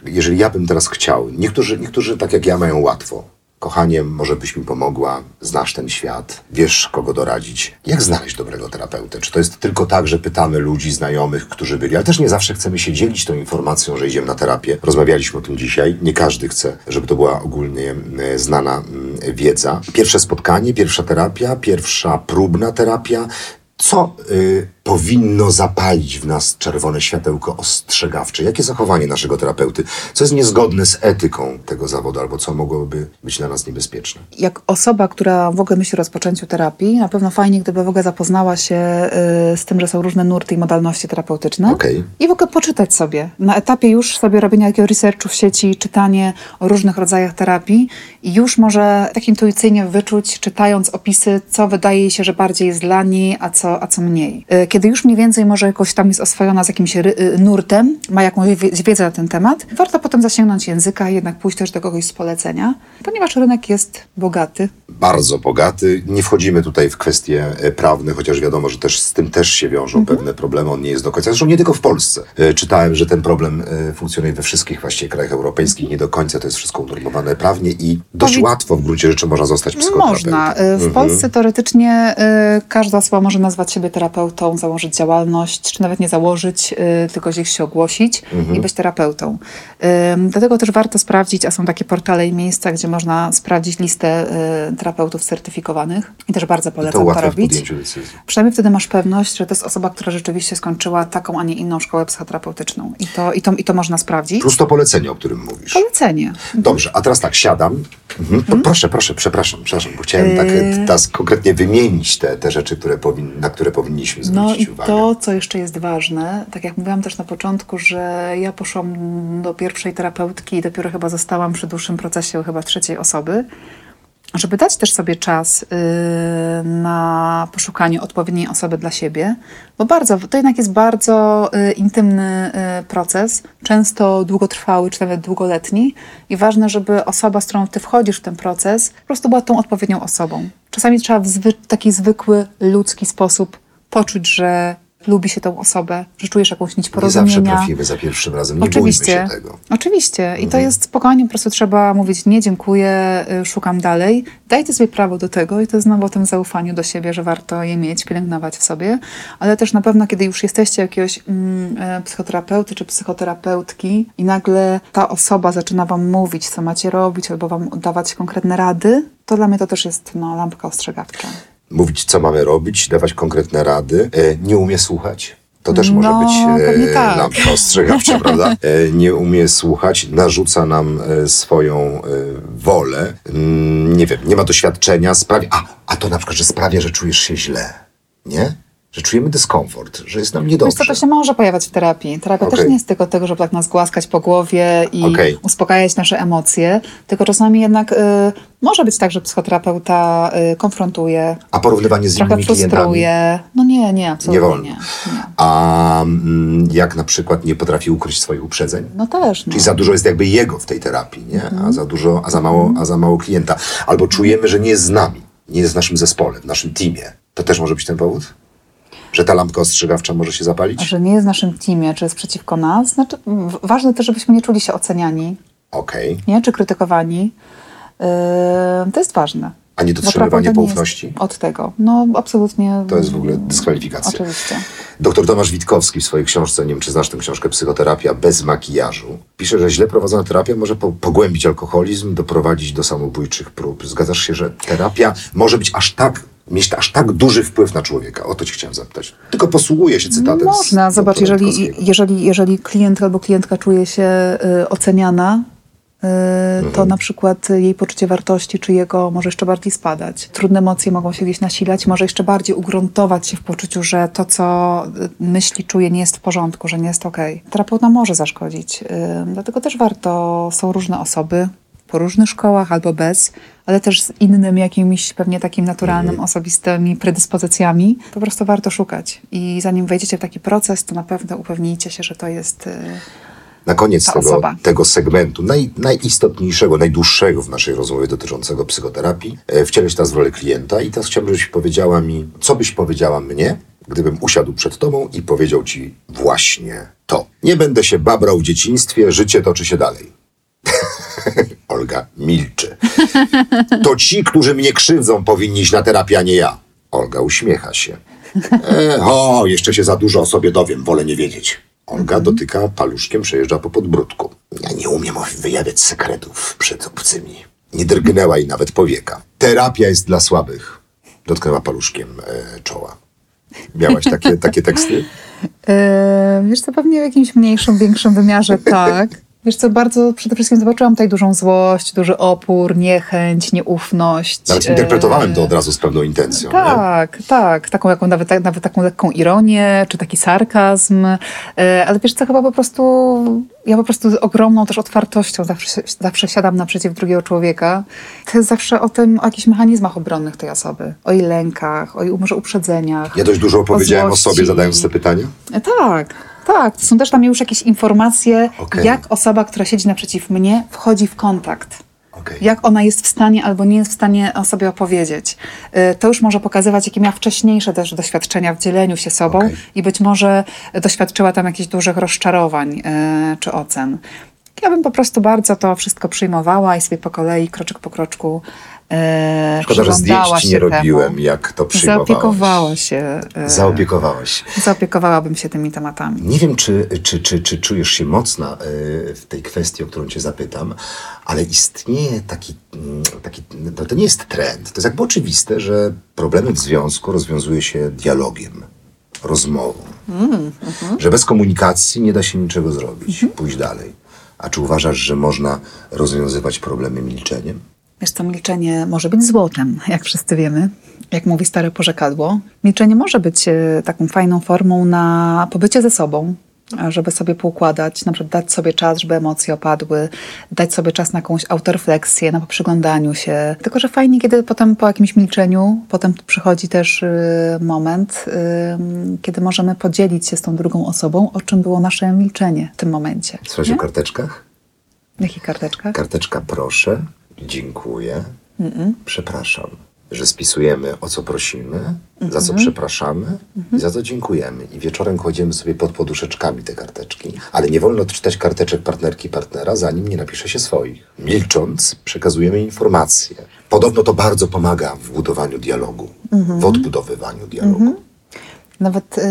jeżeli ja bym teraz chciał, niektórzy, niektórzy tak jak ja mają łatwo. Kochanie, może byś mi pomogła, znasz ten świat, wiesz kogo doradzić. Jak znaleźć dobrego terapeutę? Czy to jest tylko tak, że pytamy ludzi, znajomych, którzy byli, ale też nie zawsze chcemy się dzielić tą informacją, że idziemy na terapię. Rozmawialiśmy o tym dzisiaj. Nie każdy chce, żeby to była ogólnie e, znana mm, wiedza. Pierwsze spotkanie, pierwsza terapia, pierwsza próbna terapia. Co y, powinno zapalić w nas czerwone światełko ostrzegawcze? Jakie zachowanie naszego terapeuty? Co jest niezgodne z etyką tego zawodu, albo co mogłoby być dla nas niebezpieczne? jak osoba, która w ogóle myśli o rozpoczęciu terapii, na pewno fajnie, gdyby w ogóle zapoznała się y, z tym, że są różne nurty i modalności terapeutyczne. Okej. I w ogóle poczytać sobie. Na etapie już sobie robienia jakiegoś researchu w sieci, czytanie o różnych rodzajach terapii i już może tak intuicyjnie wyczuć, czytając opisy, co wydaje jej się, że bardziej jest dla niej, a co, a co mniej. Y, Kiedy już mniej więcej może jakoś tam jest oswojona z jakimś y, nurtem, ma jakąś wie- wiedzę na ten temat, warto potem zasięgnąć języka jednak pójść też do kogoś z polecenia, ponieważ rynek jest bogaty. Bardzo bogaty. Nie wchodzimy tutaj w kwestie e, prawne, chociaż wiadomo, że też z tym też się wiążą pewne problemy. On nie jest do końca. Zresztą nie tylko w Polsce. E, Czytałem, że ten problem e, funkcjonuje we wszystkich właściwie krajach europejskich. Nie do końca to jest wszystko unormowane prawnie i dość łatwo w gruncie rzeczy można zostać psychoterapeutą. Można. Y, W Polsce teoretycznie y, każda osoba może nazwać siebie terapeutą, założyć działalność, czy nawet nie założyć, y, tylko gdzieś się ogłosić Mhm. i być terapeutą. Dlatego też warto sprawdzić, a są takie portale i miejsca, gdzie można sprawdzić listę terapeutów certyfikowanych i też bardzo To polecam to, ułatwia w robić. Przynajmniej wtedy masz pewność, że to jest osoba, która rzeczywiście skończyła taką, a nie inną szkołę psychoterapeutyczną. I to, i to, i to można sprawdzić. Plus to polecenie, o którym mówisz. Polecenie. Dobrze, a teraz tak, siadam. Mhm. Proszę, proszę, przepraszam, przepraszam, bo chciałem tak Yy. teraz konkretnie wymienić te, te rzeczy, które powin, na które powinniśmy No zwrócić i uwagę. to, co jeszcze jest ważne, tak jak mówiłam też na początku, że ja poszłam do pierwszej terapeutki i dopiero chyba zostałam przy dłuższym procesie chyba trzeciej osoby, żeby dać też sobie czas yy, na poszukanie odpowiedniej osoby dla siebie, bo bardzo, to jednak jest bardzo yy, intymny yy, proces, często długotrwały, czy nawet długoletni i ważne, żeby osoba, z którą ty wchodzisz w ten proces, po prostu była tą odpowiednią osobą. Czasami trzeba w taki zwykły, ludzki sposób poczuć, że lubi się tą osobę, że czujesz jakąś nić Nie porozumienia. zawsze trafimy za pierwszym razem, nie Oczywiście, bójmy się tego. oczywiście. I to jest spokojnie, po prostu trzeba mówić nie, dziękuję, y, szukam dalej. Dajcie sobie prawo do tego i to jest znowu o tym zaufaniu do siebie, że warto je mieć, pielęgnować w sobie, ale też na pewno, kiedy już jesteście jakiegoś mm, e, psychoterapeuty czy psychoterapeutki i nagle ta osoba zaczyna wam mówić, co macie robić albo wam dawać konkretne rady, to dla mnie to też jest no, lampka ostrzegawcza. Mówić, co mamy robić, dawać konkretne rady. E, nie umie słuchać. To też może No, być pewnie e, tak. lampka ostrzegawcza, prawda? E, nie umie słuchać, narzuca nam e, swoją wolę. Mm, nie wiem, nie ma doświadczenia, sprawia... A, a to na przykład, że sprawia, że czujesz się źle. Nie? Że czujemy dyskomfort, że jest nam Wiesz niedobrze. co, to się może pojawiać w terapii. Terapia Okej. też nie jest tylko tego, żeby tak nas głaskać po głowie i Okej. uspokajać nasze emocje, tylko czasami jednak y, może być tak, że psychoterapeuta y, konfrontuje, A porównywanie z innymi klientami? frustruje. No nie, nie, absolutnie Nie wolno. nie. nie. A mm, jak na przykład nie potrafi ukryć swoich uprzedzeń? No też, no. Czyli za dużo jest jakby jego w tej terapii, nie? Mhm. A za dużo, a za mało, a za mało klienta. Albo czujemy, że nie jest z nami, nie jest w naszym zespole, w naszym teamie. To też może być ten powód? Że ta lampka ostrzegawcza może się zapalić? Że nie jest w naszym teamie, czy jest przeciwko nas. Znaczy, ważne też, żebyśmy nie czuli się oceniani, Okej. nie? czy krytykowani. Yy, to jest ważne. A nie dotrzymywanie poufności? Od tego. No absolutnie. To jest w ogóle dyskwalifikacja. Oczywiście. Doktor Tomasz Witkowski w swojej książce, nie wiem czy znasz tę książkę, Psychoterapia bez makijażu, pisze, że źle prowadzona terapia może po pogłębić alkoholizm, doprowadzić do samobójczych prób. Zgadzasz się, że terapia może być aż tak, mieć aż tak duży wpływ na człowieka? O to cię chciałem zapytać. Tylko posługuję się cytatem z Można, zobacz, doktora jeżeli, jeżeli, jeżeli klient albo klientka czuje się y, oceniana, y, Mhm. to na przykład jej poczucie wartości czy jego może jeszcze bardziej spadać. Trudne emocje mogą się gdzieś nasilać, może jeszcze bardziej ugruntować się w poczuciu, że to, co y, myśli, czuje, nie jest w porządku, że nie jest okej. Terapeuta może zaszkodzić, y, dlatego też warto, są różne osoby, po różnych szkołach albo bez, ale też z innym jakimiś pewnie takim naturalnym, osobistymi predyspozycjami. Po prostu warto szukać. I zanim wejdziecie w taki proces, to na pewno upewnijcie się, że to jest... y, Na koniec tego, osoba. tego segmentu, naj, najistotniejszego, najdłuższego w naszej rozmowie dotyczącego psychoterapii, e, wcielę się teraz w rolę klienta i teraz chciałbym, żebyś powiedziała mi, co byś powiedziała mnie, gdybym usiadł przed tobą i powiedział ci właśnie to. Nie będę się babrał w dzieciństwie, życie toczy się dalej. Olga milczy. To ci, którzy mnie krzywdzą, powinni iść na terapię, a nie ja. Olga uśmiecha się. E, o, jeszcze się za dużo o sobie dowiem, wolę nie wiedzieć. Olga dotyka paluszkiem, przejeżdża po podbródku. Ja nie umiem wyjawiać sekretów przed obcymi. Nie drgnęła jej nawet powieka. Terapia jest dla słabych. Dotknęła paluszkiem e, czoła. Miałaś takie, takie teksty? E, wiesz co, pewnie w jakimś mniejszym, większym wymiarze tak. Wiesz co, bardzo przede wszystkim zobaczyłam tutaj dużą złość, duży opór, niechęć, nieufność. Nawet e, interpretowałem to od razu z pewną intencją. Nie? Tak, tak. Taką jaką, nawet, tak- nawet taką lekką ironię, czy taki sarkazm. E, Ale wiesz co, chyba po prostu, ja po prostu z ogromną też otwartością zawsze, zawsze siadam naprzeciw drugiego człowieka. To jest zawsze o tym, o jakichś mechanizmach obronnych tej osoby. O jej lękach, o jej może uprzedzeniach. Ja dość dużo opowiedziałem o, złości. sobie, zadając te pytania. E, Tak, tak. Są też tam już jakieś informacje, Okej. jak osoba, która siedzi naprzeciw mnie, wchodzi w kontakt. Okej. Jak ona jest w stanie albo nie jest w stanie o sobie opowiedzieć. Y, To już może pokazywać, jakie miała wcześniejsze też doświadczenia w dzieleniu się sobą Okej. i być może doświadczyła tam jakichś dużych rozczarowań y, czy ocen. Ja bym po prostu bardzo to wszystko przyjmowała i sobie po kolei, kroczek po kroczku e, Szkoda, że zdjęć się nie temu. robiłem, jak to przyjmowałaś. Zaopiekowała się. e, Zaopiekowałaś. Zaopiekowałabym się tymi tematami. Nie wiem, czy, czy, czy, czy czujesz się mocna y, w tej kwestii, o którą cię zapytam, ale istnieje taki, mm, taki no to nie jest trend. To jest jakby oczywiste, że problemy w związku rozwiązuje się dialogiem, rozmową. Że bez komunikacji nie da się niczego zrobić, pójść dalej. A czy uważasz, że można rozwiązywać problemy milczeniem? Wiesz co, milczenie może być złotem, jak wszyscy wiemy. Jak mówi stare porzekadło. Milczenie może być e, taką fajną formą na pobycie ze sobą, żeby sobie poukładać, na przykład dać sobie czas, żeby emocje opadły, dać sobie czas na jakąś autorefleksję, na przyglądaniu się. Tylko, że fajnie, kiedy potem po jakimś milczeniu, potem przychodzi też y, moment, y, kiedy możemy podzielić się z tą drugą osobą, o czym było nasze milczenie w tym momencie. Słyszałeś o karteczkach? W jakich karteczkach? Karteczka proszę, dziękuję, przepraszam. Że spisujemy o co prosimy, za co przepraszamy i za co dziękujemy. I wieczorem kładziemy sobie pod poduszeczkami te karteczki. Ale nie wolno odczytać karteczek partnerki partnera, zanim nie napisze się swoich. Milcząc, przekazujemy informacje. Podobno to bardzo pomaga w budowaniu dialogu, w odbudowywaniu dialogu. Nawet y,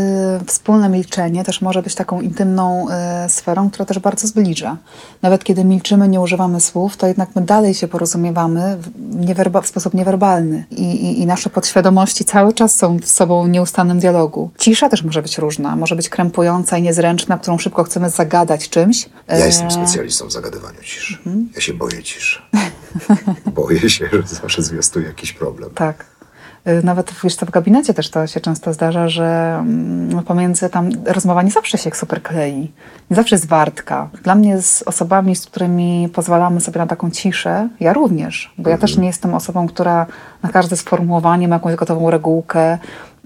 wspólne milczenie też może być taką intymną y, sferą, która też bardzo zbliża. Nawet kiedy milczymy, nie używamy słów, to jednak my dalej się porozumiewamy w, niewerba- w sposób niewerbalny. I, i, I nasze podświadomości cały czas są z sobą w nieustannym dialogu. Cisza też może być różna. Może być krępująca i niezręczna, którą szybko chcemy zagadać czymś. Ja E, jestem specjalistą w zagadywaniu ciszy. Ja się boję ciszy. boję się, że zawsze zwiastuje jakiś problem. Tak. Y, Nawet wiesz, co, w gabinecie też to się często zdarza, że mm, pomiędzy tam rozmowa nie zawsze się super klei, nie zawsze jest wartka. Dla mnie z osobami, z którymi pozwalamy sobie na taką ciszę, ja również, bo ja też nie jestem osobą, która na każde sformułowanie ma jakąś gotową regułkę.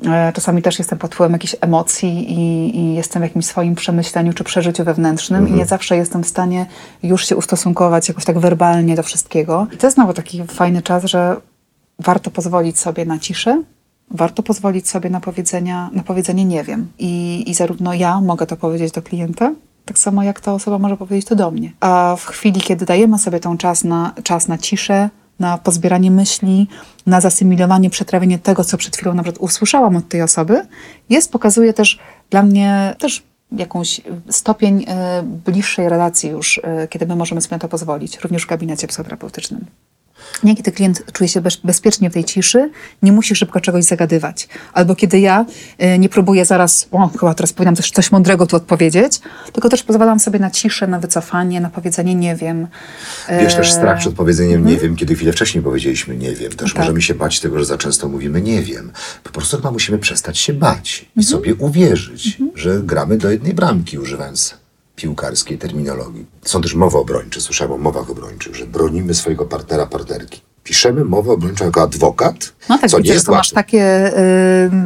E, Czasami też jestem pod wpływem jakichś emocji i, i jestem w jakimś swoim przemyśleniu czy przeżyciu wewnętrznym i nie zawsze jestem w stanie już się ustosunkować jakoś tak werbalnie do wszystkiego. I to jest znowu taki fajny czas, że warto pozwolić sobie na ciszę, warto pozwolić sobie na, powiedzenia, na powiedzenie nie wiem. I, I zarówno ja mogę to powiedzieć do klienta, tak samo jak ta osoba może powiedzieć to do mnie. A w chwili, kiedy dajemy sobie ten czas na, czas na ciszę, na pozbieranie myśli, na zasymilowanie, przetrawienie tego, co przed chwilą na przykład usłyszałam od tej osoby, jest, pokazuje też dla mnie też jakąś stopień e, bliższej relacji już, e, kiedy my możemy sobie na to pozwolić, również w gabinecie psychoterapeutycznym. Nie, kiedy klient czuje się bez, bezpiecznie w tej ciszy, nie musi szybko czegoś zagadywać. Albo kiedy ja y, nie próbuję zaraz, o, chyba teraz powinnam coś, coś mądrego tu odpowiedzieć, tylko też pozwalam sobie na ciszę, na wycofanie, na powiedzenie nie wiem. Wiesz, też E, strach przed powiedzeniem nie wiem, kiedy chwilę wcześniej powiedzieliśmy nie wiem. Też Tak. możemy się bać tego, że za często mówimy nie wiem. Po prostu chyba musimy przestać się bać i Mhm. sobie uwierzyć, że gramy do jednej bramki, używając piłkarskiej terminologii. Są też mowy obrończe, słyszałem o mowach obrończych, że bronimy swojego partnera, partnerki. Piszemy mowę obrończą jako adwokat, No tak, co nie widzę, jest masz takie,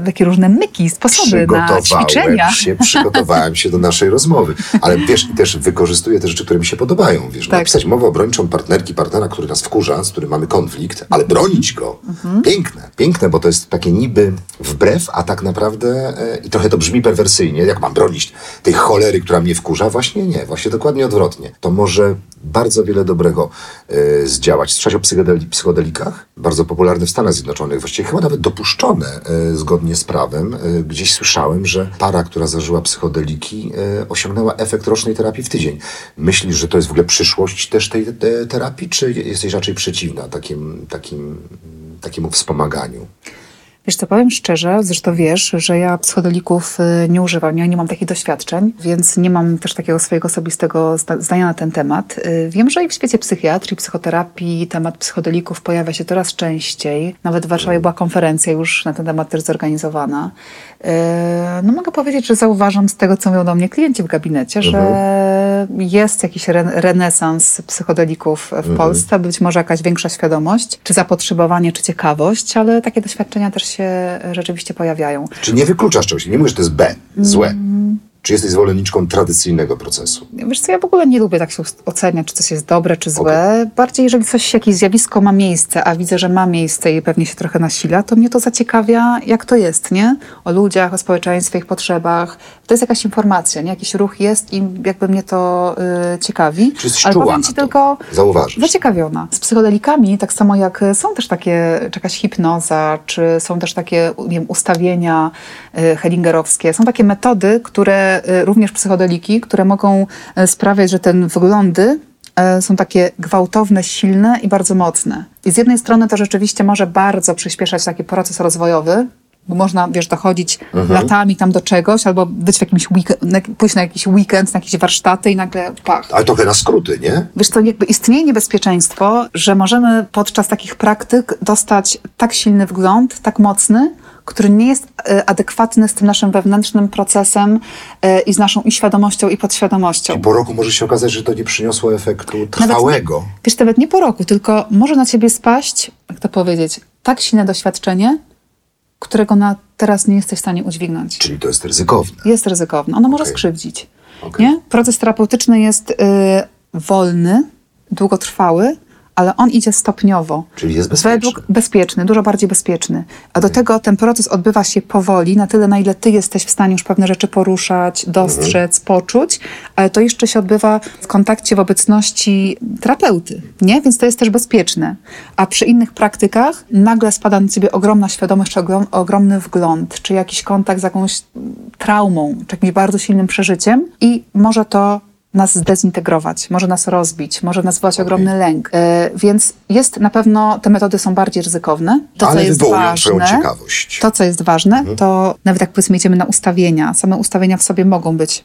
y, takie różne myki, sposoby na ćwiczenia. się, przygotowałem się do naszej rozmowy. Ale wiesz, i też wykorzystuję te rzeczy, które mi się podobają. Wiesz, Tak. napisać mowę obrończą partnerki, partnera, który nas wkurza, z którym mamy konflikt, ale Mhm. bronić go. Piękne. Piękne, bo to jest takie niby wbrew, a tak naprawdę e, i trochę to brzmi perwersyjnie, jak mam bronić tej cholery, która mnie wkurza. Właśnie nie, właśnie dokładnie odwrotnie. To może bardzo wiele dobrego e, zdziałać. Słyszałeś o psychodeli, psychodelikach? Bardzo popularne w Stanach Zjednoczonych, właściwie chyba nawet dopuszczone e, zgodnie z prawem. E, gdzieś słyszałem, że para, która zażyła psychodeliki, osiągnęła efekt rocznej terapii w tydzień. Myślisz, że to jest w ogóle przyszłość też tej te, terapii, czy jesteś raczej przeciwna takim, takim, takiemu wspomaganiu? Wiesz co, powiem szczerze, zresztą wiesz, że ja psychodelików y, nie używam, ja nie mam takich doświadczeń, więc nie mam też takiego swojego osobistego zda- zdania na ten temat. Y, Wiem, że i w świecie psychiatrii, psychoterapii temat psychodelików pojawia się coraz częściej. Nawet w Warszawie była konferencja już na ten temat też zorganizowana. Y, No mogę powiedzieć, że zauważam z tego, co mówią do mnie klienci w gabinecie, że jest jakiś re- renesans psychodelików w Polsce, być może jakaś większa świadomość, czy zapotrzebowanie, czy ciekawość, ale takie doświadczenia też się rzeczywiście pojawiają. Czy nie wykluczasz czegoś? Nie mówisz, że to jest B, złe. Czy jesteś zwolenniczką tradycyjnego procesu? Wiesz co, ja w ogóle nie lubię tak się oceniać, czy coś jest dobre, czy złe. Bardziej, jeżeli coś, jakieś zjawisko ma miejsce, a widzę, że ma miejsce i pewnie się trochę nasila, to mnie to zaciekawia, jak to jest, nie? O ludziach, o społeczeństwie, ich potrzebach. To jest jakaś informacja, nie? Jakiś ruch jest i jakby mnie to y, ciekawi. Czy jesteś Ale czuła powiem na ci to? tylko Zauważysz. zaciekawiona. Z psychodelikami, tak samo jak są też takie, czy jakaś hipnoza, czy są też takie nie wiem, ustawienia y, hellingerowskie. Są takie metody, które y, również psychodeliki, które mogą y, sprawiać, że ten wyglądy y, są takie gwałtowne, silne i bardzo mocne. I z jednej strony to rzeczywiście może bardzo przyspieszać taki proces rozwojowy, bo można, wiesz, dochodzić latami tam do czegoś, albo być w jakimś weekend, pójść na jakiś weekend, na jakieś warsztaty i nagle pach. Ale trochę na skróty, nie? Wiesz co, jakby istnieje niebezpieczeństwo, że możemy podczas takich praktyk dostać tak silny wgląd, tak mocny, który nie jest e, adekwatny z tym naszym wewnętrznym procesem e, i z naszą i świadomością, i podświadomością. I po roku może się okazać, że to nie przyniosło efektu Nawet trwałego. Nie, wiesz, nawet nie po roku, tylko może na ciebie spaść, jak to powiedzieć, tak silne doświadczenie, którego na teraz nie jesteś w stanie udźwignąć. Czyli to jest ryzykowne. Jest ryzykowne. Ono może Okej. skrzywdzić. Okej. Nie? Proces terapeutyczny jest y, wolny, długotrwały, ale on idzie stopniowo. Czyli jest bezpieczny. Według bezpieczny, dużo bardziej bezpieczny. A do tego ten proces odbywa się powoli, na tyle, na ile ty jesteś w stanie już pewne rzeczy poruszać, dostrzec, poczuć, ale to jeszcze się odbywa w kontakcie w obecności terapeuty, nie? Więc to jest też bezpieczne. A przy innych praktykach nagle spada na ciebie ogromna świadomość, czy ogrom, ogromny wgląd, czy jakiś kontakt z jakąś traumą, czy jakimś bardzo silnym przeżyciem i może to nas zdezintegrować, może nas rozbić, może nas wywołać ogromny lęk. E, więc jest na pewno, te metody są bardziej ryzykowne. To, Ale co jest ważne, ciekawość. to, co jest ważne, to nawet jak powiedzmy idziemy na ustawienia, same ustawienia w sobie mogą być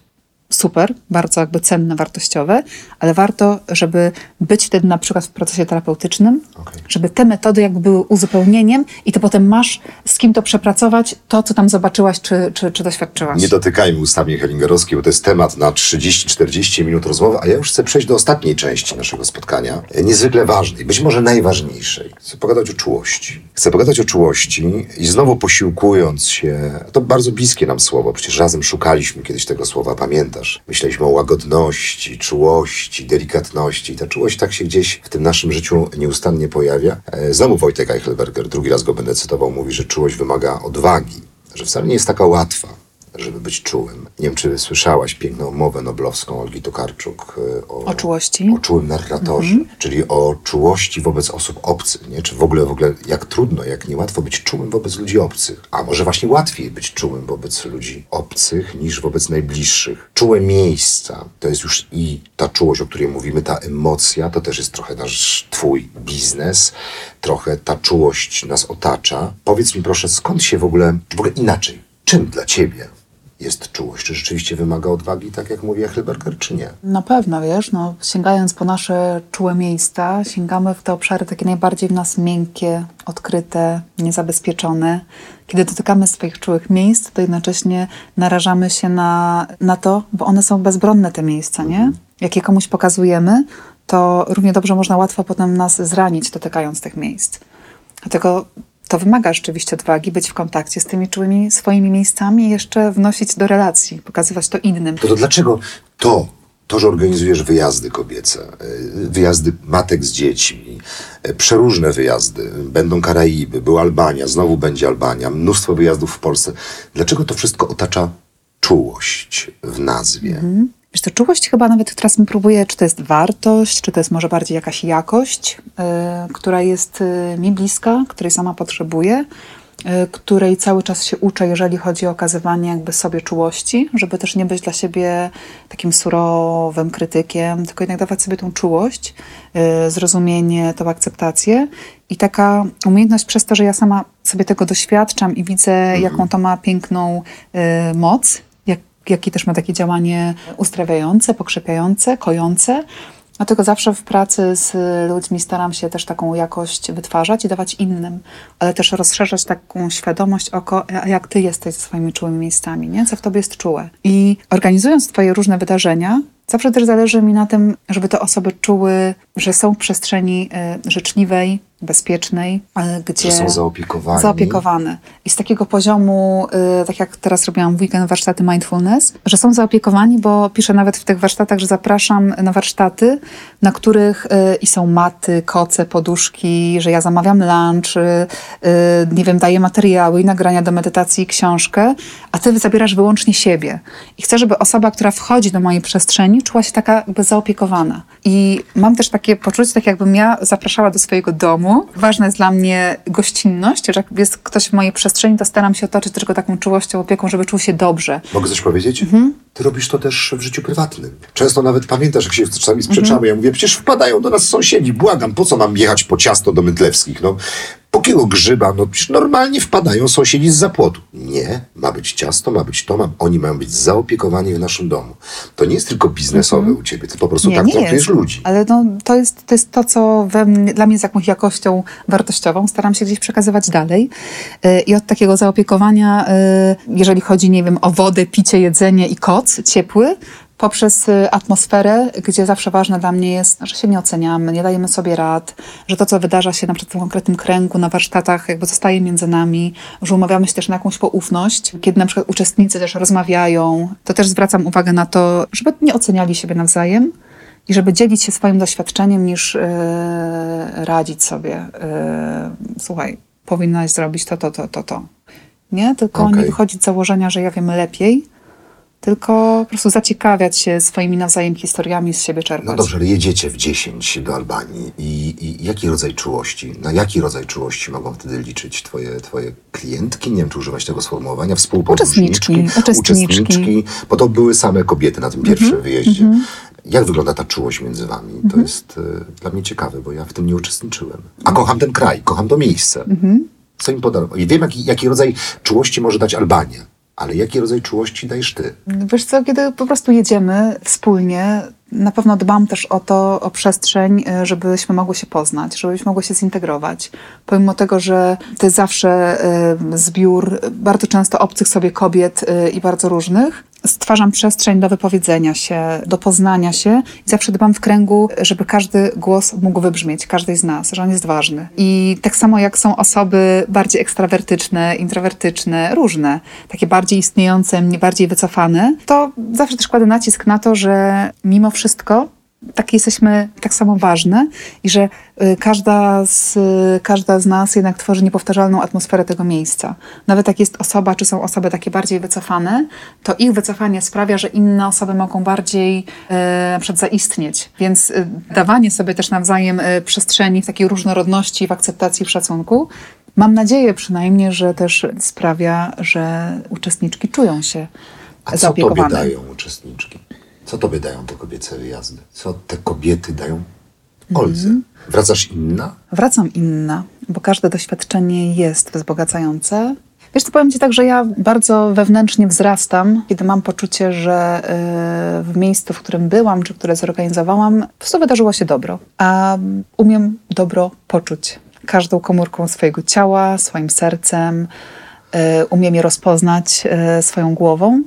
super, bardzo jakby cenne, wartościowe, ale warto, żeby być wtedy na przykład w procesie terapeutycznym, Okej. żeby te metody jakby były uzupełnieniem i to potem masz z kim to przepracować, to, co tam zobaczyłaś, czy, czy, czy doświadczyłaś. Nie dotykajmy ustawień hellingerowskich, bo to jest temat na 30-40 minut rozmowy, a ja już chcę przejść do ostatniej części naszego spotkania, e, niezwykle ważnej, być może najważniejszej. Chcę pogadać o czułości. Chcę pogadać o czułości i znowu posiłkując się, to bardzo bliskie nam słowo, przecież razem szukaliśmy kiedyś tego słowa, pamiętasz? Myśleliśmy o łagodności, czułości, delikatności i ta czułość tak się gdzieś w tym naszym życiu nieustannie pojawia. E, Znowu Wojtek Eichelberger, drugi raz go będę cytował, mówi, że czułość wymaga odwagi, że wcale nie jest taka łatwa żeby być czułym. Nie wiem, czy słyszałaś piękną mowę noblowską Olgi Tokarczuk e, o, O czułości? o czułym narratorze, czyli o czułości wobec osób obcych, nie? Czy w ogóle, w ogóle jak trudno, jak niełatwo być czułym wobec ludzi obcych. A może właśnie łatwiej być czułym wobec ludzi obcych niż wobec najbliższych. Czułe miejsca, to jest już i ta czułość, o której mówimy, ta emocja, to też jest trochę nasz, twój biznes, trochę ta czułość nas otacza. Powiedz mi proszę, skąd się w ogóle, w ogóle inaczej, czym dla ciebie jest czułość? Czy rzeczywiście wymaga odwagi, tak jak mówi Echelberger, czy nie? Na pewno, wiesz, no, sięgając po nasze czułe miejsca, sięgamy w te obszary takie najbardziej w nas miękkie, odkryte, niezabezpieczone. Kiedy dotykamy swoich czułych miejsc, to jednocześnie narażamy się na, na to, bo one są bezbronne, te miejsca, nie? Jak je komuś pokazujemy, to równie dobrze można łatwo potem nas zranić, dotykając tych miejsc. Dlatego to wymaga rzeczywiście odwagi być w kontakcie z tymi czułymi swoimi miejscami i jeszcze wnosić do relacji, pokazywać to innym. To, to dlaczego to, to, że organizujesz wyjazdy kobiece, y, wyjazdy matek z dziećmi, y, przeróżne wyjazdy, będą Karaiby, była Albania, znowu będzie Albania, mnóstwo wyjazdów w Polsce. Dlaczego to wszystko otacza czułość w nazwie? Wiesz, to czułość chyba nawet teraz mi próbuję, czy to jest wartość, czy to jest może bardziej jakaś jakość, y, która jest y, mi bliska, której sama potrzebuję, y, której cały czas się uczę, jeżeli chodzi o okazywanie jakby sobie czułości, żeby też nie być dla siebie takim surowym krytykiem, tylko jednak dawać sobie tą czułość, zrozumienie, tą akceptację i taka umiejętność przez to, że ja sama sobie tego doświadczam i widzę, jaką to ma piękną moc, jak, jakie też ma takie działanie uzdrawiające, pokrzepiające, kojące. Dlatego zawsze w pracy z ludźmi staram się też taką jakość wytwarzać i dawać innym, ale też rozszerzać taką świadomość oko, jak ty jesteś ze swoimi czułymi miejscami, nie? co w tobie jest czułe. I organizując twoje różne wydarzenia, zawsze też zależy mi na tym, żeby te osoby czuły, że są w przestrzeni y, życzliwej, bezpiecznej, gdzie Że są zaopiekowani. zaopiekowane. I z takiego poziomu, y, tak jak teraz robiłam w weekend warsztaty mindfulness, że są zaopiekowani, bo piszę nawet w tych warsztatach, że zapraszam na warsztaty, na których y, i są maty, koce, poduszki, że ja zamawiam lunch, y, nie wiem, daję materiały i nagrania do medytacji i książkę, a ty zabierasz wyłącznie siebie. I chcę, żeby osoba, która wchodzi do mojej przestrzeni, czuła się taka jakby zaopiekowana. I mam też takie poczucie, tak jakbym ja zapraszała do swojego domu. Ważna jest dla mnie gościnność, że jak jest ktoś w mojej przestrzeni, to staram się otoczyć tylko taką czułością, opieką, żeby czuł się dobrze. Mogę coś powiedzieć? Mhm. Ty robisz to też w życiu prywatnym. Często nawet pamiętasz, jak się czasami sprzeczamy, Mhm. ja mówię, przecież wpadają do nas sąsiedzi, błagam, po co mam jechać po ciasto do Mydlewskich? No, po kiego grzyba? No przecież normalnie wpadają sąsiedzi z zapłotu. Nie, ma być ciasto, ma być to, ma, oni mają być zaopiekowani w naszym domu. To nie jest tylko biznesowe u ciebie, ty po prostu tak traktujesz ludzi. Ale no, to, jest, to jest to, co mnie, dla mnie jest jakąś jakością wartościową. Staram się gdzieś przekazywać dalej. Yy, I od takiego zaopiekowania, yy, jeżeli chodzi, nie wiem, o wodę, picie, jedzenie i koc ciepły, poprzez y, atmosferę, gdzie zawsze ważne dla mnie jest, że się nie oceniamy, nie dajemy sobie rad, że to, co wydarza się na przykład w konkretnym kręgu, na warsztatach, jakby zostaje między nami, że umawiamy się też na jakąś poufność. Kiedy na przykład uczestnicy też rozmawiają, to też zwracam uwagę na to, żeby nie oceniali siebie nawzajem i żeby dzielić się swoim doświadczeniem niż yy, radzić sobie. Yy, słuchaj, powinnaś zrobić to, to, to, to, to. Nie? Tylko Okej. nie wychodzić z założenia, że ja wiemy lepiej, tylko po prostu zaciekawiać się swoimi nawzajem historiami z siebie czerpać. No dobrze, ale jedziecie w 10 do Albanii i, i jaki rodzaj czułości, na jaki rodzaj czułości mogą wtedy liczyć twoje, twoje klientki? Nie wiem, czy używać tego sformułowania, współpodróżniczki, Uczestniczki, uczestniczki. bo to były same kobiety na tym pierwszym wyjeździe. Jak wygląda ta czułość między wami? To jest e, dla mnie ciekawe, bo ja w tym nie uczestniczyłem. A kocham ten kraj, kocham to miejsce. Co im podoba? I wiem, jaki, jaki rodzaj czułości może dać Albania, ale jaki rodzaj czułości dajesz ty? Wiesz co, kiedy po prostu jedziemy wspólnie, na pewno dbam też o to, o przestrzeń, y, żebyśmy mogły się poznać, żebyśmy mogły się zintegrować. Pomimo tego, że to jest zawsze y, zbiór bardzo często obcych sobie kobiet y, i bardzo różnych, stwarzam przestrzeń do wypowiedzenia się, do poznania się i zawsze dbam w kręgu, żeby każdy głos mógł wybrzmieć, każdej z nas, że on jest ważny. I tak samo jak są osoby bardziej ekstrawertyczne, introwertyczne, różne, takie bardziej istniejące, mniej bardziej wycofane, to zawsze też kładę nacisk na to, że mimo wszystko takie jesteśmy tak samo ważne i że y, każda z, y, każda z nas jednak tworzy niepowtarzalną atmosferę tego miejsca. Nawet jak jest osoba, czy są osoby takie bardziej wycofane, to ich wycofanie sprawia, że inne osoby mogą bardziej y, na przykład zaistnieć. Więc y, dawanie sobie też nawzajem y, przestrzeni w takiej różnorodności, w akceptacji, w szacunku, mam nadzieję przynajmniej, że też sprawia, że uczestniczki czują się A co tobie dają uczestniczki? Co tobie dają te kobiece wyjazdy? Co te kobiety dają Oldze? Mhm. Wracasz inna? Wracam inna, bo każde doświadczenie jest wzbogacające. Wiesz, to powiem Ci tak, że ja bardzo wewnętrznie wzrastam, kiedy mam poczucie, że y, w miejscu, w którym byłam, czy które zorganizowałam, po prostu wydarzyło się dobro. A umiem dobro poczuć każdą komórką swojego ciała, swoim sercem, y, umiem je rozpoznać y, swoją głową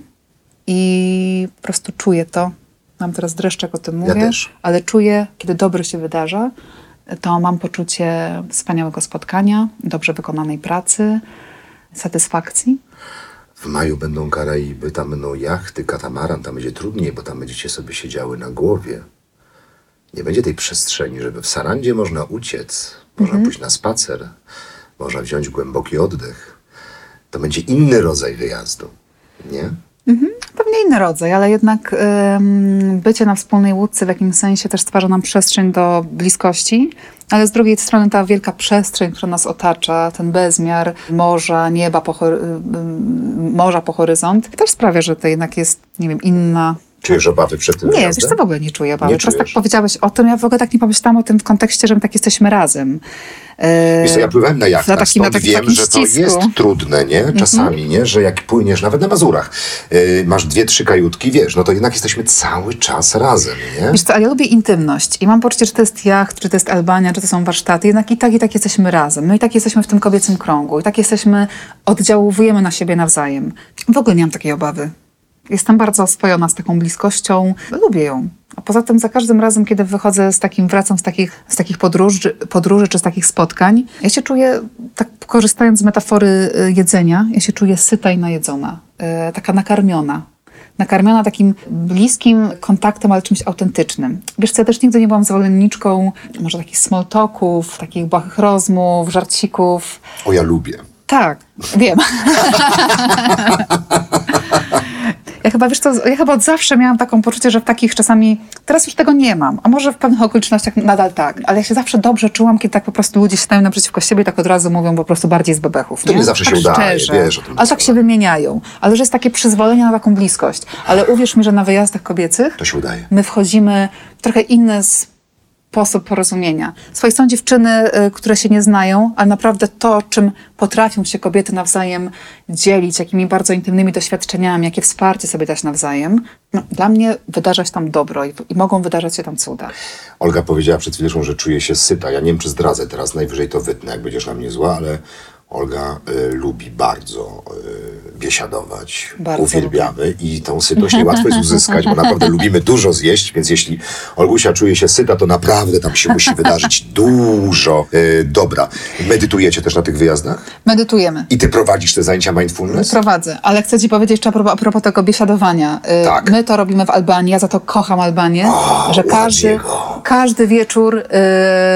i po prostu czuję to. Mam teraz dreszcz, jak o tym mówię, też. ale czuję, kiedy dobro się wydarza, to mam poczucie wspaniałego spotkania, dobrze wykonanej pracy, satysfakcji. W maju będą Karaiby, tam będą jachty, katamaran, tam będzie trudniej, bo tam będziecie sobie siedziały na głowie. Nie będzie tej przestrzeni, żeby w Sarandzie można uciec, można Mhm. pójść na spacer, można wziąć głęboki oddech. To będzie inny rodzaj wyjazdu, nie? Pewnie inny rodzaj, ale jednak ym, bycie na wspólnej łódce w jakimś sensie też stwarza nam przestrzeń do bliskości, ale z drugiej strony ta wielka przestrzeń, która nas otacza, ten bezmiar morza, nieba po, morza po horyzont, też sprawia, że to jednak jest, nie wiem, inna Czujesz obawy przed tym Nie, wiesz co, w ogóle nie czuję obawy. Nie Teraz tak powiedziałeś o tym, ja w ogóle tak nie pomyślałam o tym w kontekście, że my tak jesteśmy razem. Wiesz co, ja pływałem na jachtach, na takim, na stąd takim, wiem, że to ścisku. jest trudne, nie? Czasami, nie? Że jak płyniesz, nawet na Mazurach, yy, masz dwie, trzy kajutki, wiesz, no to jednak jesteśmy cały czas razem, nie? Wiesz co, ale ja lubię intymność i mam poczucie, że to jest jacht, czy to jest Albania, czy to są warsztaty, jednak i tak, i tak jesteśmy razem. My i tak jesteśmy w tym kobiecym krągu, i tak jesteśmy, oddziałujemy na siebie nawzajem. W ogóle nie mam takiej obawy. Jestem bardzo oswojona z taką bliskością. Lubię ją. A poza tym za każdym razem, kiedy wychodzę z takim, wracam z takich, z takich podróży, podróży czy z takich spotkań, ja się czuję, tak korzystając z metafory y, jedzenia, ja się czuję syta i najedzona, y, taka nakarmiona. Nakarmiona takim bliskim kontaktem, ale czymś autentycznym. Wiesz co, ja też nigdy nie byłam zwolenniczką może takich small talków, takich błahych rozmów, żarcików. O, ja lubię. Tak, wiem. Ja chyba, wiesz co, ja chyba od zawsze miałam taką poczucie, że w takich czasami, teraz już tego nie mam, a może w pewnych okolicznościach nadal tak, ale ja się zawsze dobrze czułam, kiedy tak po prostu ludzie stają naprzeciwko siebie i tak od razu mówią po prostu bardziej z bebechów. To nie? nie zawsze tak się udaje, wiesz Ale tak się wymieniają. Ale że jest takie przyzwolenie na taką bliskość. Ale uwierz mi, że na wyjazdach kobiecych To się udaje. my wchodzimy w trochę inny sposób porozumienia. Swoje są dziewczyny, y, które się nie znają, ale naprawdę to, czym potrafią się kobiety nawzajem dzielić, jakimi bardzo intymnymi doświadczeniami, jakie wsparcie sobie dać nawzajem, no, dla mnie wydarza się tam dobro i, i mogą wydarzać się tam cuda. Olga powiedziała przed chwilą, że czuje się syta. Ja nie wiem, czy zdradzę teraz, najwyżej to wytnę, jak będziesz na mnie zła, ale Olga y, lubi bardzo y, biesiadować. Bardzo Uwielbiamy i tą sytość niełatwo jest uzyskać, bo naprawdę lubimy dużo zjeść, więc jeśli Olgusia czuje się syta, to naprawdę tam się musi wydarzyć dużo y, dobra. Medytujecie też na tych wyjazdach? Medytujemy. I ty prowadzisz te zajęcia mindfulness? Prowadzę, ale chcę ci powiedzieć jeszcze a propos, a propos tego biesiadowania. Tak. My to robimy w Albanii, ja za to kocham Albanię, O, że każdy, każdy wieczór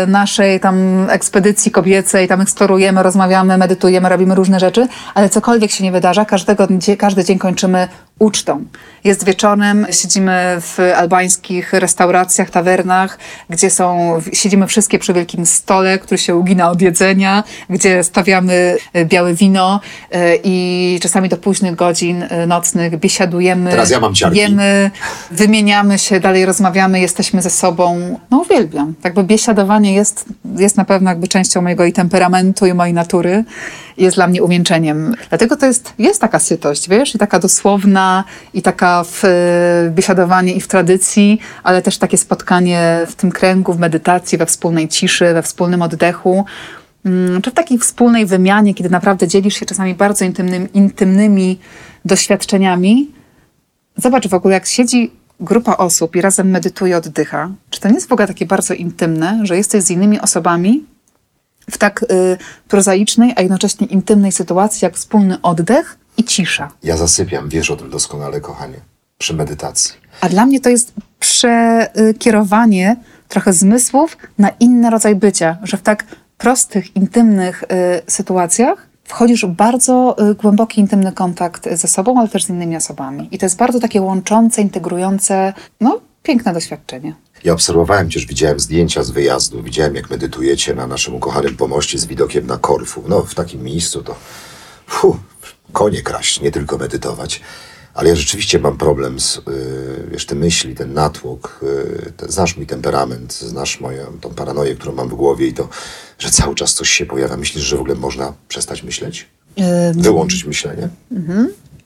naszej tam ekspedycji kobiecej, tam eksplorujemy, rozmawiamy, medytujemy, robimy różne rzeczy, ale cokolwiek się nie wydarza, każdego, każdy dzień kończymy ucztą. Jest wieczorem, siedzimy w albańskich restauracjach, tawernach, gdzie są, siedzimy wszystkie przy wielkim stole, który się ugina od jedzenia, gdzie stawiamy e, białe wino e, i czasami do późnych godzin e, nocnych biesiadujemy, Teraz ja mam ciarki. jemy, wymieniamy się, dalej rozmawiamy, jesteśmy ze sobą. No uwielbiam. Jakby biesiadowanie jest, jest na pewno jakby częścią mojego i temperamentu, i mojej natury. Jest dla mnie uwieńczeniem. Dlatego to jest, jest taka sytość, wiesz, i taka dosłowna, i taka w biesiadowanie i w tradycji, ale też takie spotkanie w tym kręgu, w medytacji, we wspólnej ciszy, we wspólnym oddechu. Mm, Czy w takiej wspólnej wymianie, kiedy naprawdę dzielisz się czasami bardzo intymnym, intymnymi doświadczeniami, Zobacz w ogóle, jak siedzi grupa osób i razem medytuje, oddycha. Czy to nie jest w ogóle takie bardzo intymne, że jesteś z innymi osobami w tak y, prozaicznej, a jednocześnie intymnej sytuacji, jak wspólny oddech i cisza. Ja zasypiam, wiesz o tym doskonale, kochanie, przy medytacji. A dla mnie to jest przekierowanie trochę zmysłów na inny rodzaj bycia, że w tak prostych, intymnych y, sytuacjach wchodzisz w bardzo y, głęboki, intymny kontakt ze sobą, ale też z innymi osobami. I to jest bardzo takie łączące, integrujące, no, piękne doświadczenie. Ja obserwowałem cię, widziałem zdjęcia z wyjazdu, widziałem jak medytujecie na naszym ukochanym pomoście z widokiem na Korfu. No, w takim miejscu to fu, konie kraść, nie tylko medytować. Ale ja rzeczywiście mam problem z, yy, wiesz, te myśli, ten natłok, yy, te, znasz mój temperament, znasz moją tą paranoję, którą mam w głowie i to, że cały czas coś się pojawia. Myślisz, że w ogóle można przestać myśleć? Wyłączyć myślenie?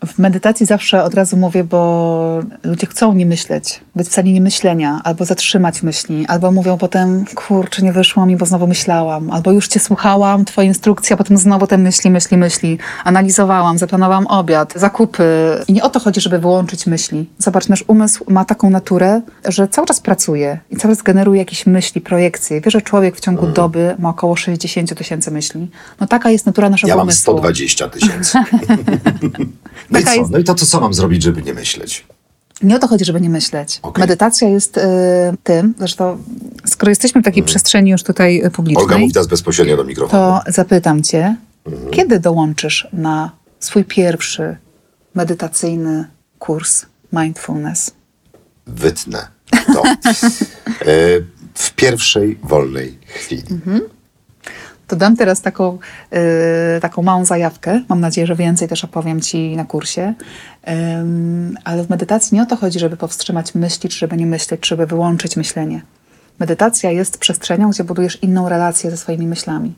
W medytacji zawsze od razu mówię, bo ludzie chcą nie myśleć, być w stanie nie myślenia, albo zatrzymać myśli, albo mówią potem, kurczę, nie wyszło mi, bo znowu myślałam, albo już cię słuchałam, twoje instrukcje, a potem znowu te myśli, myśli, myśli, analizowałam, zaplanowałam obiad, zakupy. I nie o to chodzi, żeby wyłączyć myśli. Zobacz, nasz umysł ma taką naturę, że cały czas pracuje i cały czas generuje jakieś myśli, projekcje. Wiesz, że człowiek w ciągu doby ma około 60 tysięcy myśli. No taka jest natura naszego Ja mam umysłu. 120 tysięcy. No i co? jest- No i to, to co mam zrobić, żeby nie myśleć? Nie o to chodzi, żeby nie myśleć. Okej. Medytacja jest y, tym, zresztą skoro jesteśmy w takiej przestrzeni już tutaj y, publicznej. Olga, mów teraz bezpośrednio do mikrofonu. to zapytam cię, Mhm. kiedy dołączysz na swój pierwszy medytacyjny kurs mindfulness? Wytnę to. E, w pierwszej wolnej chwili. To dam teraz taką, y, taką małą zajawkę. Mam nadzieję, że więcej też opowiem Ci na kursie. Ale w medytacji nie o to chodzi, żeby powstrzymać myśli, czy żeby nie myśleć, czy żeby wyłączyć myślenie. Medytacja jest przestrzenią, gdzie budujesz inną relację ze swoimi myślami.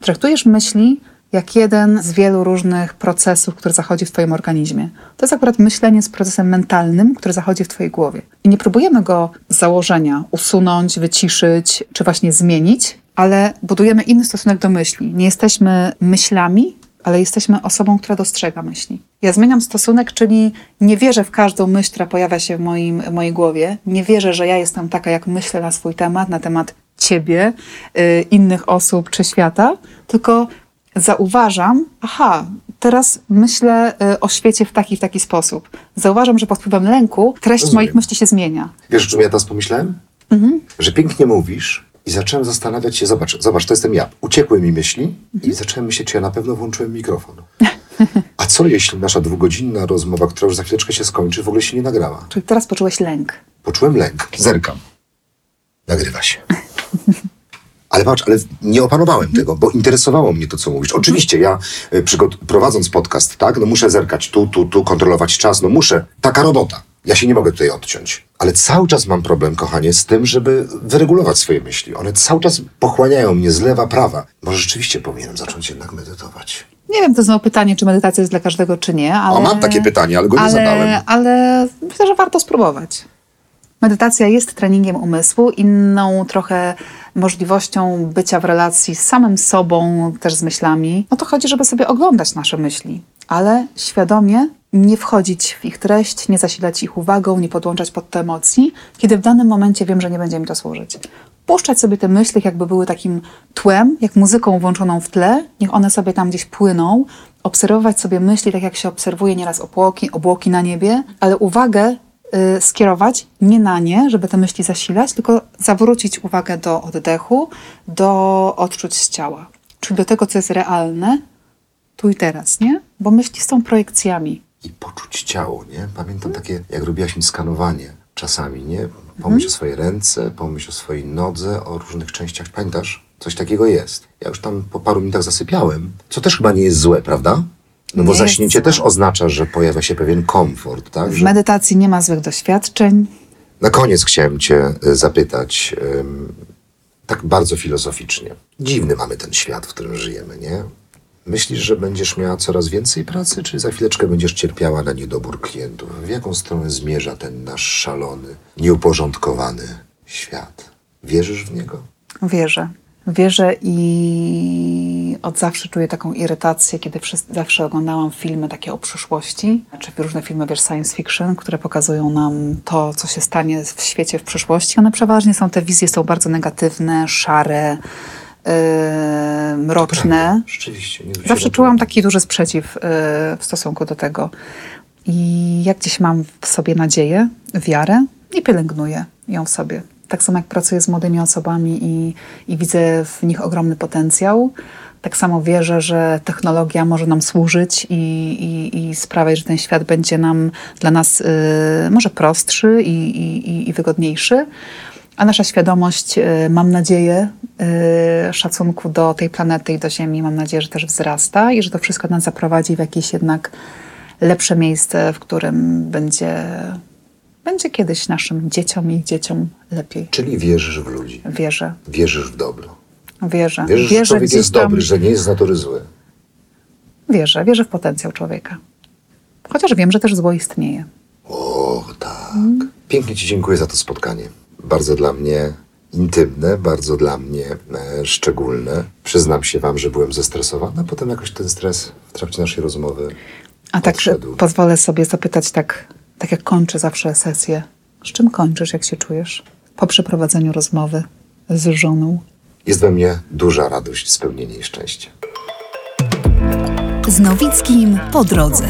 Traktujesz myśli jak jeden z wielu różnych procesów, który zachodzi w Twoim organizmie. To jest akurat myślenie z procesem mentalnym, który zachodzi w Twojej głowie. I nie próbujemy go z założenia usunąć, wyciszyć, czy właśnie zmienić, ale budujemy inny stosunek do myśli. Nie jesteśmy myślami, ale jesteśmy osobą, która dostrzega myśli. Ja zmieniam stosunek, czyli nie wierzę w każdą myśl, która pojawia się w, moim, w mojej głowie. Nie wierzę, że ja jestem taka, jak myślę na swój temat, na temat ciebie, y, innych osób czy świata, tylko zauważam, aha, teraz myślę y, o świecie w taki w taki sposób. Zauważam, że pod wpływem lęku treść Rozumiem. moich myśli się zmienia. Wiesz, o czym ja teraz pomyślałem? Że pięknie mówisz i zacząłem zastanawiać się, zobacz, zobacz, to jestem ja. Uciekły mi myśli i zacząłem myśleć, czy ja na pewno włączyłem mikrofon. A co jeśli nasza dwugodzinna rozmowa, która już za chwileczkę się skończy, w ogóle się nie nagrała? Czyli teraz poczułeś lęk. Poczułem lęk. Zerkam. Nagrywa się. Ale patrz, ale nie opanowałem tego, bo interesowało mnie to, co mówisz. Oczywiście ja y, prowadząc podcast, tak, no muszę zerkać tu, tu, tu, kontrolować czas, no muszę. Taka robota. Ja się nie mogę tutaj odciąć. Ale cały czas mam problem, kochanie, z tym, żeby wyregulować swoje myśli. One cały czas pochłaniają mnie z lewa, prawa. Może rzeczywiście powinienem zacząć jednak medytować. Nie wiem, to znowu pytanie, czy medytacja jest dla każdego, czy nie, ale... O, mam takie pytanie, ale go nie ale, zadałem. Ale myślę, że warto spróbować. Medytacja jest treningiem umysłu, inną trochę możliwością bycia w relacji z samym sobą, też z myślami. No to chodzi, żeby sobie oglądać nasze myśli, ale świadomie nie wchodzić w ich treść, nie zasilać ich uwagą, nie podłączać pod te emocji, kiedy w danym momencie wiem, że nie będzie mi to służyć. Puszczać sobie te myśli, jakby były takim tłem, jak muzyką włączoną w tle, niech one sobie tam gdzieś płyną, obserwować sobie myśli, tak jak się obserwuje nieraz obłoki, obłoki na niebie, ale uwagę y, skierować nie na nie, żeby te myśli zasilać, tylko zawrócić uwagę do oddechu, do odczuć z ciała. Czyli do tego, co jest realne, tu i teraz, nie? Bo myśli są projekcjami. I poczuć ciało, nie? Pamiętam takie, jak robiłaś mi skanowanie czasami, nie? Pomyśl o swojej ręce, pomyśl o swojej nodze, o różnych częściach. Pamiętasz? Coś takiego jest. Ja już tam po paru minutach zasypiałem, co też chyba nie jest złe, prawda? No bo Nie zaśnięcie też oznacza, że pojawia się pewien komfort, tak? W Że... medytacji nie ma złych doświadczeń. Na koniec chciałem cię y, zapytać, tak bardzo filozoficznie. Dziwny mamy ten świat, w którym żyjemy, nie? Myślisz, że będziesz miała coraz więcej pracy, czy za chwileczkę będziesz cierpiała na niedobór klientów? W jaką stronę zmierza ten nasz szalony, nieuporządkowany świat? Wierzysz w niego? Wierzę. Wierzę i od zawsze czuję taką irytację, kiedy zawsze oglądałam filmy takie o przyszłości, czy różne filmy, wiesz, science fiction, które pokazują nam to, co się stanie w świecie w przyszłości. One przeważnie są, te wizje są bardzo negatywne, szare, yy, mroczne. Rzeczywiście. Nie Zawsze czułam taki duży sprzeciw y, w stosunku do tego. I jak gdzieś mam w sobie nadzieję, wiarę i pielęgnuję ją w sobie. Tak samo jak pracuję z młodymi osobami i, i widzę w nich ogromny potencjał, tak samo wierzę, że technologia może nam służyć i, i, i sprawiać, że ten świat będzie nam dla nas y, może prostszy i- i wygodniejszy. A nasza świadomość, y, mam nadzieję, y, szacunku do tej planety i do Ziemi, mam nadzieję, że też wzrasta i że to wszystko nas zaprowadzi w jakieś jednak lepsze miejsce, w którym będzie, będzie kiedyś naszym dzieciom i ich dzieciom lepiej. Czyli wierzysz w ludzi. Wierzę, Wierzysz w dobro. wierzę. Wierzysz, że wierzę człowiek gdzieś jest tam, dobry, że nie jest z natury zły. Wierzę, wierzę w potencjał człowieka. Chociaż wiem, że też zło istnieje. O, tak. Pięknie Ci dziękuję za to spotkanie. Bardzo dla mnie intymne, bardzo dla mnie e, szczególne. Przyznam się Wam, że byłem zestresowany, a potem jakoś ten stres w trakcie naszej rozmowy A tak odszedł. pozwolę sobie zapytać tak, tak jak kończę zawsze sesję. Z czym kończysz, jak się czujesz? Po przeprowadzeniu rozmowy z żoną. Jest we mnie duża radość, spełnienie i szczęście. Z Nowickim po drodze.